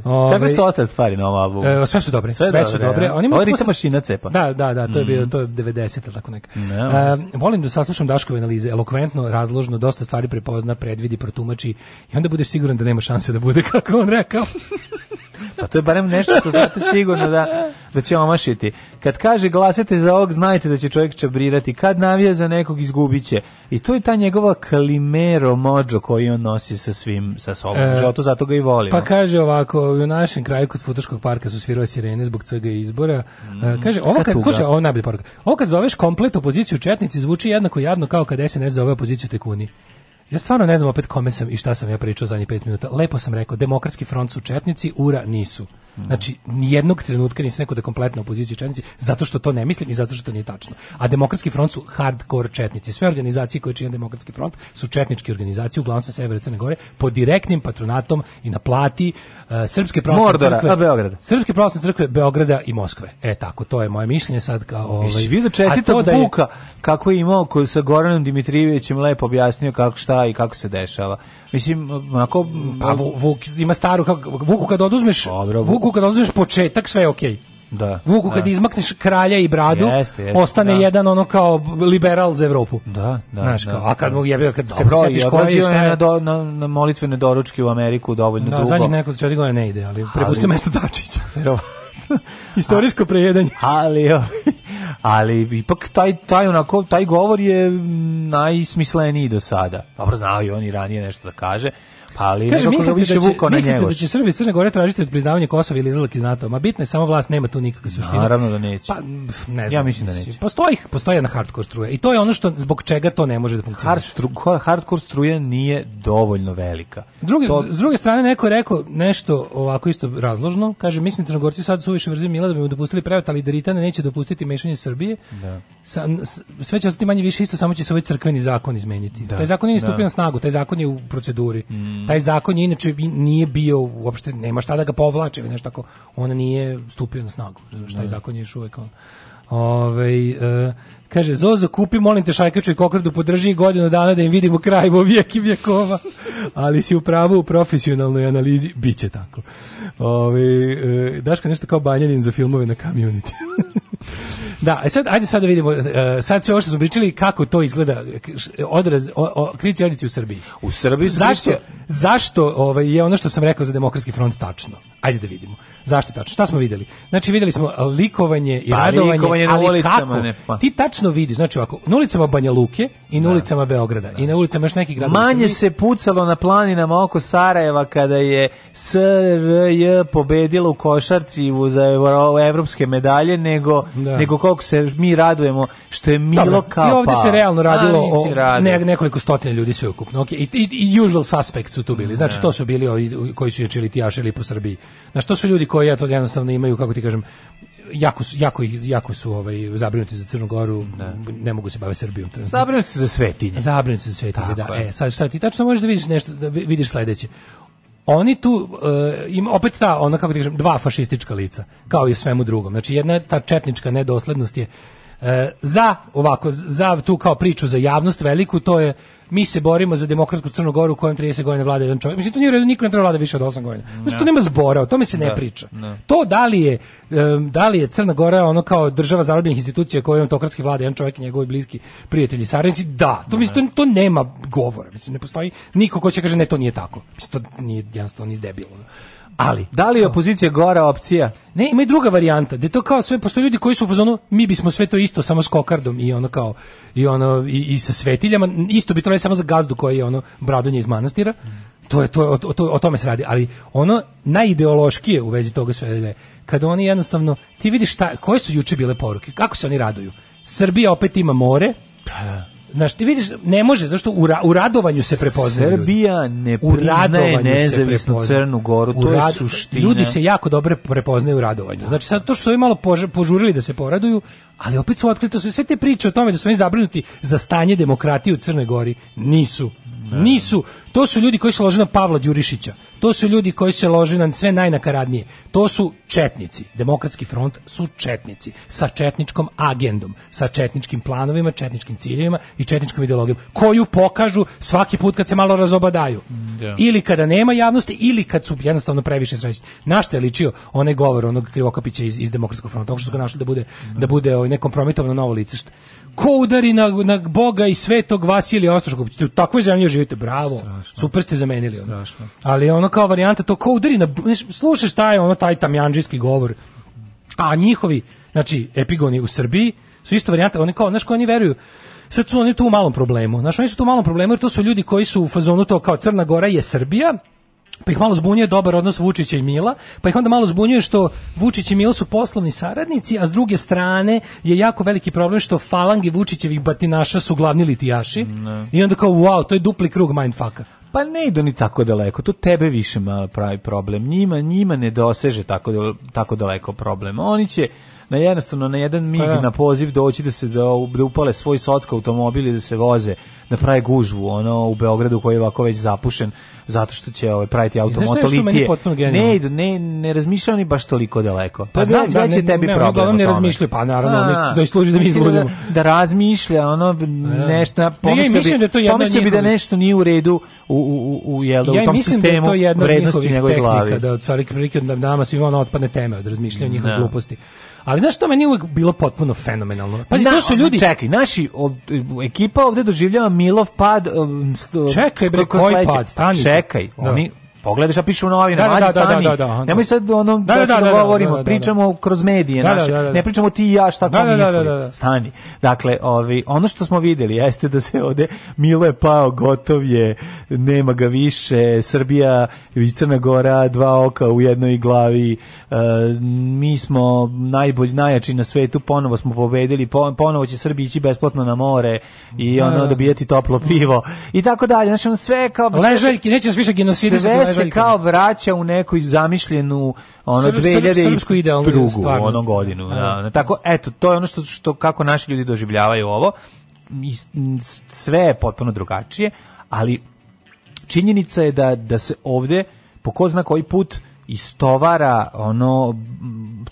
Ovaj, Kakve su ostale stvari na ovom albumu? E, sve su dobre, sve, su dobre. a? Oni Ovo posle- mašina cepa. Da, da, da, to je bio to je 90 ili tako neka. Ne, E, volim da saslušam Daškove analize, elokventno, razložno, dosta stvari prepozna, predvidi, protumači i onda budeš siguran da nema šanse da bude kako on rekao. Pa to je barem nešto što znate sigurno da, da će omašiti. Kad kaže glasate za ovog, znajte da će čovjek čabrirati. Kad navija za nekog, izgubit će. I to je ta njegova kalimero mođo koji on nosi sa svim, sa sobom. E, životu, zato ga i volimo. Pa kaže ovako, u našem kraju kod Futoškog parka su svirale sirene zbog CG izbora. E, kaže, ovo kad, slušaj, ovo je najbolja poruka. Ovo kad zoveš komplet opoziciju četnici zvuči jednako jadno kao kad SNS zove opoziciju tekuni. Ja stvarno ne znam opet kome sam i šta sam ja pričao zadnjih pet minuta. Lepo sam rekao, demokratski front su četnici, ura nisu. Znači, nijednog trenutka nisam rekao da kompletna opozicija četnici, zato što to ne mislim i zato što to nije tačno. A demokratski front su hardcore četnici. Sve organizacije koje čine demokratski front su četničke organizacije, uglavnom sa severa Crne Gore, pod direktnim patronatom i na plati uh, Srpske pravoslavne Mordora, crkve. a Beograda. Srpske pravoslavne crkve Beograda i Moskve. E tako, to je moje mišljenje sad kao ovaj. Jesi vidio čestitog da je- kako je imao koji sa Goranom Dimitrijevićem lepo objasnio kako šta i kako se dešava. Mislim, onako... Pa Vu- Vuk ima staru kako Vuku kad oduzmeš Dobro, Vuku kad oduzmeš početak sve je okej. Da. Vuku da. kad izmakneš kralja i bradu, Jeste, jeste, ostane da. jedan ono kao liberal za Evropu. Da, da. Znaš, da, kao, a kad da. mu jebe, kad, kad Dobro, se setiš i koja je, odlazio šta je je, na, do, na, na molitvene doručke u Ameriku dovoljno da, dugo. zadnjih nekoliko četiri godina ne ide, ali Ali- mesto Dačića. Istorijsko prejedanje. ali ali ipak taj taj onako taj govor je najsmisleniji do sada. Dobro znao i on i ranije nešto da kaže. Pa ali Kaže, mislite, više da će, vukao na mislite da će Srbi i Crne Gore tražiti od priznavanja Kosova ili izlazak iz NATO? Ma bitno je samo vlast, nema tu nikakve suštine. Naravno da neće. Pa, ne znam. Ja mislim da neće. Postoji, postoji jedna hardcore struja. I to je ono što, zbog čega to ne može da stru, hardcore struja nije dovoljno velika. Drugi, To- S druge strane, neko je rekao nešto ovako isto razložno. Kaže, mislim, Crnogorci sad su više vrzi Mila da bi mu dopustili prevat, ali Deritane neće dopustiti mešanje Srbije. Da. Sa, sve će ostati manje više isto, samo će se ovaj crkveni zakon izmeniti. Da, Taj zakon nije ni stupio da. na snagu, taj zakon je u proceduri. Taj zakon je inače nije bio uopšte, nema šta da ga povlači ili nešto tako. On nije stupio na snagu. Razumeš, taj zakon je još uvek on. Ovaj, e, kaže, Zozo, kupi, molim te, šajkaču i kokrdu, podrži godinu dana da im vidimo kraj vo vijek i vjekova. Ali si u pravu u profesionalnoj analizi, bit će tako. Ovaj, e, Daško nešto kao banjanin za filmove na community. Da, e sad, ajde sad da vidimo, e, sad sve ovo što smo pričali, kako to izgleda, odraz, o, o, krici odnici u Srbiji. U Srbiji su Zašto, krici- zašto ovaj, je ono što sam rekao za demokratski front tačno? Ajde da vidimo. Zašto tačno? Šta smo videli? Znači videli smo likovanje i Pa, radovanje, likovanje ali ulicama, kako? ne, pa. Ti tačno vidiš, znači ovako, na ulicama Banja Luke i na ulicama Beograda i na ulicama još nekih gradova. Manje se pucalo na planinama oko Sarajeva kada je SRJ pobedila u košarci u- za evro- evropske medalje nego Da. nego koliko se mi radujemo što je Milo Dobro, kao I ovdje pao. se realno radilo A, o radio. ne, nekoliko stotina ljudi sve ukupno. Okay. I, i, i usual suspects su tu bili. Znači, to su bili ovi koji su jačili tijašili po Srbiji. Znači, to su ljudi koji ja to jednostavno imaju, kako ti kažem, jako su, jako, jako su ovaj, zabrinuti za Crnu Goru, ne mogu se baviti Srbijom. Zabrinuti su za svetinje. Zabrinuti su za svetinje, da. Tako je. E, sad šta ti tačno možeš da vidiš nešto, da vi- vidiš sledeće. Oni tu e, im opet ta ona kako ti kažem dva fašistička lica kao i svemu drugom. Znači jedna ta četnička nedoslednost je e, za ovako za tu kao priču za javnost veliku to je mi se borimo za demokratsku Crnu Goru u kojem 30 godina vlada jedan čovjek. Mislim to nije niko ne treba vlada više od 8 godina. Znači, to nema zbora, o tome se ne Da, priča. da. To da li je da li je Crna Gora ono kao država zarobljenih institucija kojom autokratski vlada jedan čovjek i njegovi bliski prijatelji saradnici, da, to mislim to, to nema govora. Mislim ne postoji niko ko će kaže ne to nije tako. Mislim to nije jednostavno ni debilno. Ali Da li je opozicija gora opcija? ne, ima i druga varijanta, da to kao sve, postoje ljudi koji su u fazonu, mi bismo sve to isto samo s kokardom i ono kao, i ono, i, i sa svetiljama, isto bi to samo za gazdu koji je ono, bradonje iz manastira, to je, to, o, to, o tome se radi, ali ono najideološkije u vezi toga sve je, kada oni jednostavno, ti vidiš šta, koje su juče bile poruke, kako se oni raduju, Srbija opet ima more, Znaš, ti vidiš, ne može, zašto u, ra- u radovanju se prepoznaju ljudi. Srbija ne priznaje nezavisnu prepoznaje. Crnu Goru, to je rad- suština. Ljudi se jako dobro prepoznaju u radovanju. Znači sad to što su ovi malo pož- požurili da se poraduju, ali opet su otkrito sve, sve te priče o tome da su oni zabrinuti za stanje demokratije u Crnoj Gori nisu. Nisu. To su ljudi koji se lože na Pavla Đurišića. To su ljudi koji se lože na sve najnakaradnije. To su četnici. Demokratski front su četnici. Sa četničkom agendom. Sa četničkim planovima, četničkim ciljevima i četničkom ideologijom. Koju pokažu svaki put kad se malo razobadaju. Da. Ili kada nema javnosti, ili kad su jednostavno previše srećni. Na šta je ličio onaj govor onog Krivokapića iz, iz Demokratskog fronta, što su ga našli da bude, da bude ovaj, nekompromitovano novo lice. Ko udari na, na Boga i svetog Vasilija Ostroškog? U takvoj zemlji živite, bravo. Super ste zamenili. Ono. Ali ono kao varijanta, to ko udari na... znaš, Slušaš šta je ono taj tamjanđijski govor. A njihovi, znači, epigoni u Srbiji su isto varijanta, oni kao, znaš, ko oni veruju, sad su oni tu u malom problemu. Znaš, oni su tu u malom problemu jer to su ljudi koji su u fazonu to kao Crna Gora je Srbija, pa ih malo zbunjuje dobar odnos Vučića i Mila, pa ih onda malo zbunjuje što Vučić i Milo su poslovni saradnici, a s druge strane je jako veliki problem što falange Vučićevih batinaša su glavni litijaši i onda kao wow, to je dupli krug mindfucka. Pa ne idu ni tako daleko, to tebe više pravi problem. Njima, njima ne doseže tako, tako daleko problem. Oni će na jednostavno na jedan mig Pa da. na poziv doći da se da, da upale svoj socko automobil i da se voze da prave gužvu ono u Beogradu koji je ovako već zapušen zato što će ovaj praviti automotolitije. Ne ne, ne razmišljaju ni baš toliko daleko. Pa Pa znam, da, je ne- tebi ne, problem. ne tome. razmišljaju, pa naravno, da ih služi da mi izludimo. Da, da razmišlja, ono, nešto, pomislio bi, da od pomislio bi da nešto nije u redu u, u, u, u, jel, da, u tom sistemu da od vrednosti u njegovoj tehnika, glavi. da od stvari prilike da nama svima ono otpadne teme od razmišljanja njihovih Da. gluposti. Ali znaš što meni uvek bilo potpuno fenomenalno? Pazi, Da, to su ljudi... Čekaj, naši od, ekipa ovde doživljava Milov pad. um, st- Čekaj, bre, koji pad? Stani. Čekaj, Da. oni Pogledaš, a pišu u novinama, Da, da, da, da, da, da, da. Nemoj sad ono da, Da, da, se dogovorimo, da, da, da. pričamo kroz medije naše. da, da. Ne pričamo ti i ja šta ko Da, da, da, misli. da, da. Stani. Dakle, ovi, ono što smo videli jeste da se ovde Milo je pao, gotov je, nema ga više, Srbija i Crna Gora, dva oka u jednoj glavi, e, mi smo najbolji, najjači na svetu, ponovo smo pobedili, po- ponovo će Srbija ići besplatno na more i ono da. dobijati toplo pivo i tako dalje. Znači, ono sve kao... Ležaljki, neće nas više genocidisati Sve se kao vraća u neku zamišljenu ono Srp- srp- 2000 srpsku idealnu drugu onom godinu. Da. Da. Tako eto to je ono što što kako naši ljudi doživljavaju ovo. Sve je potpuno drugačije, ali činjenica je da da se ovde po ko zna koji put istovara ono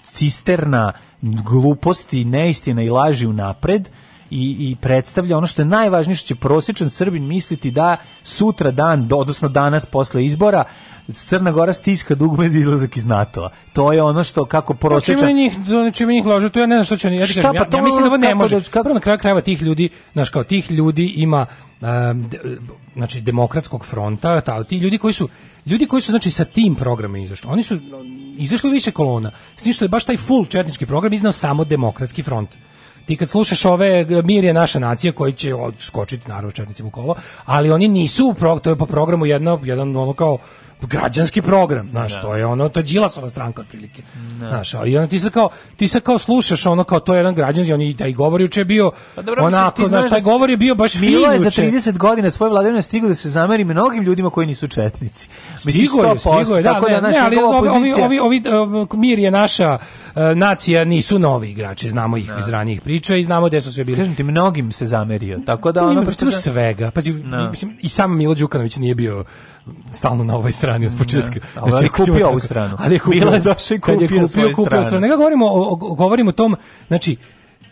cisterna gluposti, neistina i laži unapred i, i predstavlja ono što je najvažnije što će prosječan Srbin misliti da sutra dan, odnosno danas posle izbora Crna Gora stiska dugme za izlazak iz NATO-a. To je ono što kako Pa čime prosječan... njih, čime njih lože, to ja ne znam što će oni, ja Šta, kažem, ja, pa to ja mislim da ovo ne može. da- kako- Prvo na kraju krajeva tih ljudi, znaš kao tih ljudi ima um, de- znači demokratskog fronta, ta, ti ljudi koji su ljudi koji su znači sa tim programom izašli. Oni su izašli više kolona. S tim što je baš taj full četnički program iznao samo demokratski front. Ti kad slušaš ove Mir je naša nacija koji će skočiti naravno četnicima u kolo, ali oni nisu to je po programu jedno, jedan ono kao građanski program, znaš, to je ono, to je Đilasova stranka otprilike. Znaš, a i onda ti se kao ti se kao slušaš ono kao to je jedan građanski, on i taj govor juče je bio Pa dobro, onako, znaš, taj da govor je bio baš fin Milo je za juče. 30 godina svoje vladavine stigao da se zameri mnogim ljudima koji nisu četnici. Stigo je, 100%, stigo je, da, tako ne, znaš, ne, ali ovi, ovi, ovi, ovi, uh, mir je naša uh, nacija, nisu novi igrači, znamo ih iz ranijih priča i znamo gde su sve bili. Kažem ti, mnogim se zamerio. Tako da To ono... ima da- svega. Pazi, Da. mislim, i sam Milo Đukanović nije bio stalno na ovoj strani od početka. Da, ali je ako ćemo kupio ovu stranu. Ali je kupio, Bila je došao i kad je kupio svoju kupio stranu. Ne govorimo o, govorimo o tom, znači,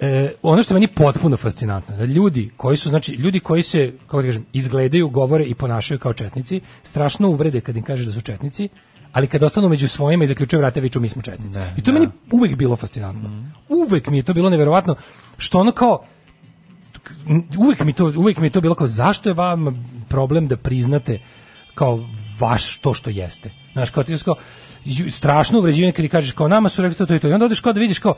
e, ono što je meni potpuno fascinantno, da ljudi koji su, znači, ljudi koji se, kako da kažem, izgledaju, govore i ponašaju kao četnici, strašno uvrede kad im kažeš da su četnici, ali kad ostanu među svojima i zaključuju vrate, viču mi smo četnici. I to je meni uvek bilo fascinantno. Uvek mi je to bilo neverovatno, što ono kao, uvek mi to uvek mi je to bilo kao zašto je vam problem da priznate kao vaš to što jeste. Znaš, kao ti kao strašno uvređivanje kad ti kažeš kao nama su rekli to, to i to. I onda odeš kao da vidiš kao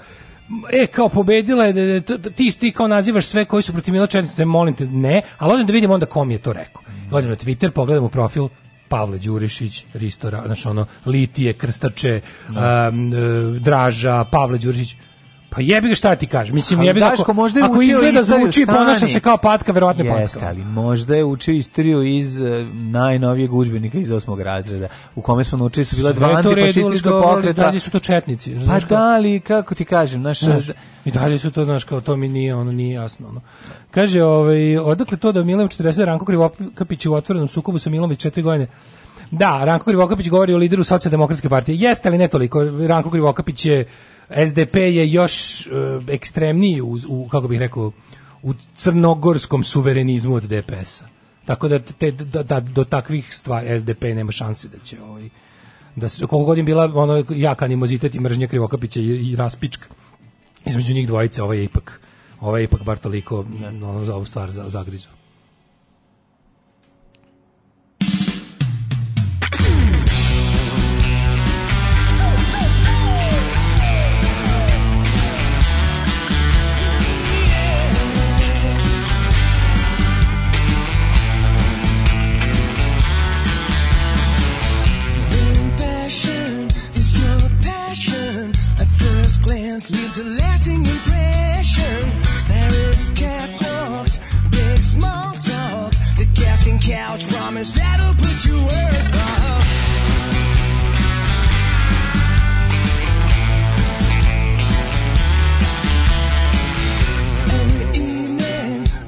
e, kao pobedila je, da- da- ti, ti kao nazivaš sve koji su protiv Mila ne, molim te, ne, ali odem da vidim onda kom je to rekao. Odem na Twitter, pogledam u profil, Pavle Đurišić, Ristora, znači ono, Litije, Krstače, um, e, Draža, Pavle Đurišić, pa jebi ga šta ti kažeš. Mislim, jebi Daško, ako, možda je ako izgleda zvuči ponaša se kao patka, verovatno je Jeste, patka. ali možda je učio istoriju iz e, najnovijeg udžbenika iz osmog razreda, u kome smo naučili su bila dva antifašistička pokreta. dalje su to četnici. Pa znaš, da, ali kako ti kažem, znaš, Znaš, I dalje su to, znaš, kao to mi nije, ono, nije jasno. Ono. Kaže, ovaj, odakle to da Milan 40 Ranko Krivokapić u otvorenom sukobu sa već četiri godine? Da, Ranko Krivokapić govori o lideru socijaldemokratske partije. Jeste, ali ne toliko. Ranko Krivokapić je, SDP je još e, ekstremniji u, u, kako bih rekao, u crnogorskom suverenizmu od DPS-a. Tako da, te, da, da do takvih stvari SDP nema šanse da će ovaj, da se koliko godin bila ono jak animozitet i mržnja Krivokapića i, i raspička između njih dvojice ovaj je ipak ovaj je ipak bar toliko ono za ovu stvar za, zagrizu. Glance, leaves a lasting impression. Paris catwalks, big small talk. The casting couch promise that'll put you worse off.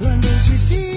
London's receiving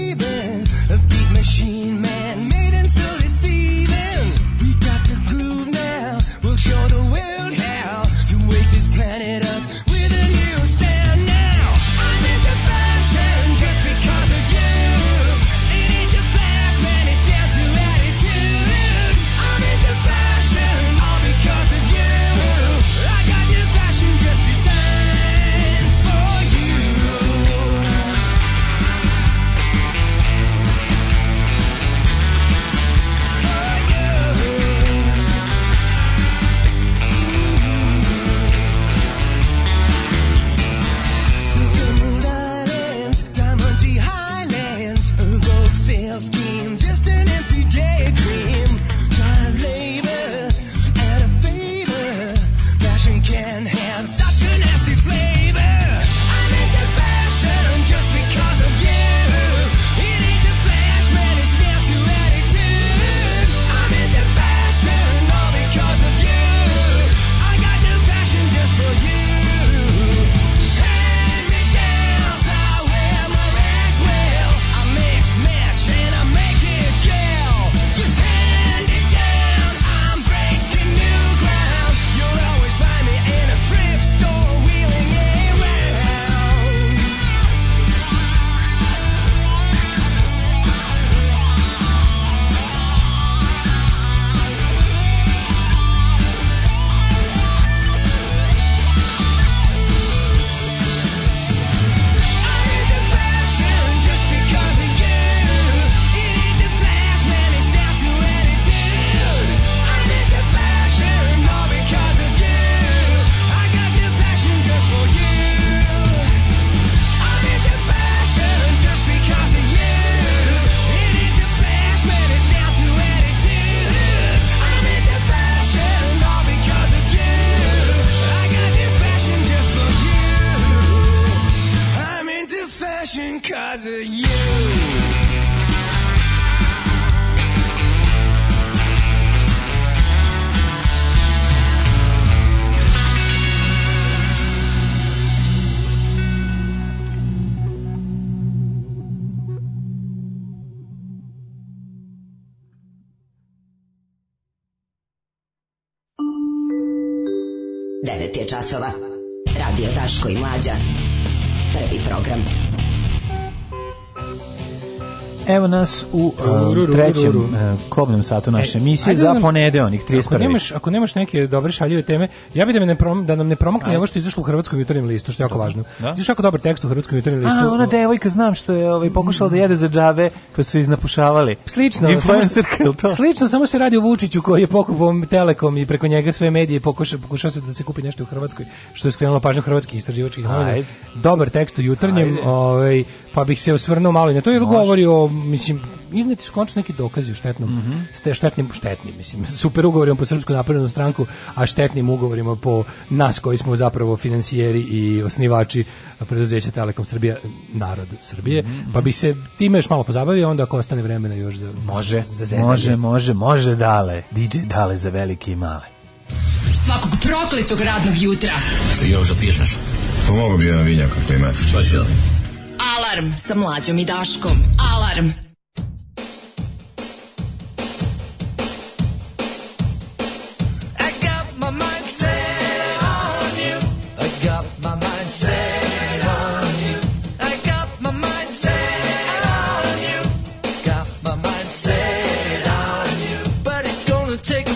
časova. Radio Daško i Mlađa. Evo nas u uh, trećem uh, kobnom satu naše E, emisije za nam- ponedeonik, Ako 31. nemaš, ako nemaš neke dobre šaljive teme, ja bih da, me ne prom, da nam ne promakne Ajde. ovo što je izašlo u Hrvatskom jutarnjem listu, što je jako važno. Da. Izašao jako dobar tekst u Hrvatskom jutarnjem listu. A, ona devojka, znam što je ovaj, pokušala da jede za džabe, pa su iznapušavali. Slično. Influencerka, je to? Slično, samo se radi o Vučiću koji je pokupom Telekom i preko njega sve medije pokuša, pokušao se da se kupi nešto u Hrvatskoj, što je skrenulo pažnju hrvatskih istraživačkih novina. Dobar tekst u jutarnjem, ovaj, pa bih se osvrnuo malo i na to, jer Može. govori o, mislim, izneti su končno neki dokazi o štetnom, Mhm. ste štetnim, štetnim, mislim, super ugovorima po Srpsku naprednu stranku, a štetnim ugovorima po nas koji smo zapravo financijeri i osnivači preduzeća Telekom Srbija, narod Srbije, Mhm, pa bih se time još malo pozabavio, onda ako ostane vremena još za, Može, za zezanje. može, može, može dale. DJ dale za velike i male. Svakog prokletog radnog jutra. Još da piješ nešto? Pomogu bi jedan vinjak ako imate. Pa što? Alarm sa mlađom i Daškom. Alarm. I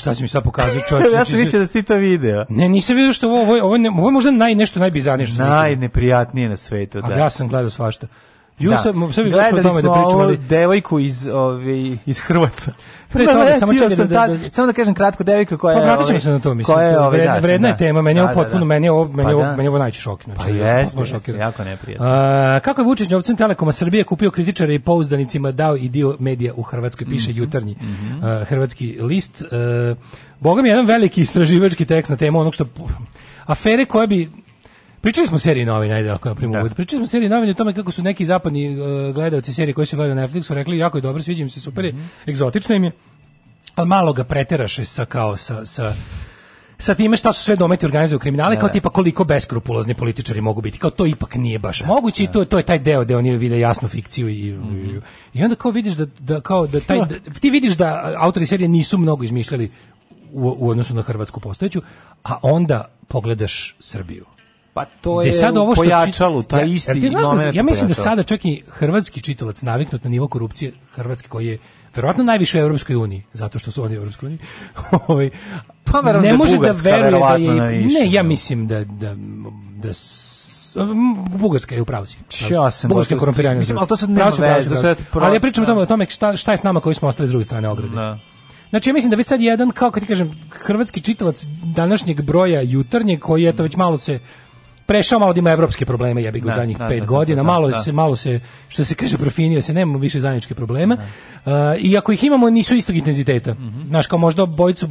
šta si mi sad pokazao čovječe? ja sam više da si to video. Ne, nisam vidio što ovo, ovo, ovo, je možda naj, nešto najbizarnije što sam vidio. Najneprijatnije na svetu, A da. ja sam gledao svašta. Ju, Da. sad bih došao o tome da pričamo, ali... devojku iz, ove, iz Hrvatska. Pre toga, samo čekaj sam da- tad- da- samo da kažem kratko, devojka koja Pa je... vratit ćemo se na to, mislim. koja je, ovaj, vredna, da, vredna je da. tema, meni je ovo Da, da, potpuno, da. meni je ovo, meni je Pa ovo, da. meni ovo najveći šok. Znači, Pa sam potpuno jeste, šokiran. jako neprijatno. A, kako je Vučić novcem Telekoma Srbije kupio kritičare i pouzdanicima dao i dio medija u Hrvatskoj, piše Mhm, jutarnji a, hrvatski list. A, Boga mi jedan veliki istraživački tekst na temu onog što... Afere koje bi Pričali smo seriji novina, ajde ako napravimo uvod. Pričali smo seriji novina o tome kako su neki zapadni uh, gledaoci serije koji su gledali na Netflixu rekli jako je dobro, sviđa im se, super je, egzotično im je, ali malo ga preteraše sa kao sa, sa sa time šta su sve dometi organizuju kriminale, kao tipa koliko beskrupulozni političari mogu biti. Kao to ipak nije baš moguće i to, to je taj deo gde oni vide jasnu fikciju i, i, i onda kao vidiš da, da kao da taj, da- ti vidiš da autori serije nisu mnogo izmišljali u, u odnosu na hrvatsku postojeću, a onda pogledaš Srbiju. Pa to je sad ovo što pojačalo, taj Ja- isti znaš da- ja mislim da sada čak i hrvatski čitalac naviknut na nivo korupcije Hrvatske koji je verovatno najviše u Evropskoj uniji, zato što su oni u Evropskoj uniji. Ovaj, Pa da ne je može da veruje da je najviše, ne, ja da. mislim da da da Bugarska je u pravu si. Ja sam Bugarska je korumpirana. Mislim, ali to sad nema si, veze, to je si. pro- Ali ja pričam o da. tome, o tome šta, šta je s nama koji smo ostali s druge strane ograde. Da. Znači ja mislim da već sad jedan kao kad ti kažem hrvatski čitalac današnjeg broja jutarnjeg koji eto već malo se prešao malo da ima evropske probleme, jebi ga u Da, zadnjih da, pet da, godina, malo da. se malo se što se kaže profinio se, nemamo više zajedničke probleme. Uh, I ako ih imamo nisu istog intenziteta. Mhm. Znaš, kao možda bojicu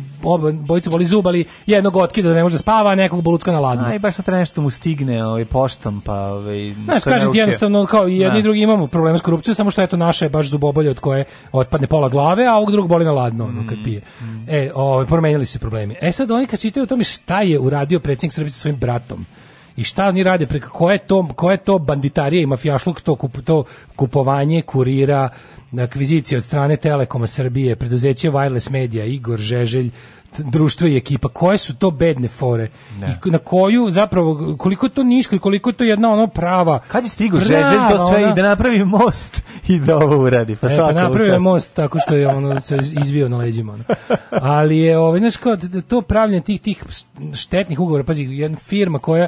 bojicu boli zub, ali jednog otkida da ne može spava, nekog bolucka na ladno. Aj, baš sad nešto mu stigne ovaj, poštom, pa... Ovaj, Znaš, naučio. jednostavno kao i jedni Da. drugi imamo problema s korupcijom, samo što eto naša je baš zubobolje od koje otpadne pola glave, a ovog drugog boli na ladno ono, Mm, kad pije. E, ovaj promenili su se problemi. E sad oni kad čitaju o tome šta je uradio predsjednik Srbije sa svojim bratom i šta oni rade preko koje to koje to banditarije i mafijašluk to kup, to kupovanje kurira akvizicije od strane Telekoma Srbije, preduzeće Wireless Media, Igor Žeželj, društvo i ekipa, koje su to bedne fore i na koju zapravo koliko je to niško i koliko je to jedna ono prava Kad je prava, Žeželj to sve ona- i da napravi most i da ovo uradi. Pa, e, pa napravio je most tako što je ono se izvio na leđima. Ono. Ali je ovaj znaš kao to pravljenje tih tih štetnih ugovora, pazi, jedna firma koja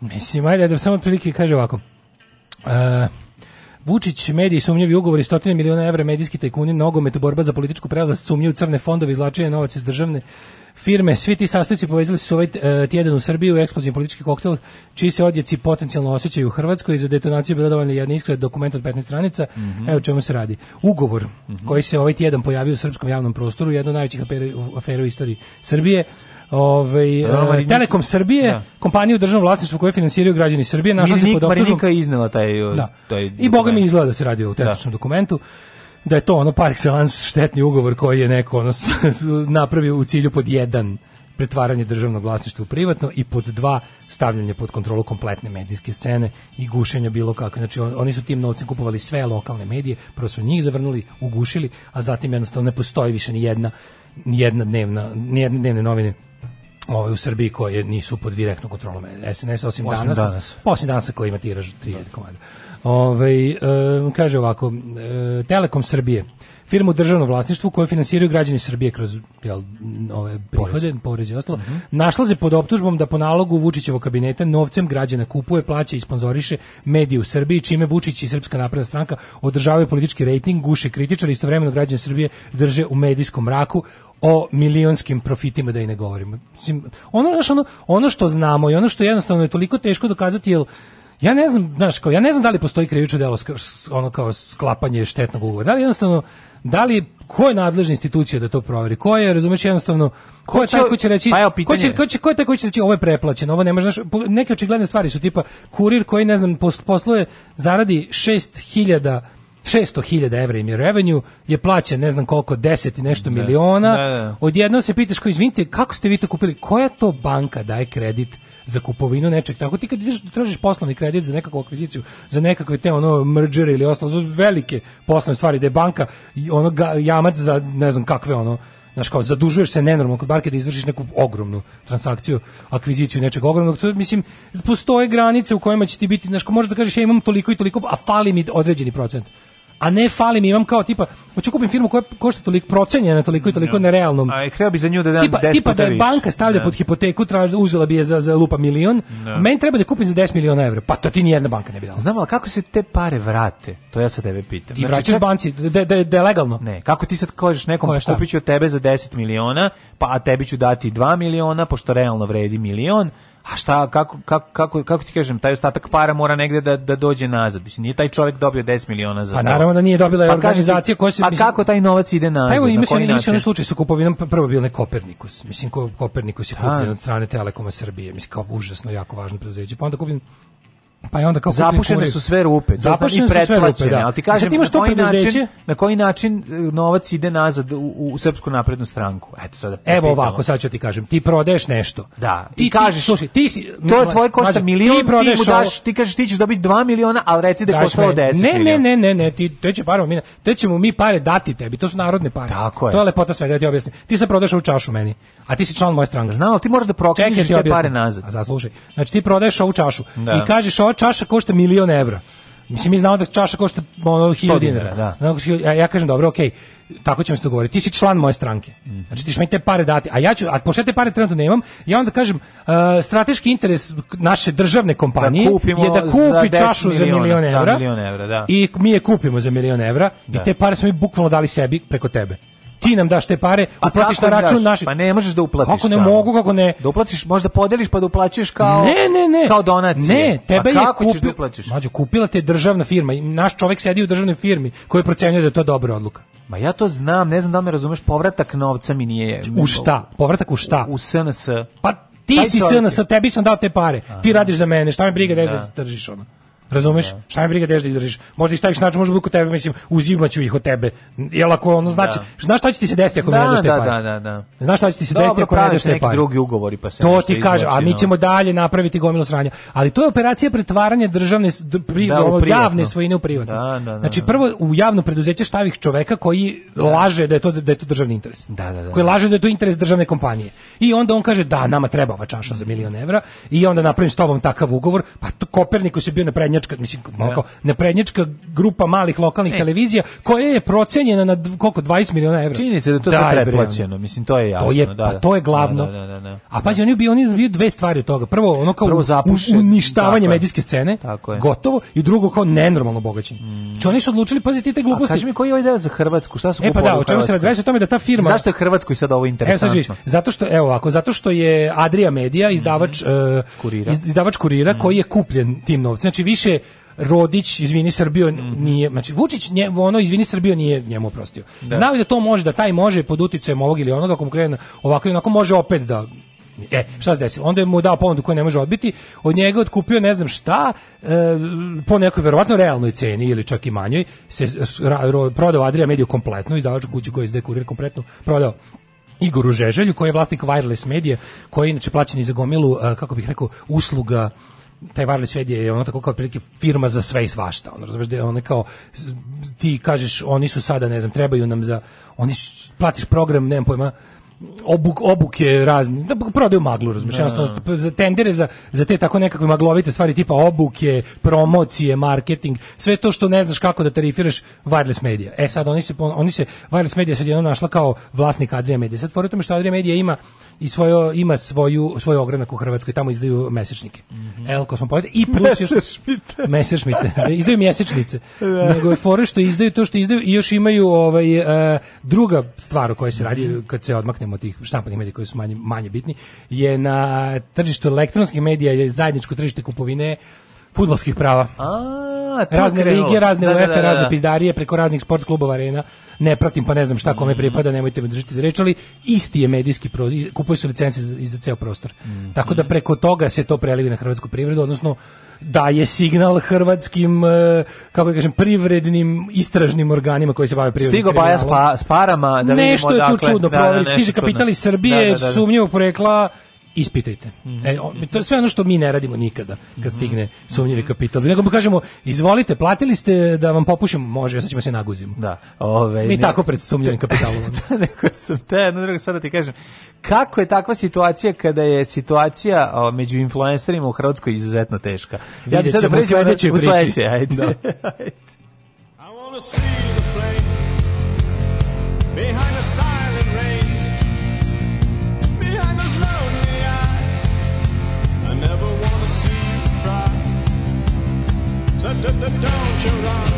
mislim ajde da samo otprilike kaže ovako. E, Vučić, mediji, sumnjivi ugovori, stotine miliona evra, medijski tajkuni, nogomet, borba za političku prevlast, sumnje u crne fondove, izvlačenje novaca iz državne firme. Svi ti sastojci povezali su ovaj e, tjedan u Srbiju, eksplozivni politički koktel, čiji se odjeci potencijalno osjećaju u Hrvatskoj i za detonaciju je dovoljno jedna iskra dokument od 15 stranica. Mhm. Evo o čemu se radi. Ugovor koji se ovaj tjedan pojavio u srpskom javnom prostoru, jedna od najvećih afera u istoriji Srbije, Ovaj, e, Marinika- Telekom Srbije, Da. kompaniju u državnom vlasništvu koje finansiraju građani Srbije, našla se Marinik- pod optužbom. Marinika je iznela taj... Da. taj I boga mi izgleda da se radi o autentičnom dokumentu da je to ono par excellence štetni ugovor koji je neko ono napravio u cilju pod jedan pretvaranje državnog vlasništva u privatno i pod dva stavljanje pod kontrolu kompletne medijske scene i gušenja bilo kakve. Znači on- oni su tim novcem kupovali sve lokalne medije, prvo su njih zavrnuli, ugušili, a zatim jednostavno ne postoji više ni jedna ni jedna dnevna, ni jedne dnevne novine ovaj u Srbiji koje nisu pod direktnom kontrolom SNS osim, Osim danas. danas. Osim danasa koji ima tiraž 3000 komada. Ovaj, e, kaže ovako, e, Telekom Srbije, firma u državnom vlasništvu koju finansiraju građani Srbije kroz jel, ove prihode, porez i ostalo, našla se pod optužbom da po nalogu Vučićevog kabineta novcem građana kupuje, plaća i sponzoriše medije u Srbiji, čime Vučić i Srpska napredna stranka održavaju politički rejting, guše kritičari, istovremeno građani Srbije drže u medijskom mraku o milionskim profitima da i ne govorimo. Mislim, ono, znaš, ono, ono što znamo i ono što jednostavno je toliko teško dokazati, jer ja ne znam, znaš, kao, ja ne znam da li postoji krivično delo, ono kao sklapanje štetnog ugovora. Da li jednostavno, da li, ko je nadležna institucija da to proveri? Ko je, razumeš, jednostavno, ko je taj ko će reći, pa evo, ko, će, ko, će, ko je taj koji će reći ovo je preplaćeno, ovo ne može, znaš, neke očigledne stvari su tipa kurir koji, ne znam, pos- posluje, zaradi 6000 600.000 evra im je revenue, je plaćen ne znam koliko, 10 i nešto miliona. Da, da. Odjednom se pitaš, ko izvinite, kako ste vi to kupili? Koja to banka daje kredit za kupovinu nečeg? Tako ti kad ideš da tražiš poslovni kredit za nekakvu akviziciju, za nekakve te ono mergere ili ostalo, za velike poslovne stvari, da je banka ono ga- jamac za ne znam kakve ono Znaš kao, zadužuješ se nenormalno kod banke da izvršiš neku ogromnu transakciju, akviziciju nečeg ogromnog. To, mislim, postoje granice u kojima će ti biti, znaš, kao možeš da kažeš ja imam toliko i toliko, a fali mi određeni procent. A ne fali mi, imam kao tipa, hoću kupim firmu koja košta toliko procenjena, toliko i toliko na realnom. A htio bi za nju da dam Tipa, 10 tipa da je banka stavlja Da. pod hipoteku, traži, uzela bi je za, za lupa milion, Da. a meni treba da kupim za 10 miliona evra. Pa to ti ni jedna banka ne bi dala. Znam, ali kako se te pare vrate? To ja sa tebe pitam. Ti vraćaš čak- banci, da, da, da legalno. Ne, kako ti sad kažeš nekom Koje šta? kupit ću od tebe za 10 miliona, pa a tebi ću dati 2 miliona, pošto realno vredi milion, a šta, kako, kako, kako, kako ti kažem, taj ostatak para mora negde da, da dođe nazad. Mislim, nije taj čovjek dobio 10 miliona za Pa naravno da nije dobila Pa organizacija koja se... A mislim- kako taj novac ide nazad? Pa evo, na ima se, onaj način? slučaj sa kupovinom, prvo bio onaj Kopernikus. Mislim, ko, Kopernikus je kupljen od strane Telekoma Srbije. Mislim, kao užasno, jako važno preduzeće. Pa onda kupljen Pa je onda kao kupljen Zapušene su sve rupe, Zapušene su sve rupe, da. ali ti kažem imaš na koji, preduzeće, način, na koji način e, novac ide nazad u, u Srpsku naprednu stranku. Eto sada. Evo ovako, sad ću ti kažem, ti prodaješ nešto. Da, ti i kažeš, slušaj, ti si To je tvoje košta milion, ti, prodaješ mu ovo- daš, ti kažeš ti ćeš dobiti 2 miliona, ali reci da meni. 10 Ne, ne, ne, ne, ne, ti te će pare mi, te ćemo mi pare dati tebi, to su narodne pare. Tako je. To je lepota svega, da ti objasnim. Ti se prodaš ovu čašu meni, a ti si član moje stranke. Znam, ali ti moraš da proknjižiš ti te pare nazad. A zaslušaj. Znači ti prodaješ ovu čašu Da. i kažeš ova čaša košta milion evra. Mislim, mi znamo da čaša košta ono, 1000 dinara, dinara. da. Znači, ja, ja kažem, dobro, okej, tako ćemo se dogovoriti. Ti si član moje stranke. Mhm. Znači, ti ćeš meni te pare dati. A ja ću, a pošto te pare trenutno nemam, ja onda kažem, uh, strateški interes naše državne kompanije Da je da za kupi 10 čašu za miliona. milion Da, evra. milion evra, da. I mi je kupimo za milion evra Da. i te pare smo mi bukvalno dali sebi preko tebe. Ti nam daš te pare, uplatiš na račun naših. Pa ne možeš da uplatiš Kako ne samo. mogu, kako ne? Da uplatiš, možda podeliš pa da uplaćuješ kao ne, ne, ne. kao donacije. Ne, tebe A je kako da? Mađo, kupila te državna firma i naš čovjek sedi u državnoj firmi koji procenjuje da je to dobra odluka. Ma ja to znam, ne znam da me razumeš, povratak novca mi nije... U šta? Povratak u šta? U SNS. Pa ti Taj si SNS, tebi sam dao te pare. Ti radiš za mene, šta me briga da Da. da držiš ono. Razumeš? Šta me briga da ih držiš? Možda ih staviš način, možda budu kod tebe, mislim, uzimaću ih od tebe. Jel ako ono znači, Da. znaš šta će ti se desiti ako mi ne Da, daš te da, pare? da, da, da. Znaš šta će ti se Dobro, desiti ako ne daš se te pare? drugi ugovori, pa se To ti kaže, a mi ćemo dalje napraviti gomilu sranja. Ali to je operacija pretvaranja državne pri, Da, privatno. javne svojine u privatno. Da, da, da, znači da. prvo u javno preduzeće stavih čoveka koji laže da je to da je to državni interes. Da, da, da. Koji laže da je to interes državne kompanije. I onda on kaže da nama treba ova čaša za milion evra i onda napravim s tobom takav ugovor. Pa to Kopernikus je bio naprednjačka, mislim, malo kao naprednjačka grupa malih lokalnih televizija koja je procenjena na koliko 20 miliona evra. Činjenica je da to sve Daj, bre, pretplaćeno, mislim, to je jasno. to je, da, pa da. to je glavno. Da, da, da, da. A pazi, oni bi oni bi dve stvari od toga. Prvo, ono kao Prvo zapuše, uništavanje tako medijske scene, Tako je. gotovo, i drugo kao nenormalno bogaćenje. Znači oni su odlučili, pazi ti te A gluposti. kaži mi koji je ovaj deo za Hrvatsku, šta su E pa da, o čemu se radi? O tome da ta firma Zašto je Hrvatskoj sad ovo Evo sad interesantno? vidiš, zato što evo ovako, zato što je Adria Media izdavač e, Mhm. Kurira. Iz- izdavač kurira koji je kupljen tim novcem. Znači više Rodić, izvini Srbio, Mhm. nije, znači Vučić, nje, ono, izvini Srbio, nije njemu oprostio. Znao je da to može, da taj može pod uticajem ovog ili onoga, ako krene ovako onako, može opet da E, šta se desilo? Onda je mu dao ponudu koju ne može odbiti, od njega otkupio ne znam šta, e, po nekoj verovatno realnoj ceni ili čak i manjoj, se ra- ro- prodao Adria Mediju kompletno, izdavaču kuću koji izdaje kurir kompletno, prodao Igoru Žeželju, koji je vlasnik Wireless Medije, koji je inače plaćen i za gomilu, e, kako bih rekao, usluga taj wireless medija je ono tako kao prilike firma za sve i svašta. Ono razumeš da je ono kao ti kažeš oni su sada ne znam trebaju nam za oni su, platiš program nemam pojma obuk, obuke razni, da prodaju maglu, razumiješ, jednostavno za tendere za, za te tako nekakve maglovite stvari tipa obuke, promocije, marketing, sve to što ne znaš kako da tarifiraš wireless medija. E sad oni se, oni se wireless medija sad jednom našla kao vlasnik Adria Media. Sad fora tome što Adria Media ima i svojo, ima svoju, svoj ogranak u Hrvatskoj, tamo izdaju mesečnike. El Kosmopolitan i plus još... Da, izdaju mjesečnice. Nego je fora što izdaju to što izdaju i još imaju ovaj, e, druga stvar o kojoj se radi kad se odmaknemo od tih štampanih medija koji su manje, manje bitni, je na tržištu elektronskih medija je zajedničko tržište kupovine futbolskih prava. A, razne krenulo. lige, razne Da, da, UEFA, da, da. razne pizdarije preko raznih sport klubova arena. Ne pratim pa ne znam šta Mm. kome pripada, nemojte me držati za reč, ali isti je medijski pro, kupuju se licence za, za ceo prostor. Mm. Tako da preko toga se to prelivi na hrvatsku privredu, odnosno daje signal hrvatskim eh, kako da kažem privrednim istražnim organima koji se bave privrednim Stigo Baja s, pa, s parama da vidimo Nešto je tu odakle- čudno, da, da, Stiže kapital iz Srbije, Da, da, da. sumnjivog porekla, ispitajte. E, o- to je sve ono što mi ne radimo nikada kad stigne sumnjivi kapital. Nego mu kažemo, izvolite, platili ste da vam popušimo, može, sad ćemo se naguzimo. Da. Ove, Mi ne- tako pred sumnjivim kapitalom. Neko sam te, jedno drugo sad da ti kažem. Kako je takva situacija kada je situacija o, među influencerima u Hrvatskoj izuzetno teška? Ja bih sad da pređemo u priči. sledeće, ajde. Da. Ajde. I wanna see the flame behind the silent don't you run,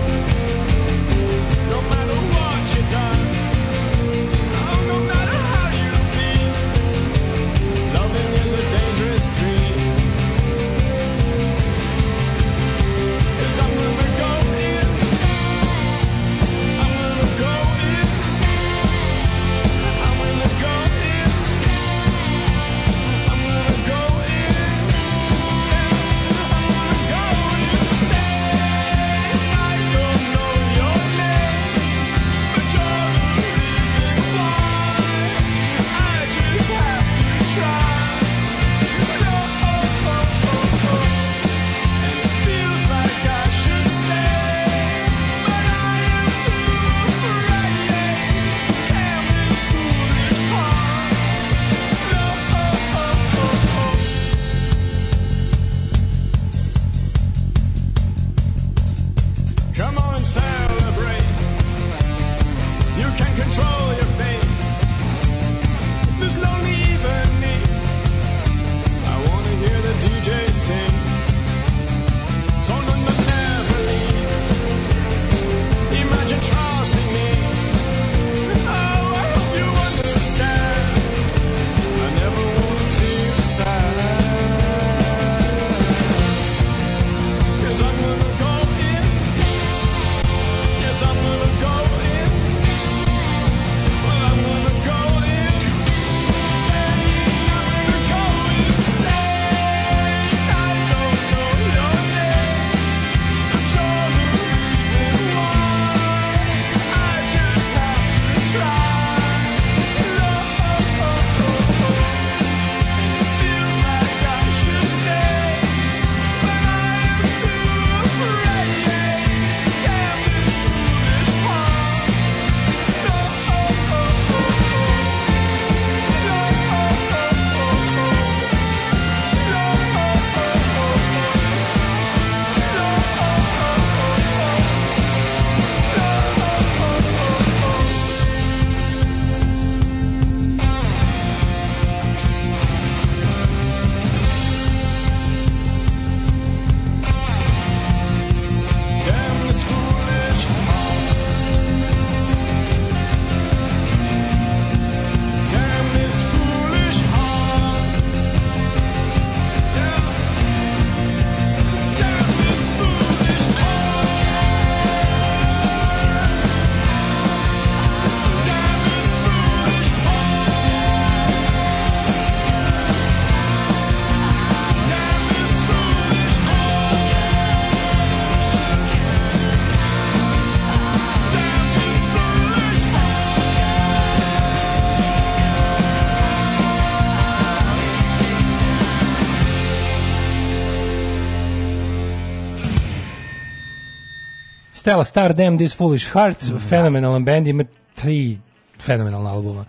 Stella Star, Damn This Foolish Heart, fenomenalan band, ima tri fenomenalna albuma.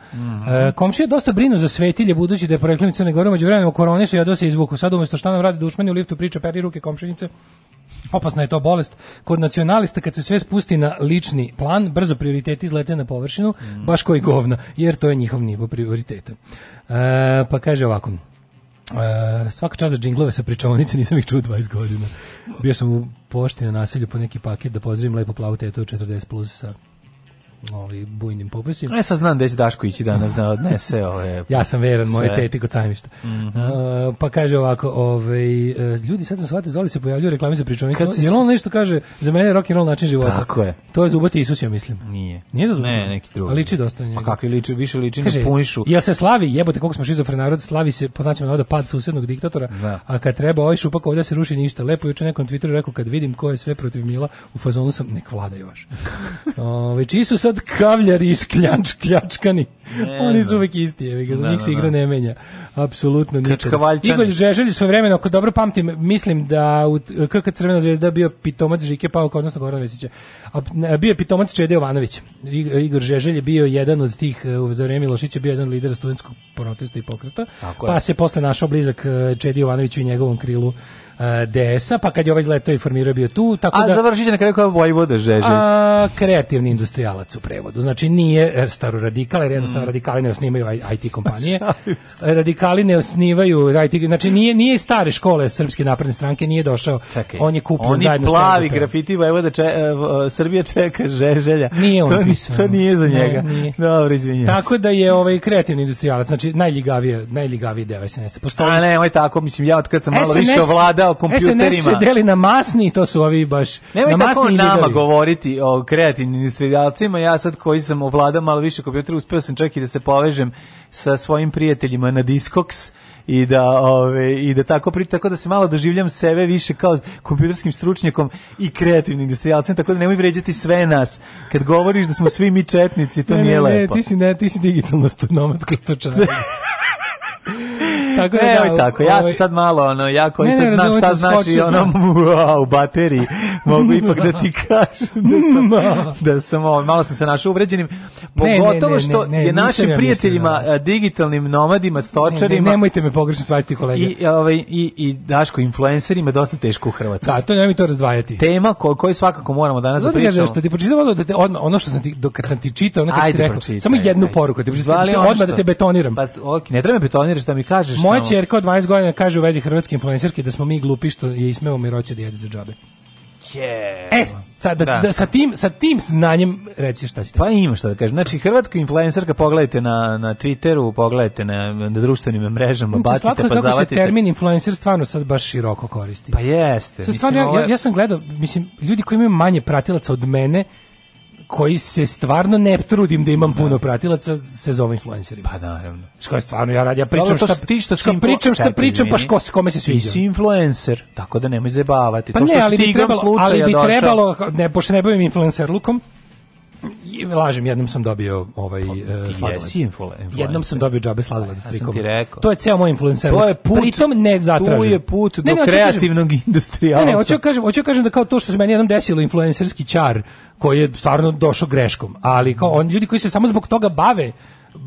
E, komšija dosta brinu za svetilje, budući da je poreklom iz Crne Gore, među vremenom korone su ja se izvuku. Sad umjesto šta nam radi dušmani u liftu priča peri ruke komšinice, Opasna je to bolest. Kod nacionalista kad se sve spusti na lični plan, brzo prioriteti izlete na površinu, baš koji govna, jer to je njihov nivo prioriteta. E, pa kaže ovako, E, svaka čast za džinglove sa pričavonice, nisam ih čuo 20 godina. Bio sam u pošti na naselju po neki paket da pozdravim lepo plavu tetu od 40 plus sa ovaj, bujnim popusima. E sad znam da će Daško ići danas da odnese ove... Ja sam veran moje teti kod sajmišta. Mhm. Uh, pa kaže ovako, ovaj, ljudi sad sam shvatio, Zoli se pojavljaju reklame za pričovnicu. Kad si- Jel on nešto kaže, za mene je rock and roll način života. Tako je. To je zubati Isus, ja mislim. Nije. Nije da zubati? Ne, neki drugi. A liči dosta njega. Pa kakvi liči, više liči Kaže, na punišu. jel se slavi, jebote koliko smo šizofren narod, slavi se, po znacima navoda, pad susednog diktatora, Da. a kad treba ovaj šupak ovdje se ruši ništa. Lepo juče nekom Twitteru rekao, kad vidim ko je sve protiv Mila, u fazonu sam, nek vlada još. Ove, čiji su sad kavljari iz kljanč, kljačkani? Ne Oni su uvek isti, evi ga, za Da, njih se da, igra da. ne menja. Apsolutno nikada. Igor Žeželj svoje vremena, ako dobro pamtim, mislim da u KK Crvena zvezda bio pitomac Žike Pauka, odnosno Gorana Vesića. A bio je pitomac Čede Jovanović. Igor Žeželj je bio jedan od tih, e, za vreme Milošića bio jedan od lidera studentskog protesta i pokreta. Tako je. pa se posle našao blizak e, Čedi Jovanoviću i njegovom krilu DS-a, pa kad je ovaj izletao i formirao bio tu, tako A da... završit će na kraju kao Vojvoda Žeželj. A, kreativni industrijalac u prevodu. Znači nije e, staroradikal, jer Mm. jednostavno radikali ne osnivaju IT kompanije. radikali ne osnivaju IT, znači nije nije iz stare škole Srpske napredne stranke, nije došao. Čekaj, on je kupljen oni zajedno plavi grafiti Vojvoda če, e, v- Srbija čeka Žeželja. Nije on to, pisao. To nije za Ne, njega. nije. Dobro, izvinjam se. Tako da je ovaj kreativni industrijalac, znači najljigavije, najljigaviji deo SNS-a. Postoji A ne, ovaj tako, mislim, ja od kad sam malo više ovladao kompjuterima. SNS se deli na masni, to su ovi baš Nemoj na tako masni nama ljigavi. govoriti o kreativnim industrijalcima, ja sad koji sam ovladao malo više kompjutera, uspeo sam čak i da se povežem sa svojim prijateljima na Discogs i da ove i da tako pri tako da se malo doživljam sebe više kao kompjuterskim stručnjakom i kreativnim industrijalcem tako da nemoj vređati sve nas kad govoriš da smo svi mi četnici to Ne, nije ne, ne, lepo ti si ne, ti si digitalno sto- nomadsko stočar. tako da, Nemoj da, tako, ja ovaj- sam sad malo ono, ja koji Ne, ne, sad znam šta znači ono wow, u bateriji, mogu ipak da ti kažem da sam, da sam ovo, malo sam se našao uvređenim, Ne, ne, pogotovo ne, što ne, ne, je našim ja prijateljima, a, digitalnim nomadima, Ne, stočarima ne, nemojte me pogrešno shvatiti kolega. i, ovaj, i, i Daško influencerima dosta teško u Hrvatskoj. Da, to nemoj to razdvajati. Tema ko, koju svakako moramo danas da Zato kažem, pričamo. što ti pročitam da te, odmah, ono što sam ti, do, kad sam ti čitao, ono kad ti rekao, samo jednu poruku, ti pročitam, da odmah da te betoniram. Pa, ok, ne treba me betoniraš da mi kažeš Moja samo. ćerka od 12 godina kaže u vezi hrvatske influencerke da smo mi glupi što je ismevamo i roće da jede za džabe. Je. E, sad, da, Da. da, sa, tim, sa tim znanjem reci šta si. Pa ima šta da kažem. Znači, hrvatska influencerka, pogledajte na, na Twitteru, pogledajte na, na društvenim mrežama, Znači, bacite slatko pa kako se zavatite. termin influencer stvarno sad baš široko koristi. Pa jeste. Sad mislim, stvarno, ja, ovo je- ja, ja sam gledao, mislim, ljudi koji imaju manje pratilaca od mene, koji se stvarno ne trudim da imam puno pratilaca, se zove influencerima. Pa naravno. Što je stvarno, ja, rad- ja pričam šta, ti što šta influ- pričam, šta pričam, pa izvini. ško, kome se Ti sviđa. si influencer, tako da nemoj zajebavati. Pa to što ne, si ali ti bi trebalo, ali bi trebalo, ne, pošto ne bavim influencer lukom, lažem, jednom sam dobio ovaj ti sladoled. Jednom sam dobio džabe sladoled. sam frikom. ti rekao. To je ceo moj influencer. To je put, Pritom ne zatražen. Tu je put Ne, do ne, kažem- kreativnog industrijalca. Ne, ne, hoću kažem, hoću kažem da kao to što se meni jednom desilo influencerski ćar koji je stvarno došao greškom, ali kao on ljudi koji se samo zbog toga bave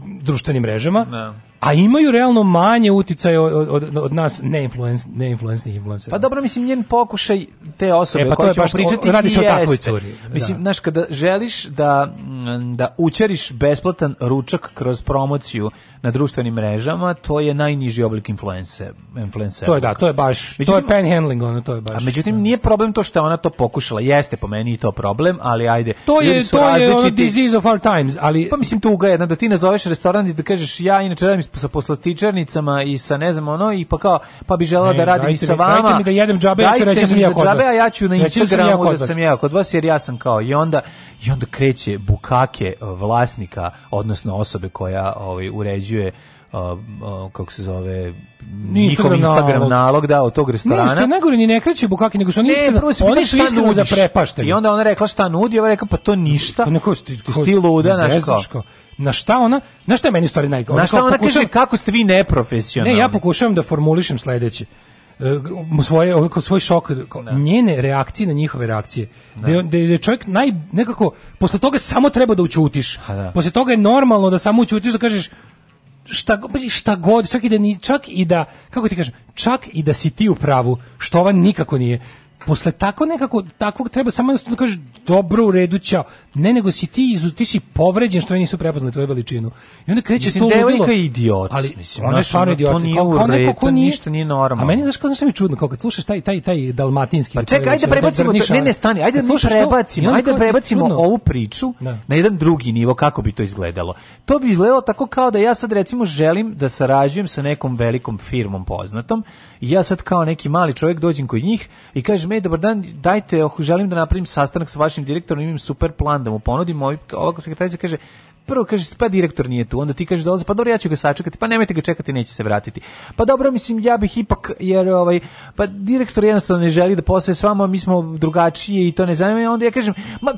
društvenim mrežama, Da. a imaju realno manje uticaja od, od, od nas neinfluens, neinfluensnih influencera. Pa dobro, mislim, njen pokušaj te osobe E, pa o to kojoj je ćemo pričati radi se o takvoj curi, Mislim, da. znaš, kada želiš da, mm, da učeriš besplatan ručak kroz promociju na društvenim mrežama, to je najniži oblik influence, influencera. to je da, to je baš, to je Međutim- panhandling, ono, to je baš. A međutim, nije problem to što ona to pokušala. Jeste po meni i to problem, ali ajde. to je, to je ono različiti. disease of our times, ali Pa mislim tuga jedna da ti nazoveš restoran i da kažeš ja inače radim sa poslastičarnicama i sa ne znam ono i pa kao pa bi želeo Ne, da radim i sa mi- vama. dajte mi da jedem džabe, ja ću reći da sam ja kod džabe, vas. a ja ću na da Instagramu da sam ja kod vas jer ja sam kao i onda i onda kreće bukake vlasnika odnosno osobe koja ovaj uređuje uh, uh, kako se zove njihov Instagram nalog. nalog da od tog Ne, restorana. je najgore, ni ne kreće bukaki, nego su oni iskreno, oni su iskreno zaprepašteni. I onda ona rekla šta nudi, ova rekla pa to ništa. Pa neko sti, Ko ti luda, znaš kao. Na šta ona, na šta je meni stvari naj... Na šta ona pokušavam- kaže kako ste vi neprofesionalni? Ne, ja pokušavam da formulišem sledeće. e, svoje onako svoj šok kao njene reakcije na njihove reakcije da je- da je čovjek naj nekako posle toga samo treba da učutiš da. posle toga je normalno da samo učutiš da kažeš šta, šta god, čak i da ni, čak i da, kako ti kažem, čak i da si ti u pravu, što ova nikako nije. Posle tako nekako, takvog treba samo jednostavno da kažeš dobro u redu, ćao. Ne, nego si ti, izu, ti si povređen što oni nisu prepoznali tvoju veličinu. I onda kreće Mislim, to ludilo. je idiot, Ali mislim, ona je stvarno ono, to idiot. nije Kao, kao neko ko nije, ništa nije normalno. A meni, znaš, kao, znaš šta mi čudno, kao kad slušaš taj, taj, taj dalmatinski. Pa čekaj, ajde prebacimo, to, ne, ne, stani, ajde da mi prebacimo, ajde da prebacimo čudno. ovu priču Da. na jedan drugi nivo, kako bi to izgledalo. To bi izgledalo tako kao da ja sad recimo želim da sarađujem sa nekom velikom firmom poznatom i ja sad kao neki mali čovjek dođem kod njih i kažem, ej, dobar dan, dajte, oh, želim da napravim sastanak sa vašim direktorom, imam super plan da mu ponudim, ovako sekretarica kaže, prvo kaže, pa direktor nije tu, onda ti kažeš dolazi, pa dobro, ja ću ga sačekati, pa nemojte ga čekati, neće se vratiti. Pa dobro, mislim, ja bih ipak, jer ovaj, pa direktor jednostavno ne želi da posluje s vama, mi smo drugačije i to ne zanima, onda ja kažem, ma,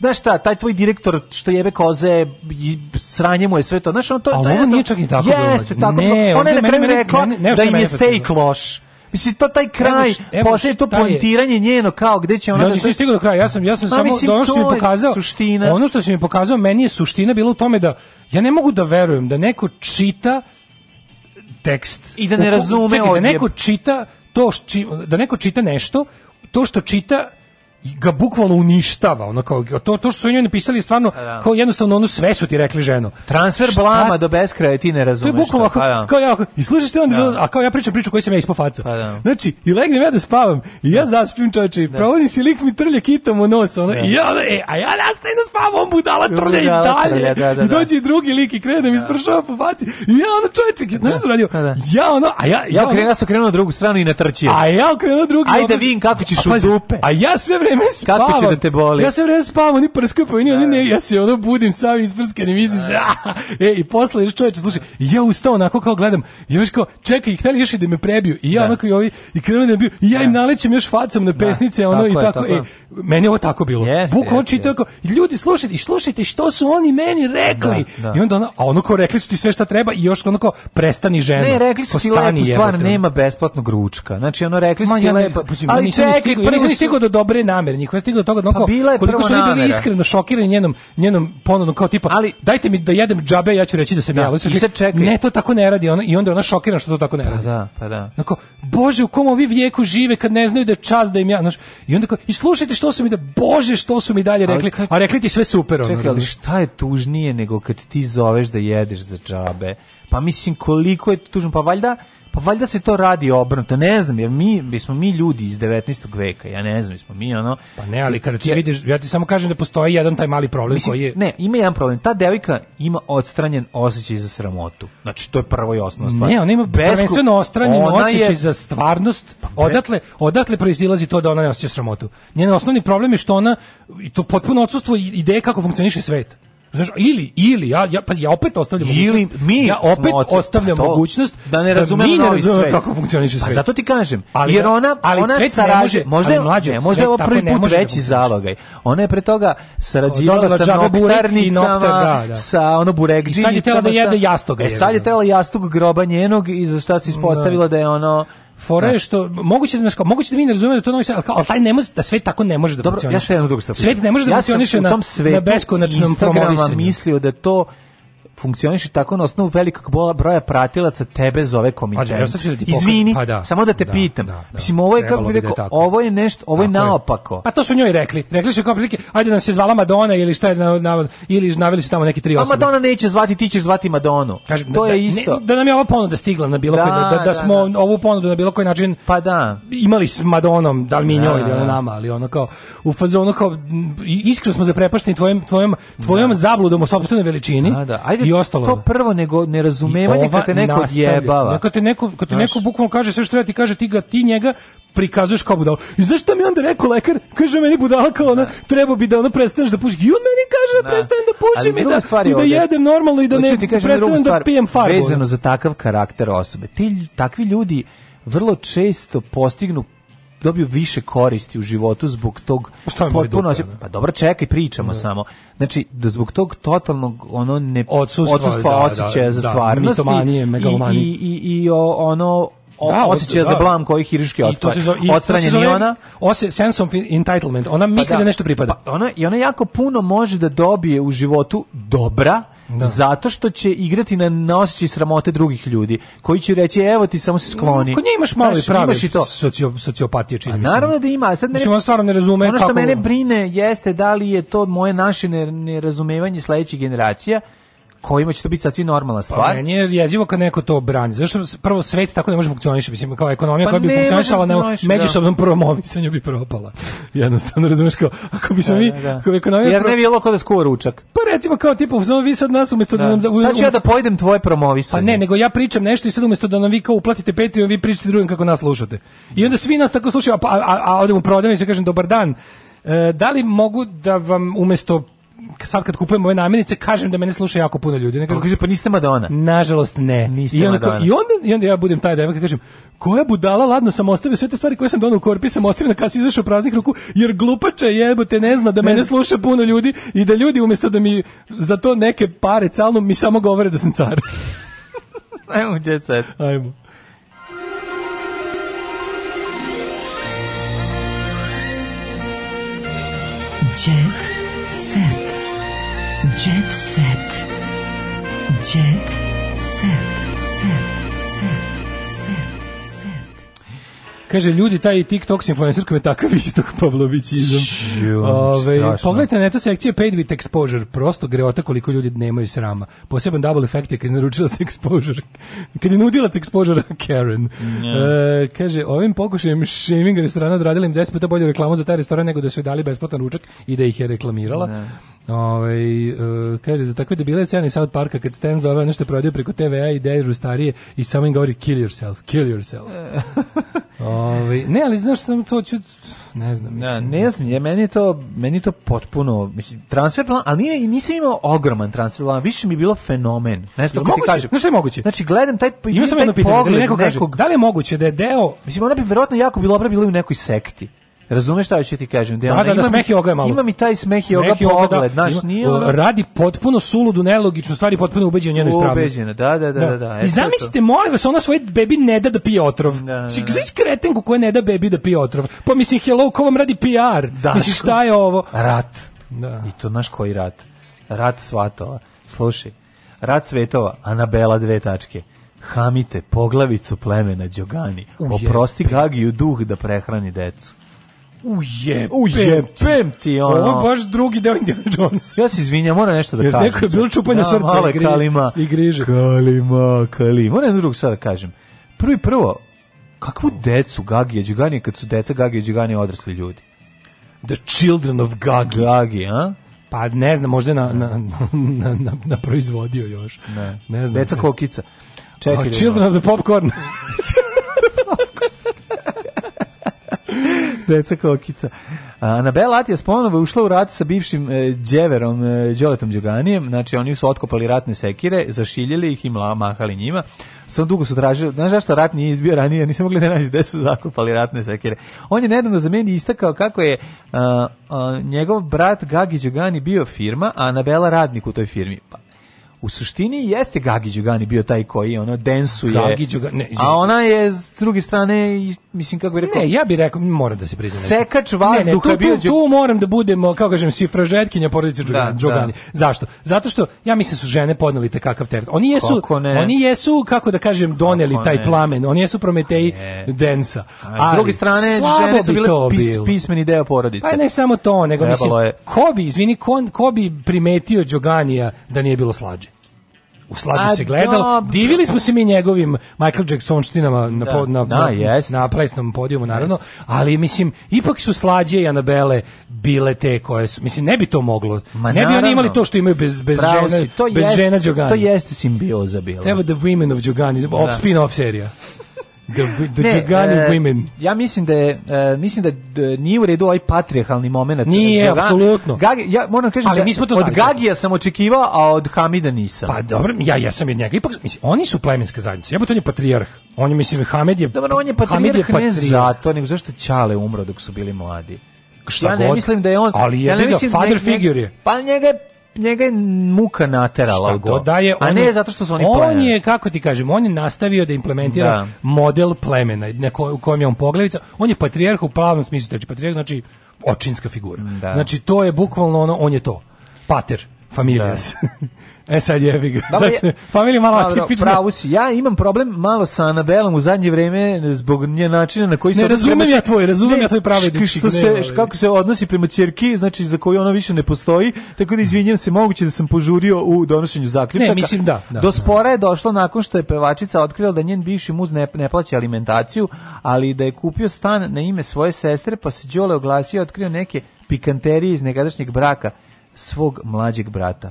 Znaš šta, taj tvoj direktor što jebe koze i sranje mu je sve to. Znaš, on to, Ali to nije čak ni tako Jeste, tako. Ne, ona je na kraju rekla meni- ne, da im je steak loš. Mislim, to taj kraj, poslije to šta je- poentiranje njeno kao gde će ona... Ja da- nisam stigao do kraja, ja sam, ja sam Pa samo, mislim, da ono što mi pokazao, suština. ono što si mi pokazao, meni je suština bila u tome da ja ne mogu da verujem da neko čita tekst I da ne razume čekaj, da neko čita to či, da neko čita nešto to što čita ga bukvalno uništava ono kao to to što su oni napisali stvarno da. kao jednostavno ono sve su ti rekli ženo Transfer Šta- blama do beskraja ti ne to je razumeš. bukvalno kao, pa da. kao ja, i slušaš te onda, Da. a kao ja pričam priču koju sam ja ispao faca. Pa da. Znači, i legnem ja da spavam, i ja zaspim čoveče, i provodim si lik mi trlje kitom u nos, ono, Da. i ja, e, a ja nastavim da spavam, on budala trlje i dalje, trlja, da, da, i da. dođe i drugi lik i krene da mi spršava po faci, i ja ono čoveče, znaš što sam radio? Da, da. Ja ono, a ja, Ja ono- okrenuo na drugu stranu i natrčio a ja okrenuo drugi Ajde da vidim kako ćeš u dupe. A ja sve vreme spavam. Kako će da te boli? Ja sve vreme spavam, oni prskaju pa oni, oni ne, ja se ono budim sam isprskani, mislim se. ah, E, i posle još čoveče, slušaj, i ja ustao onako kao gledam, i još kao, čekaj, hteli još i da me prebiju. I ja Da. onako i ovi, i krenuo da me biju, i ja im nalećem još facom na pesnice, ono tako i je, tako. tako je. E, meni je ovo tako bilo. Jeste, Bukvalno jeste, čitao ljudi slušajte, i slušajte što su oni meni rekli. Da, da. I onda ono, a ono kao rekli su ti sve šta treba i još ono kao prestani ženo. Ne, rekli su ti lepu stvar, nema besplatnog ručka. Znači, ono, rekli su ti lepo. ali nisam ni stigao do dobre namere, njihova stigao do toga da Pa koliko su oni bili namera. iskreno šokirani njenom njenom ponudom kao tipa, Ali- dajte mi da jedem džabe, ja ću reći da sam Da, ja. Oni su i rekli, sad čekaj. Ne, to tako ne radi, ona i onda ona šokirana što to tako ne Pa radi. da, pa da. Onako, bože, u kom ovi vijeku žive kad ne znaju da je čas da im ja, znaš, i onda kao, i slušajte što su mi da, bože, što su mi dalje Ali rekli, kad- a rekli ti sve super, ono, Čekaj, ali šta je tužnije nego kad ti zoveš da jedeš za džabe? Pa mislim, koliko je tužno? Pa valjda, pa valjda se to radi obrnuto. Ne znam, jer mi, mi smo mi ljudi iz 19. veka, ja ne znam, smo mi ono... Pa ne, ali kada ti vidiš, ja ti samo kažem da postoji jedan taj mali problem Mislim, koji je... Ne, ima jedan problem. Ta devojka ima odstranjen osjećaj za sramotu. Znači, to je prvo i osnovna stvar. Ne, ona ima Beskru- prvenstveno ostranjen ona osjećaj je- za stvarnost. Odatle, odatle proizilazi to da ona ne osjeća sramotu. Njen osnovni problem je što ona i to potpuno odsustvo ideje kako funkcioniše svet. Znaš, ili, ili, ja, ja, pazi, ja opet ostavljam Ili mogućnost, mi ja opet ostavljam pa to, mogućnost da ne razumemo mi ne novi razumemo svet. kako funkcioniše Pa svet. zato ti kažem, Ali jer da- ona, ali ona sarađuje, možda, je- ne, možda je ovo prvi put da veći zalogaj. Ona je pre toga sarađivala sa noktarnicama, noktar, da, da. sa ono burekđinicama. I sad je htjela da jede jastoga, E, sad je jebote. trebala jastog groba njenog i za šta se ispostavilo da je ono... Fora je što moguće da nas kao moguće da mi ne razumemo da to novi ali, ali taj ne može da svet tako ne može da Dobro, funkcioniše. ja sam jednu drugu stvar. Svet ne može da ja funkcioniše na, na beskonačnom promovisanju. mislio da to funkcioniše tako na osnovu velikog broja pratilaca tebe zove komitent. Ću da pokažem. Izvini, Pa da, samo da te da, pitam. da, da. Mislim, ovo je, kako Trebalo bi bi da je rekao, tako. ovo je nešto, ovo je Tako je. naopako. Pa to su njoj rekli. Rekli su kao prilike, ajde nam se zvala Madonna ili šta je na, na, ili naveli su tamo neki tri A osobe. Madonna neće zvati, ti ćeš zvati Madonu. Kažem, to da, je isto. Ne, da nam je ova ponuda stigla na bilo Da, koji da, da, da, smo da. ovu ponudu na bilo koji način Pa da. imali s Madonom, da li mi Da, njoj ili da. ona nama, ali ono kao u fazonu kao iskreno smo zaprepašteni tvojom tvojom tvojom zabludom o sopstvenoj veličini Da, da. Ajde, i ostalo. to prvo nego nerazumevanje kad te neko odjebava. Ne, Kad te neko, kad te Znaš. neko bukvalno kaže sve što treba ti kaže, ti ga ti njega prikazuješ kao budala. I znaš šta mi onda rekao lekar? Kaže meni budala kao ona, treba bi da ono prestaneš da pušiš. I on meni kaže da Da. prestanem da pušim i da, i da jedem normalno i da ne prestanem da pijem farbu. Vezano za takav karakter osobe. Ti, takvi ljudi vrlo često postignu dobiju više koristi u životu zbog tog Pa potpuno pa dobro čekaj pričamo samo znači da zbog tog totalnog ono ne Odsustva, odsustva da, osjećaja da, za da, stvarnost i, i, i, i o- ono o- Da, osjećaja da. za blam koji hirurški I to se zove, i to se odstranjen i zove ona ose- sense of entitlement. Ona misli da, nešto pripada. Pa ona, I ona jako puno može da dobije u životu dobra, zato što će igrati na, na osjećaj sramote drugih ljudi, koji će reći, evo ti, samo se skloni. Kod nje imaš malo i prave imaš i to. socio, sociopatije, čini mi se. Naravno da ima, a sad mene, Mislim, on stvarno ne razume ono što kako- mene brine jeste da li je to moje naše ne- nerazumevanje sledećih generacija, kojima će to biti sasvim normalna Pa stvar. meni je jezivo kad neko to brani. Zašto prvo svet tako ne može funkcioniše, mislim kao ekonomija Pa koja bi funkcionisala na da. međusobnom promovisanju bi propala. Jednostavno razumeš kao ako bismo mi Da, da. kao ekonomija Jer pro- ne bi bilo ko da skuva ručak. Pa recimo kao tipa samo vi sad nas umesto da, nam da, Sad ću ja da pojedem tvoje promovisanje. Pa ne, nego ja pričam nešto i sad umesto da nam vi kao uplatite Patreon, vi pričate drugim kako nas slušate. I onda svi nas tako slušaju, a, pa- a, a odem u prodavnicu i kažem dobar dan. E, da li mogu da vam umesto sad kad kupujem ove namirnice kažem da mene sluša jako puno ljudi. Ne Kako kažem, kaže, pa niste Madonna. Nažalost ne. Niste I onda, Madonna. i onda i onda ja budem taj devojka kažem koja budala ladno sam ostavio sve te stvari koje sam donao u korpi sam ostavio na kasi izašao praznih ruku jer glupača jebote ne zna da mene sluša puno ljudi i da ljudi umjesto da mi za to neke pare calnu mi samo govore da sam car. Ajmo jet set. Ajmo. Jet set. Jet set. Jet set. Set. Set. Set. Kaže, ljudi, taj TikTok influencerkom je takav istok Pavlovićizam. Ove, pogledajte na neto sekcije Paid with Exposure, prosto greota koliko ljudi nemaju srama. Poseban double efekt je kad je naručila se Exposure, kad je nudilac Exposure Karen. E, kaže, ovim pokušajem shaming restorana odradila im 10 puta bolju reklamu za taj restoran nego da su joj dali besplatan ručak i da ih je reklamirala. Ovaj, e, kaže, za takve debile je cena South Parka kad Stan zove ono što prodaje preko TV-a i dežu starije i samo im govori kill yourself, kill yourself. Ovaj, ne, ali znaš samo to ću, ne znam, mislim. ne znam, je, meni je to, meni je to potpuno, mislim, transfer plan, ali nisam imao ogroman transfer plan, više mi je bilo fenomen. Ne znam kako ti kažem. Znaš je moguće? Znači, gledam taj, Ima taj jedno pitanje, da neko kaže, nekog- da li je moguće da je deo Mislim, ona bi verovatno jako bila dobra bila u nekoj sekti. Razumeš šta hoću ti kažem? Da, da, da, mi- smeh i oga je malo. Ima mi taj smeh i oga Smeh i oga, pogled, da, znaš, nije ono... radi potpuno suludu, nelogičnu stvari, potpuno ubeđen u njenu ispravnost. Ubeđena, da, da, da, da, da. I zamislite, molim vas, ona svoj bebi ne da da pije otrov. Da, da, da. Si si kretenku koja ne da bebi da pije otrov. Pa mislim, hello, ko vam radi PR? Daško. Mislim, šta je ovo? Rat. Da. I to znaš koji rat? Rat svatova. Slušaj, rat svetova, Anabela dve tačke. Hamite poglavicu plemena Đogani. Oprosti Gagiju duh da prehrani decu. Ujebem. Ujebem ti ono. Ovo je baš drugi deo Indiana Jones. Ja se izvinjam, moram nešto da Jer kažem. neko je bilo čupanje Da, srca malo je i gri- kalima. i griže. Kalima, kalima. Moram jedno drugo sad da kažem. Prvo i prvo, kakvu decu Gagija Đugani kad su deca Gagija Đugani odrasli ljudi? The Children of Gagi. Gagi, a? Pa ne znam, možda je na, na, na, na, na proizvodio još. Ne. Ne znam. Deca kokica. Čekaj. Oh, children of the popcorn. Deca kokica. A, Anabela Atijas ponovo ušla u rat sa bivšim e, djeverom e, Đoletom Đoganijem, znači oni su otkopali ratne sekire, zašiljili ih i mla, mahali njima. Samo dugo su tražili, znaš zašto rat nije izbio ranije, nisam mogli da naći gde su zakopali ratne sekire. On je nedavno za meni istakao kako je a, a, njegov brat Gagi Đogani bio firma, a Anabela radnik u toj firmi. Pa, u suštini jeste Gagi Đugani bio taj koji ono densuje. Gagi Đugani- ne, a ona je s druge strane mislim kako bi rekao Ne, ja bih rekao, moram da se priznam. nešto. Sekač Ne, ne, vazduha tu, bio tu, tu moram da budemo, kako kažem, sifražetkinja porodice Đogani. Da, Đogani. Zašto? Zato što, ja mislim su žene podneli te kakav teret. Oni jesu, ne? oni jesu, kako da kažem, doneli Kako taj ne? plamen. Oni jesu prometeji densa. A s druge strane, žene su bi bile pis, pismeni deo porodice. Pa ne samo to, nego Trebalo mislim, je. ko bi, izvini, ko, ko bi primetio Đoganija da nije bilo slađe? U slađu A, se gledalo, dobro. divili smo se mi njegovim Michael Jacksonštinama na, Da, pod- na, da, na, jest. na plesnom podijumu, naravno, ali mislim, ipak su slađe i Anabele bile te koje su, mislim, ne bi to moglo, Ma ne bi oni imali to što imaju bez, bez Pravo žena, si, to bez jest- žena Đogani. To jeste simbioza bila. Treba The Women of Đogani, Da. spin-off serija. The, the Ne, e, Women. Ja mislim da je e, mislim da d- nije u redu ovaj patrijarhalni momenat. Nije, apsolutno. Gagi, ja moram da kažem Ali da mi smo to od. Gagija sam očekivao, a od Hamida nisam. Pa dobro, ja jesam od njega. Ipak, mislim, oni su plemenska zajednica. Jebote, on je patrijarh. On je, mislim, Hamed je... Dobro, on je Hamed patrijarh ne zato, nego zašto Ćale umro dok su bili mladi. Šta ja ne god. mislim da je on... Ali ja ne mislim- father ne- ne- figure je. Pa njega je njega je muka naterala Šta to. da je, a on ne je- zato što su oni On je, kako ti kažem, on je nastavio da implementira Da. model plemena na ko, u kojem je on poglavica. On je patrijarh u pravnom smislu, znači patrijarh znači očinska figura. Da. Znači to je bukvalno ono, on je to. Pater, familijas. e sad jebi ga. Dobro, Sad familija malo Dobro, atipična. Pravu si. Ja imam problem malo sa Anabelom u zadnje vreme zbog nje načina na koji se Ne, razumem prema ja tvoj, razumem Ne, ja tvoj pravi dečki, što se, kako se odnosi prema ćerki, znači za koju ona više ne postoji, tako da izvinjam se, moguće da sam požurio u donošenju zaključaka. Ne, mislim da, da, Do da. spora je došlo nakon što je pevačica otkrila da njen bivši muz ne, ne plaća alimentaciju, ali da je kupio stan na ime svoje sestre, pa se Đole oglasio i otkrio neke pikanterije iz nekadašnjeg braka svog mlađeg brata.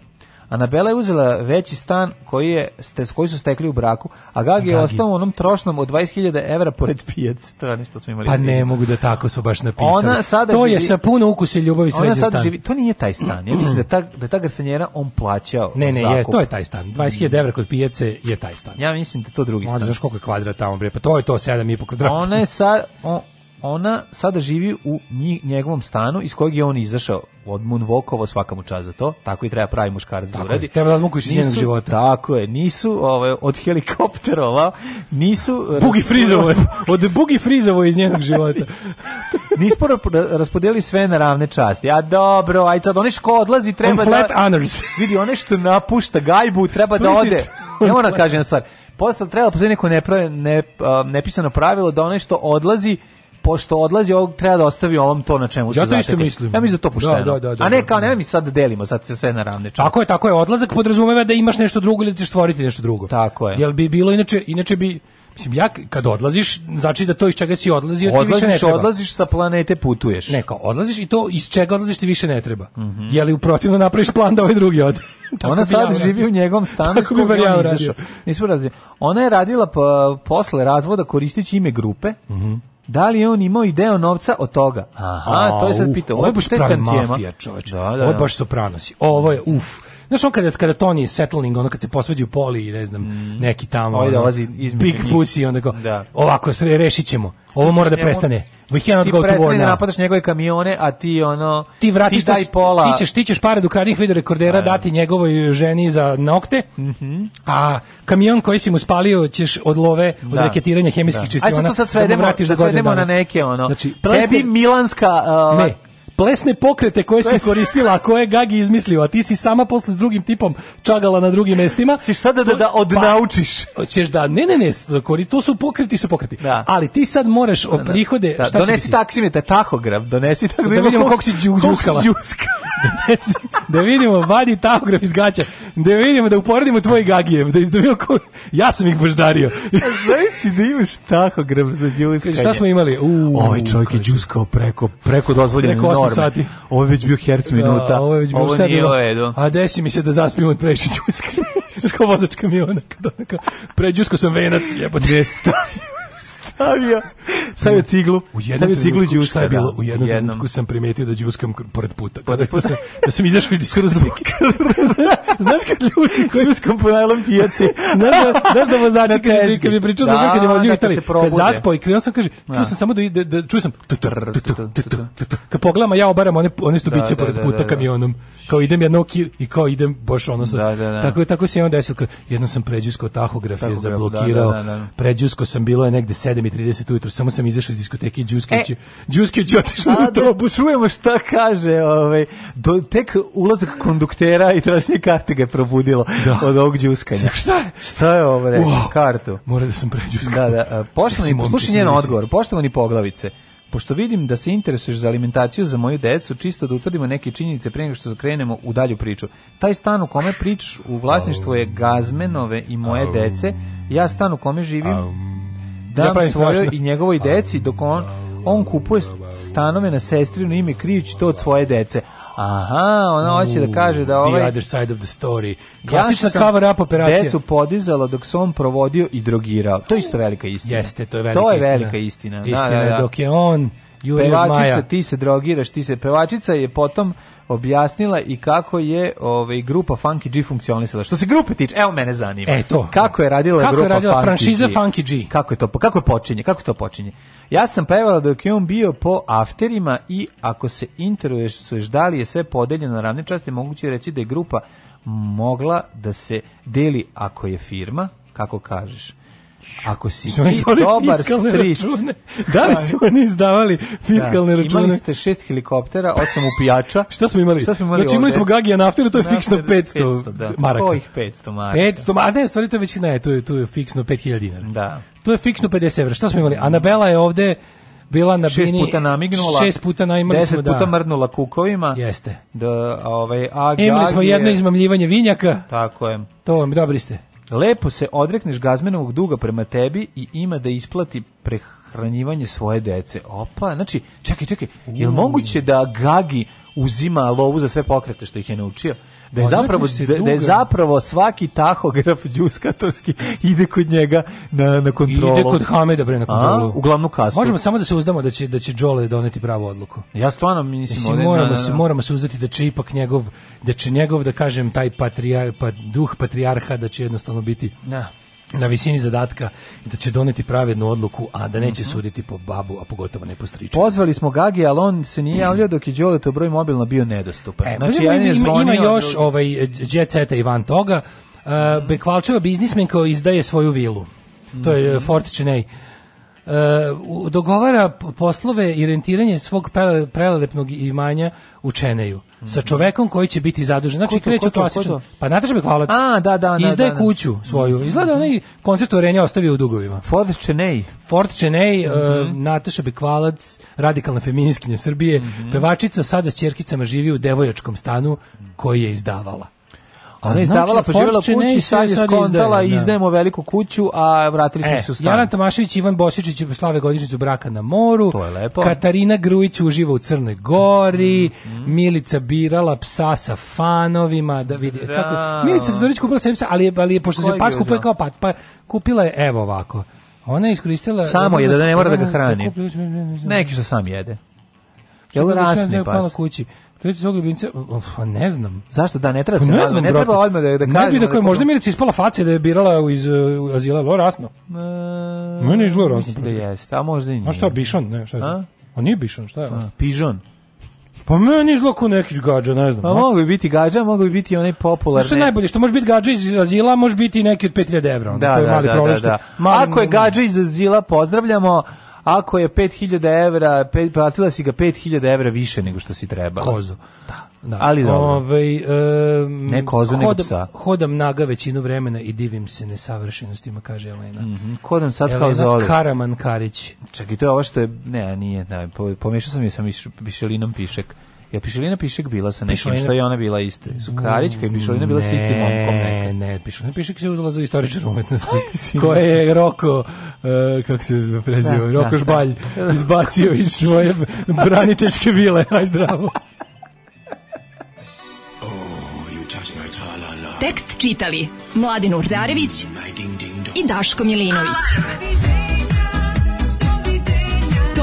Anabela je uzela veći stan koji, je, ste, koji su stekli u braku, a Gagi je ostao u onom trošnom od 20.000 evra pored pijace. To je nešto smo imali. Pa ne mogu da tako su baš napisali. Ona sada to je živi- sa puno ukusa ljubavi sređen stan. živi, to nije taj stan. Ja mislim da ta, da ta garsanjera on plaćao Ne, ne, je, to je taj stan. 20.000 evra kod pijace je taj stan. Ja mislim da je to drugi Možda stan. znaš koliko je kvadrat tamo, bre, pa to je to 7,5 kvadrata. Ona je sad, o- ona sada živi u njegovom stanu iz kojeg je on izašao od Moonwalkova svaka mu čast za to. Tako i treba pravi muškarac da je, uradi. treba da odmukaš iz njenog života. Tako je, nisu ovaj, od helikopterova, nisu... Bugi frizovo, od Bugi frizovo iz njenog života. Nisu ra- raspodijeli sve na ravne časti. A dobro, aj sad, onaj što odlazi treba On flat da... honors. Vidi, onaj što napušta gajbu treba da Split ode. it. Ja moram da kažem jednu stvar. Postalo treba postoji neko neprave, ne, a, nepisano pravilo da onaj što odlazi pošto odlazi, ovog treba da ostavi ovom to na čemu se Ja to isto zatekli. mislim. Ja mislim da to pošteno. Da, da, da, da, A ne da, kao, da. nemoj mi sad da delimo, sad se sve na ravne časti. Tako je, tako je. Odlazak podrazumeva da imaš nešto drugo ili da ćeš stvoriti nešto drugo. Tako je. Jel bi bilo inače, inače bi Mislim, ja kad odlaziš, znači da to iz čega si odlazio ti više ne Odlaziš, treba. odlaziš sa planete, putuješ. Ne, kao odlaziš i to iz čega odlaziš ti više ne treba. Je li u protivno napraviš plan da ovaj drugi ode? Tako Ona ja sad uradio. živi u njegovom stanu Tako bi bar ja. Ona je radila posle razvoda koristeći ime grupe. Mhm. Da li je on imao ideo novca od toga? Aha, to je sad pitao. Ovo je baš pravi mafija, čoveče. Da, da, Ovo je da. baš sopranosi. Ovo je, uf. Znaš on kada, kada Tony settling, ono kad se posvađaju Poli i ne znam, neki tamo, Ovaj ono, big pussy, onda kao, Da. ovako, sve rešit ćemo. Ovo mora da Njemu- prestane. We cannot Ti go to war da now. napadaš njegove kamione, a ti ono... ti vratiš ti daj pola... ti ćeš ti ćeš pare do krađih videorekordera dati njegovoj ženi za nokte. A kamion koji si mu spalio ćeš od love od Da. reketiranja hemijskih Da. čistiona. Aj sad to sad da mu svedemo, vratiš da za godinu svedemo na neke ono. Znači, tebi Milanska... Uh, Ne. Plesne pokrete koje si koristila, a koje je Gagi izmislio, a ti si sama posle s drugim tipom čagala na drugim mestima. Ćeš sada da, da odnaučiš. Pa, ćeš da, ne, ne, ne, kori- to su pokreti, su pokreti. Da. Ali ti sad moraš o prihode, Da, šta donesi ti? taksimetar, tahograf, donesi tako Da vidimo vidimo koliko si. Donesi- da vidimo, vadi tahograf iz gaća, da vidimo, da uporedimo tvoj Gagijev, da izdobio ko... Ja sam ih baždario. Znaš si da imaš tahograf za đuskanje. Kaže, šta smo imali? U, Ovaj čovjek je đuskao preko, preko dozvoljene Preko norme. sati. Ovo je već bio herc minuta. Da, ovo je već bilo nije bilo. u redu. A desi mi se da zaspim od previše. Znaš kao vozač kamiona. Pređusko sam venac, jebote. Ne stavio. Stavio. Ciglu. U jednom Stavio ciglu i šta je bilo? da, U jednom, trenutku sam primetio da đuskam kr- pored puta. Pored puta. Da, sam, da sam izašao iz diskoteke. Znaš kad ljudi koji Đuskom po najlom pijaci. Znaš da, znaš da vozači kad kad mi pričao Da, da, kad je vozio da, u kad Italiji, kad zaspao i krenuo sam kaže, čuo Da. sam samo da ide, da, čuo sam kad pogledam, ja obaram one, one stubiće Da, pored puta kamionom, kao idem jedno i kao idem baš ono sa, tako, tako se on desilo, jedno sam pređusko tahograf je Tahograf, zablokirao, pređusko sam bilo je negde 7.30 ujutro, samo sam izašao iz diskoteke i Đuskić, E. Đuskić otišao da autobus. čujemo šta kaže, ovaj, do, tek ulazak konduktera i traženje karte ga je probudilo od ovog đuskanja. Šta je? Šta je ovo, rekao, Wow. kartu? Mora da sam pređusko. Da, da, poštovani, poslušaj smiri njen se. odgovor, poštovani poglavice, pošto vidim da se interesuješ za alimentaciju za moju decu, čisto da utvrdimo neke činjenice pre nego što krenemo u dalju priču. Taj stan u kome pričaš u vlasništvu je Gazmenove i moje dece, ja stan u kome živim Ja dam pravim svojoj i njegovoj deci dok on, on kupuje stanove na sestrino ime krijući to od svoje dece. Aha, ona hoće da kaže da The ovaj other side of the story. Klasična ja cover up operacija. Decu podizala dok se on provodio i drogirao. To je isto velika istina. Jeste, to je velika To je istina. velika istina. Da, Istina da, je da. dok je on Jurio pevačica, Zmaja. ti se drogiraš, ti se pevačica je potom objasnila i kako je ovaj grupa Funky G funkcionisala. Što se grupe tiče, evo mene zanima. E, to. Kako je radila Kako je grupa radila Funky franšiza G? Funky G? Kako je to kako je počinje? Kako to počinje? Ja sam pevala dok je on bio po afterima i ako se interesuješ da li je sve podeljeno na ravne časti, moguće je reći da je grupa mogla da se deli ako je firma, kako kažeš. Ako si Su ti dobar stric. račune? Da li su oni izdavali fiskalne Da, račune? Imali ste šest helikoptera, osam upijača. Šta smo imali? Šta smo imali Znači imali ovde? smo Gagija na afteru, to je fiksno afteru 500, 500, da. maraka. Kojih 500 maraka? 500, ma ne, stvari to je već, ne, to je, to je fiksno 5000 dinara. Da. To je fiksno 50 evra. Šta smo imali? Anabela je ovde bila na Šest bini... puta namignula. Šest puta na, imali deset smo, da. puta mrdnula kukovima. Jeste. Da, ovaj, a Imali smo jedno je- izmamljivanje vinjaka. Tako je. To vam, dobri ste. Lepo se odrekneš gazmenovog duga prema tebi i ima da isplati prehranjivanje svoje dece. Opa, znači, čekaj, čekaj, je li moguće da Gagi uzima lovu za sve pokrete što ih je naučio? Da je, zapravo, da, da je duga. zapravo svaki tahograf džuskatorski ide kod njega na, na kontrolu. Ide kod Hameda bre na kontrolu. A, u glavnu kasu. Možemo samo da se uzdamo da će da će Đole doneti pravu odluku. Ja stvarno mislim, Mislim, moramo, na- na- se, moramo se uzdati da će ipak njegov, da će njegov, da kažem, taj patrijar, pa, duh patrijarha, da će jednostavno biti Da. Na visini zadatka da će doneti pravednu odluku, a da Mhm. neće suditi po babu, a pogotovo ne po striču. Pozvali smo Gagi, ali on se nije javljao dok je Đoleto broj mobilna bio nedostupan. E, znači, ja ne ima, ima još drugi- ovaj jet seta i van toga. Uh, Bekvalčeva biznismenka izdaje svoju vilu. To je Mhm. uh, Fort Chennai. Uh, dogovara poslove i rentiranje svog prele- prelelepnog imanja u Čeneju sa čovekom koji će biti zadužen. Znači Mhm. Kreće to? Pa Nataša Bekvalac. A, da, da, da, Izdaje da, da. kuću svoju. Izgleda onaj koncert u Renja ostavio u dugovima. Ford Chennai. Fort Chennai, uh, Mhm. Nataša Bekvalac, radikalna feminiskinja Srbije, Mhm. pevačica sada s ćerkicama živi u devojačkom stanu koji je izdavala. A Ona je znači, izdavala, pa Fort živjela Chennai kući, se sad je skontala, izdaje, da. izdajemo veliku kuću, a vratili smo E, se u stan. Jaran Tomašević, Ivan Bosičić slave godišnjicu braka na moru. To je lepo. Katarina Grujić uživa u Crnoj Gori. Mhm. Milica birala psa sa fanovima. Da vidi. Bravo. Kako, Milica Zadorić kupila sebi psa, ali, je- ali je, pošto se Kojeg pas je kupuje kao pat, pa kupila je evo ovako. Ona je iskoristila... Samo je da ne mora da ga hrani. Neki što sam jede. Jel da rasni pas? kući. Je svog ljubimca, pa ne znam. Zašto da ne treba Pa se ne znam, ne treba odmah da da Ne kažemo. bi da koje, možda mi Milica ispala facija da je birala iz uh, azila, lo rasno. Meni izgleda rasno. Da jeste, a možda i nije. A šta, Bišon? Ne, šta je? A? A nije Bišon, šta je? A, Pižon. Pa meni izgleda kao neki gađa, ne znam. Pa a? mogu bi biti gađa, mogu bi biti onaj popularni. Što je najbolje, što može biti gađa iz azila, može biti neki od 5000 evra. onda, Da, to je da, mali da, problem da, da. mali- Ako je gađa iz azila, pozdravljamo. Ako je 5000 evra, pet, platila si ga 5000 evra više nego što si trebala. Kozu. Da. Ali dobro. Ovaj, em, Ne kozu, nego hodam, psa. Hodam naga većinu vremena i divim se nesavršenostima, kaže Elena. Mhm. Ko nam sad kao Elena zove? Karaman Karić. Čekaj, to je ovo što je... Ne, nije, da, po- pomešao sam je sa Miš- Pišelinom Pišek. Ja Pišelina Pišek bila sa nekim, Pišelina- što je ona bila iste. Su Karićka i Pišelina bila sa istim momkom Ne, ne, piše, ne piše se udala za istoričar umetnosti. koje je Roko, e, kako se preziva, Da, Roko da, Žbalj da. izbacio iz svoje braniteljske vile. Aj zdravo. Tekst čitali Mladin Urdarević i Daško Milinović.